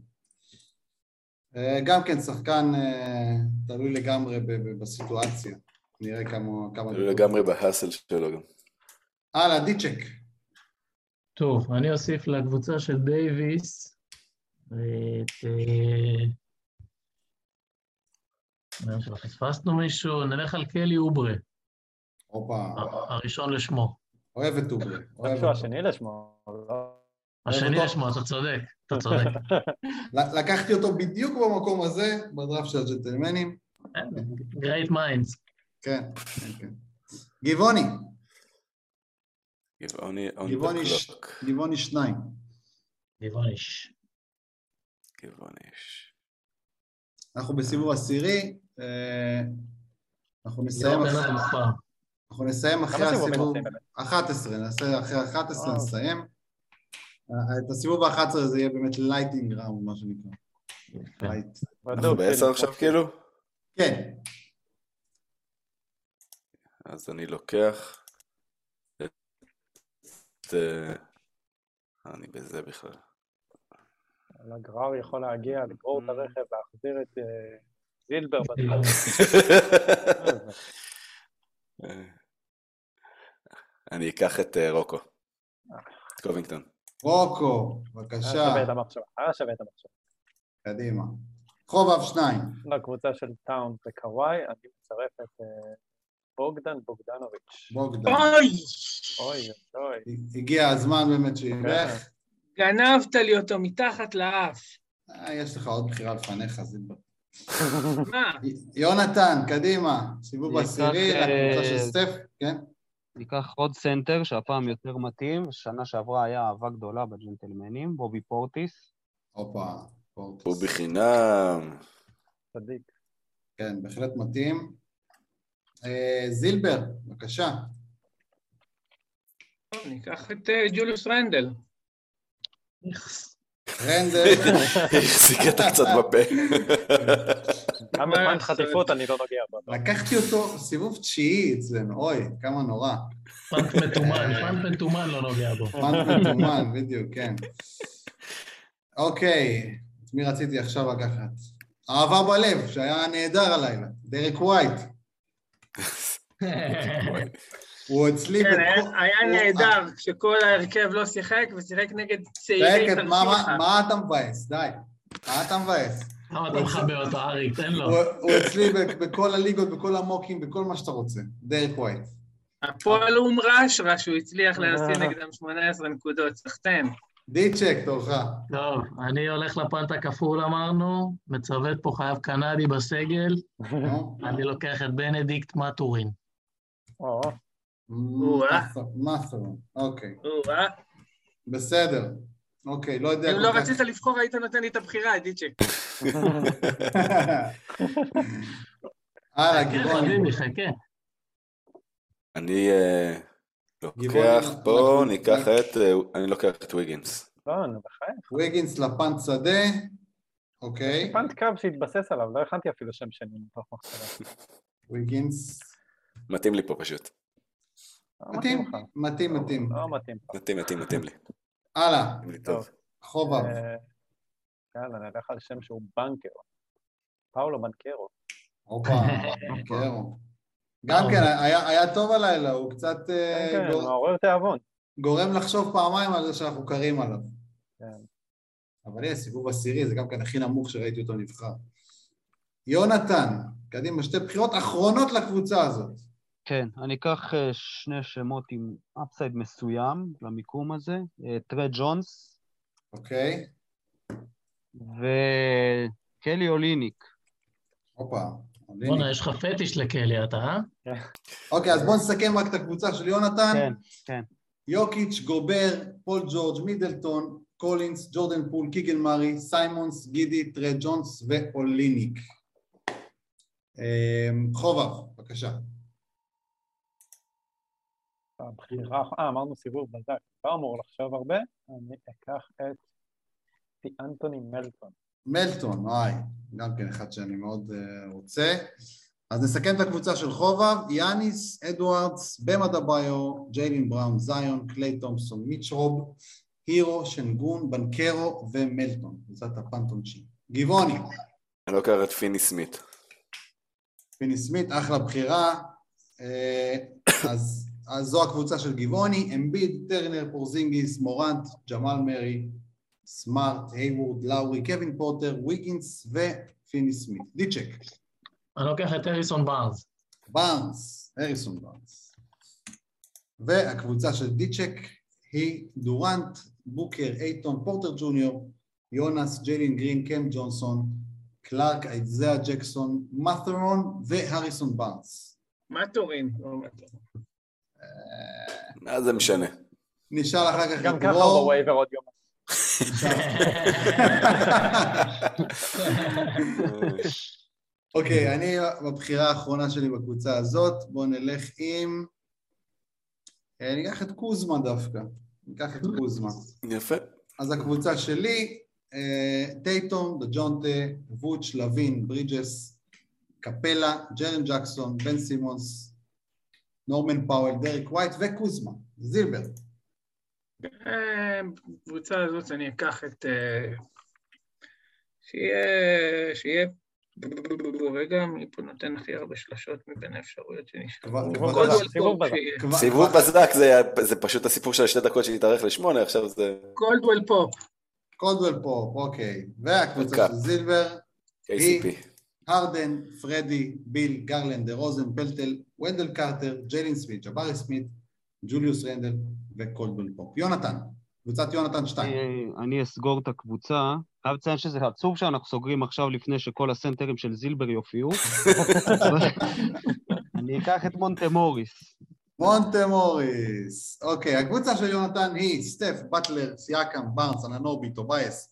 אה, גם כן שחקן אה, תלוי לגמרי בסיטואציה. נראה כמה... כמה... לגמרי ב hustle שלו גם. הלאה, דיצ'ק. טוב, אני אוסיף לקבוצה של דייוויס את... אה, נראה שפספסנו מישהו, נלך על קלי אוברה, הופה, הראשון לשמו. אוהב את משהו אותו. השני לשמו, לא? השני. לשמו, אתה צודק, אתה צודק. (laughs) לקחתי אותו בדיוק במקום הזה, בדראפט של הג'נטלמנים. great minds. כן, כן, כן. גבעוני, גבעוני, on גבעוני ש- שניים. אנחנו בסיבוב עשירי, אה, אנחנו נסיים אחרי-. אנחנו נסיים אחרי הסיבוב עושים באמת? 11, נעשה אחרי 11 אה. נסיים. אה, את הסיבוב ה-11 זה יהיה באמת lightning round, מה שנקרא. יפה. light. אנחנו בעשר עכשיו כאילו? כן, אז אני לוקח את... אה, אני בזה בכלל. אבל הגרר יכול להגיע, לגרור את הרכב, להחזיר את אה, זילבר (laughs) בדרך. (laughs) אני אקח את אה, רוקו. את קובינגטון. רוקו, היה בבקשה, שווה את המחשבה, היה שווה את המחשבה. קדימה. חובב שניים. לקבוצה של טאונס וקוואי, אני מצרף את בוגדן בוגדנוביץ'. בוגדן. אוי! אוי אוי. הגיע הזמן באמת שילך. גנבת לי אותו מתחת לאף. אה, יש לך עוד בחירה לפניך, זילבר. מה? יונתן, קדימה. סיבוב עשירי, לקבוצה אה, של סטף, כן? ניקח עוד סנטר, שהפעם יותר מתאים. שנה שעברה היה אהבה גדולה בג'נטלמנים, בובי פורטיס. הופה, פורטס. הוא בחינם. צדיק. כן, בהחלט מתאים. אה, זילבר, בבקשה. אני אקח את אה, ג'וליוס רנדל. רנדל, החזיק אותה קצת בפה. גם לעשות? חטיפות אני לא נוגע בו. לקחתי אותו סיבוב תשיעי אצלנו, אוי, כמה נורא. פאנק מתומן, פאנק מתומן לא נוגע בו. פאנק מתומן, בדיוק, כן. אוקיי, את מי רציתי עכשיו לקחת? אהבה בלב, שהיה נהדר הלילה, דרק ווייט. הוא אצלי כן, היה- הוא- נהדר כשכל ההרכב לא שיחק ושיחק נגד צעירי תרשיחא. מה אתה מבאס? די. מה אתה מבאס? למה אתה מכבה אותו, אריק? תן לו. הוא הוא אצלי בכל הליגות, בכל המוקים, בכל מה שאתה רוצה. דרק ווייט. הפועל אום רשרה שהוא הצליח להשיג נגדם 18 נקודות, סחטיין. דיצ'ק, תורך. טוב, אני הולך לפאנט הכפול אמרנו, מצוות פה חייב קנדי בסגל. אני לוקח את בנדיקט מטורין. או, אוקיי. בסדר. אוקיי, לא יודע... אם לא רצית לבחור, היית נותן לי את הבחירה, דיצ'ק. (laughs) הלאה, חכה. אני אה, לוקח פה, לקבוצה. ניקח את... אה, אני לוקח את ויגינס. לא, נו, בחייך. ויגינס לפאנט שדה. אוקיי. פאנט קו שהתבסס עליו, לא הכנתי אפילו שם שני מתוך מחשבה. ויגינס. מתאים לי פה פשוט. לא מתאים, לך. מתאים, מתאים. לא מתאים. מתאים, מתאים, מתאים לי. הלאה, מתאים טוב. חובב. אה, יאללה, נלך על שם שהוא בנקר. פאולו בנקרו. הופה, (laughs) קרו. גם כן, היה טוב הלילה, הוא קצת... אה, כן, כן, מעורר תיאבון. גורם לחשוב פעמיים על זה שאנחנו קרים עליו. כן. אבל יש, סיבוב עשירי, זה גם כן הכי נמוך שראיתי אותו נבחר. יונתן, קדימה, שתי בחירות אחרונות לקבוצה הזאת. כן, אני אקח אה, שני שמות עם אפסייד מסוים למיקום הזה, אה, טרי ג'ונס אוקיי? וקלי אוליניק. הופה. בואנה, יש לך פטיש לקלי, אתה, אה? (laughs) אוקיי, אז בואו נסכם רק את הקבוצה של יונתן. כן, כן. יוקיץ', גובר, פול ג'ורג', מידלטון, קולינס, ג'ורדן פול, קיגן מארי, סיימונס, גידי, טרי ג'ונס ואוליניק. אמ, חובב, בבקשה. הבחירה, אה, אמרנו סיבוב בזק, לא אמור לחשוב הרבה, אני אקח את אנטוני מלטון. מלטון, וואי, גם כן אחד שאני מאוד uh, רוצה. אז נסכם את הקבוצה של חובב, יאניס, אדוארדס, במה דביו, ג'יילין בראון, זיון, קליי תומפסון, מיץ' רוב, הירו, שנגון, בנקרו ומלטון, קבוצת הפנטונצ'י. גבעוני, אני לוקח את פיני סמית. פיני סמית, אחלה בחירה. אה, אז, אז זו הקבוצה של גבעוני, אמביד, טרנר, פורזינגיס, מורנט, ג'מאל מרי, סמארט, הייוורד, לאורי, קווין פוטר, ויגינס ופיני סמית. דיצ'ק, אני לוקח את הריסון בארנס. בארנס, הריסון בארנס. והקבוצה של דיצ'ק היא דורנט, בוקר, אייטון, פורטר ג'וניור, יונס, ג'יילין גרין, קם ג'ונסון, קלארק, אייזאה ג'קסון, מת'רון והריסון בארנס. מת'ורין? מה זה משנה? נשאל אחר כך גם ככה הוא. ב waiver עוד יום. אוקיי, אני בבחירה האחרונה שלי בקבוצה הזאת, בואו נלך עם... אה, אני אקח את קוזמה דווקא. אני אקח את קוזמה. יפה. אז הקבוצה שלי, אה, טייטום, דג'ונטה, ווץ', לוין, ברידג'ס, קפלה, ג'רן ג'קסון, בן סימונס, נורמן פאוול, דריק ווייט וקוזמה, זילבר. אה, בקבוצה הזאת אני אקח את... אה, שיהיה... שיהיה... רגע, מי פה נותן הכי הרבה שלשות מבין האפשרויות שנשארו? סיבוב בזק, זה, פשוט הסיפור של השתי דקות שהתארך לשמונה, עכשיו זה קולדוול פופ. קולדוול פופ, אוקיי. והקבוצה. של זילבר, KCP. הרדן, פרדי, ביל, גרלנד, דה רוזן, פלטל, ונדל קרטר, ג'יילין סמית, ג'בארי סמית, ג'וליוס רנדל וקולדוול פופ. יונתן, קבוצת יונתן 2. אני- אסגור את הקבוצה. חייב לציין שזה עצוב שאנחנו סוגרים עכשיו לפני שכל הסנטרים של זילבר יופיעו. (laughs) אני אקח את מונטה מוריס. מונטה מוריס. אוקיי, הקבוצה של יונתן היא סטף, באטלר, סיאקם, בארנס, אננובי, טובייס,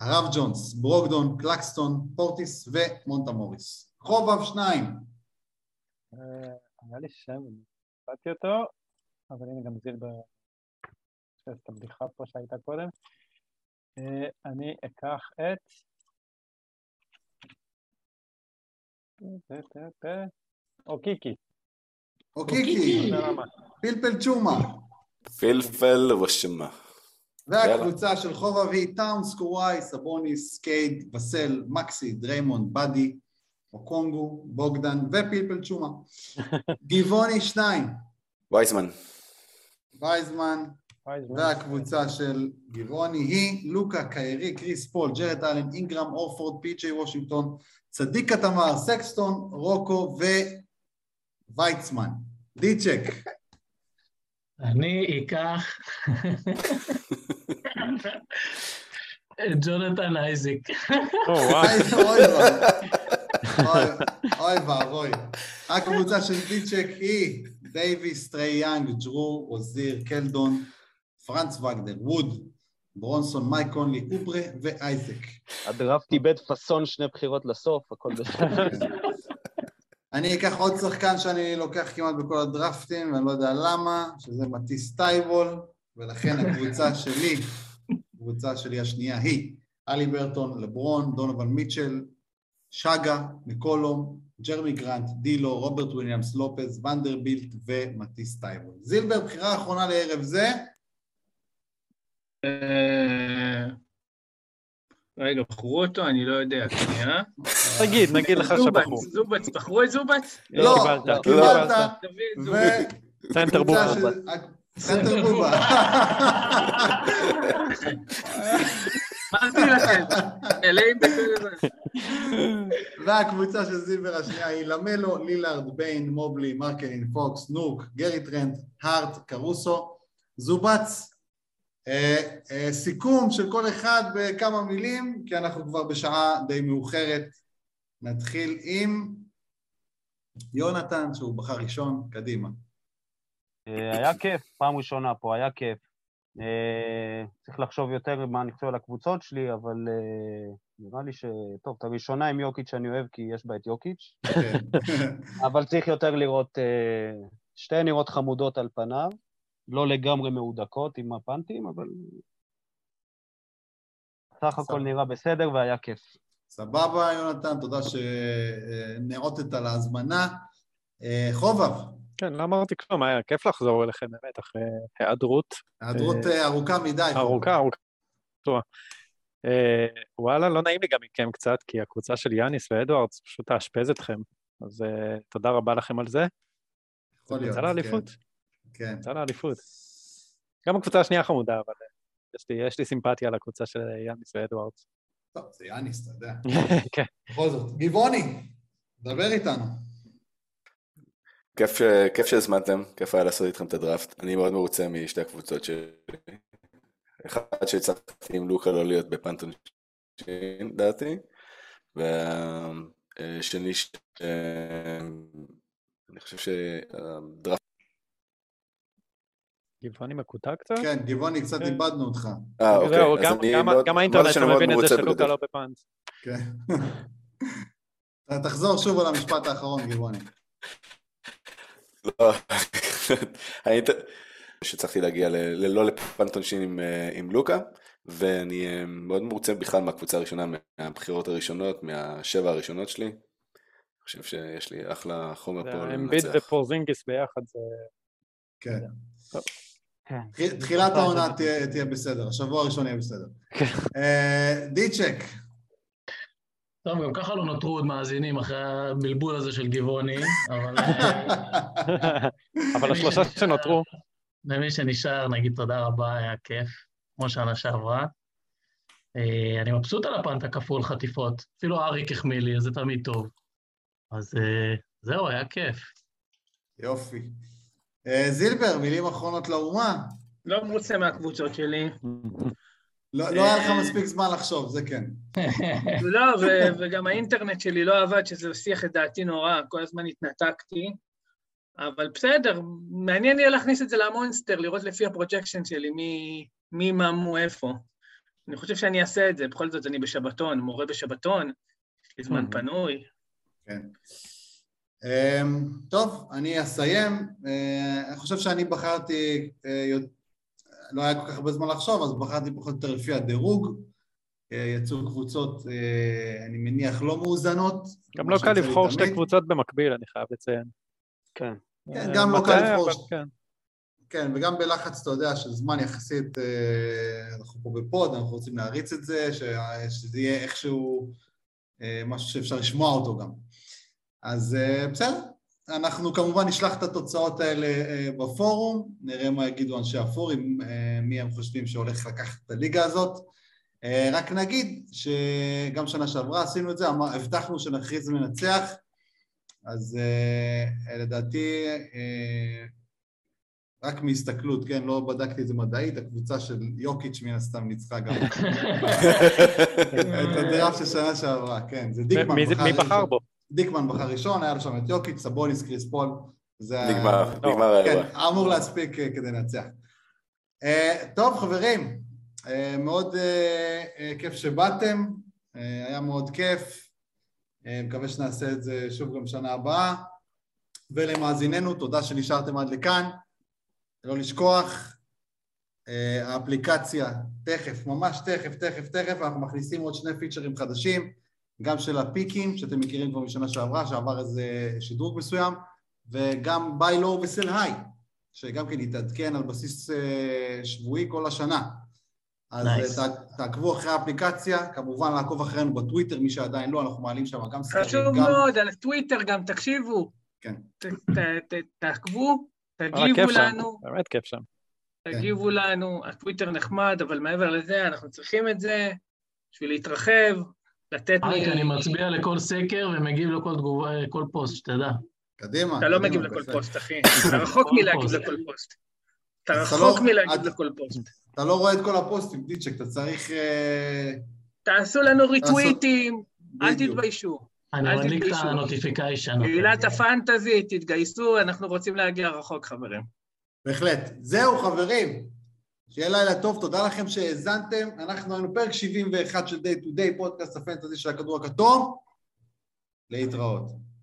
הרב ג'ונס, ברוקדון, קלקסטון, פורטיס ומונטה מוריס. חובב 2. אה, היה לי שם, אני קראתי אותו, אבל הנה גם זילבר, יש את הבדיחה פה שהייתה קודם. אה, אני אקח את... או קיקי. אוקיקי, זה רמה. פלפל צ'ומה. פלפל ושמה. והקבוצה של חובב היא טאונס, קוואי, סבוניס, קייד, וסל, מקסי, דריימונד, באדי, אוקונגו, בוגדן ופלפל צ'ומה. (laughs) גבעוני 2. וייזמן. וייזמן, והקבוצה של גבעוני היא לוקה, קיירי, קריס פול, ג'רד אלן, אינגרם, אורפורד, פי.ג'יי וושינגטון, צדיק התמר, סקסטון, רוקו וויצמן. דיצ'ק, אני אקח (laughs) ג'ונתן אייזיק. או, (laughs) וואי. אוי ואבוי. אוי- אוי ואבוי. הקבוצה של דיצ'ק היא דייוויס, טרי יאנג, ג'רו, אוזיר, קלדון, פרנץ וגנר, ווד, ברונסון, מייק קונלי, קופרה ואייזק. הדראפט איבד פאסון שני בחירות לסוף, הכל (laughs) בסדר. אני אקח עוד שחקן שאני לוקח כמעט בכל הדרפטים, ואני לא יודע למה, שזה מטיס טייבול, ולכן הקבוצה שלי, הקבוצה שלי השנייה היא הליברטון, לברון, דונובן מיטשל, שגה, מקולום, ג'רמי גרנט, דילו, רוברט וויליאמס, לופז, ונדרבילט ומטיס טייבול. זילבר, בחירה אחרונה לערב זה, אה, רגע, בחרו אותו? אני לא יודע, שנייה. נגיד, נגיד לך שבחור. זובץ, בחרו את זובץ? לא, קיבלת, קיבלת, דוד ו... סנטר בובה. אמרתי לכם, מלאים בכל זה. והקבוצה של זילבר השנייה היא למלו, לילארד, ביין, מובלי, מרקלין, פוקס, נוק, גרי טרנד, הארט, קרוסו, זובץ. אה, אה, סיכום של כל אחד בכמה מילים, כי אנחנו כבר בשעה די מאוחרת. נתחיל עם יונתן, שהוא בחר ראשון, קדימה. אה, היה כיף, פעם ראשונה פה, היה כיף. אה, צריך לחשוב יותר מה אני חושב על הקבוצות שלי, אבל אה, נראה לי ש... טוב, את הראשונה עם יוקיץ' אני אוהב כי יש בה את יוקיץ', כן. (laughs) אבל צריך יותר לראות, שתי נראות חמודות על פניו, לא לגמרי מהודקות עם הפנטים, אבל סך הכל נראה בסדר והיה כיף. סבבה, יונתן, תודה שנאותת על ההזמנה. חובב, כן, לא אמרתי כלום, היה כיף לחזור אליכם באמת, אחרי היעדרות היעדרות אה, אה, ארוכה מדי. ארוכה, ארוכה. אה, וואלה, לא נעים לי גם מכם קצת, כי הקבוצה של יאניס ואדוארדס פשוט תאשפז אתכם. אז תודה רבה לכם על זה. יכול להיות, יצא לאליפות, כן. כן. יצא לאליפות. גם הקבוצה השנייה חמודה, אבל יש לי- יש לי סימפתיה לקבוצה של יאניס ואדוארדס. טוב, זה יאניס, אתה יודע. (laughs) כן. בכל זאת. גבעוני, דבר איתנו. כיף, ש- כיף שהזמנתם, כיף היה לעשות איתכם את הדראפט. אני מאוד מרוצה משתי הקבוצות שלי. אחד שהצלחתי עם לוקה לא להיות בפנטון שין, לדעתי, והשני ש... אני חושב שהדראפט... גבעוני מקוטע קצת? כן, גבעוני, קצת כן. איבדנו אותך. אה, אוקיי. זהו, גם- האינטרנט לא מבין את זה שלוקה. לא בפאנץ. כן. (laughs) תחזור שוב על המשפט האחרון, גבעוני. לא, (laughs) האינט- שהצלחתי להגיע ל- ללא לפנטונשין עם, אה, עם לוקה, ואני אה, מאוד מרוצה בכלל מהקבוצה הראשונה, מהבחירות הראשונות, מהשבע הראשונות שלי. אני חושב שיש לי אחלה חומר פה אמביט לנצח. ופורזינגיס ביחד זה... כן. כן. תחיל- תחילת העונה תהיה בסדר, השבוע הראשון יהיה בסדר. אה, דיצ'ק, טוב, גם ככה לא נותרו עוד מאזינים אחרי הבלבול הזה של גבעוני, אבל (laughs) אבל השלושה שנותרו, למי שנשאר, נגיד תודה רבה, היה כיף, כמו שנה שעברה. אה, אני מבסוט על הפנט הכפול חטיפות, אפילו אריק החמיא לי, אז זה תמיד טוב. אז אה, זהו, היה כיף. יופי. אה, זילבר, מילים אחרונות לאומה. לא מרוצה מהקבוצות שלי. (laughs) לא לא היה לך מספיק זמן לחשוב, זה כן. (laughs) לא, וגם האינטרנט שלי לא עבד, שזה הסיח את דעתי נורא, כל הזמן התנתקתי. אבל בסדר, מעניין יהיה להכניס את זה למונסטר, לראות לפי ה projection שלי מי, מי, מה, מו, איפה. אני חושב שאני אעשה את זה, בכל זאת אני בשבתון, מורה בשבתון, יש לי זמן Mhm. פנוי. כן. אמ, טוב, אני אסיים. אה, אני חושב שאני בחרתי, אה, לא היה כל כך הרבה זמן לחשוב, אז בחרתי פחות או יותר לפי הדירוג. אה, יצאו קבוצות, אה, אני מניח, לא מאוזנות. גם לא קל לבחור שתי. קבוצות במקביל, אני חייב לציין. כן. כן, אה, גם לא מטעה, קל לבחור כן. כן, וגם בלחץ, אתה יודע, של זמן יחסית, אה, אנחנו פה בפוד, אנחנו רוצים להריץ את זה, שזה יהיה איכשהו אה, משהו שאפשר לשמוע אותו גם. אז אה, בסדר, אנחנו כמובן נשלח את התוצאות האלה אה, בפורום, נראה מה יגידו אנשי הפורום, אה, מי הם חושבים שהולך לקחת את הליגה הזאת. אה, רק נגיד שגם שנה שעברה עשינו את זה, הבטחנו שנכריז מנצח, אז לדעתי רק מהסתכלות, כן, לא בדקתי את זה מדעית, הקבוצה של יוקיץ' מן הסתם ניצחה גם (laughs) את הדראפט של שנה שעברה, כן, זה דיקמן. מי בחר. בו? דיקמן בחר ראשון, היה לו שם את יוקיץ', סבוניס, קריס פול. זה נגמר, לא, נגמר כן, האירוע. אמור להספיק אה, כדי לנצח. אה, טוב, חברים, אה, מאוד כיף שבאתם, היה מאוד כיף. מקווה שנעשה את זה שוב גם שנה הבאה. ולמאזיננו, תודה שנשארתם עד לכאן. לא לשכוח, האפליקציה, תכף, ממש תכף, תכף, תכף, אנחנו מכניסים עוד שני פיצ'רים חדשים, גם של הפיקים, שאתם מכירים כבר משנה שעברה, שעבר איזה שדרוג מסוים, וגם ביי לואו וסל היי, שגם כן יתעדכן על בסיס אה, שבועי כל השנה. אז Nice. אה, תע- תעקבו אחרי האפליקציה, כמובן לעקוב אחרינו בטוויטר, מי שעדיין לא, אנחנו מעלים שם גם סקרים, חשוב גם... מאוד, על הטוויטר גם, תקשיבו. כן. ת- ת- ת- תעקבו, וואלה, תגיבו לנו. באמת כיף שם. תגיבו לנו, הטוויטר נחמד, אבל מעבר לזה, אנחנו צריכים את זה בשביל להתרחב, לתת אריק. אני מצביע לכל סקר ומגיב לכל תגובה, כל פוסט, שתדע. קדימה. אתה לא מגיב לכל. פוסט, אחי. (coughs) אתה רחוק מלהגיב. לכל פוסט. אתה רחוק לא- מלהגיב לכל פוסט. אתה לא רואה את כל הפוסטים, דיצ'ק, אתה צריך... אה, תעשו לנו ריטוויטים, אל. תתביישו. אני מדליק את. ה notification. קהילת הפנטזי, תתגייסו, אנחנו רוצים להגיע רחוק, חברים. בהחלט. זהו, חברים. שיהיה לילה טוב, תודה לכם שהאזנתם. אנחנו היינו פרק 71 של Day to Day, פודקאסט הפנטזי של הכדור הכתום. להתראות.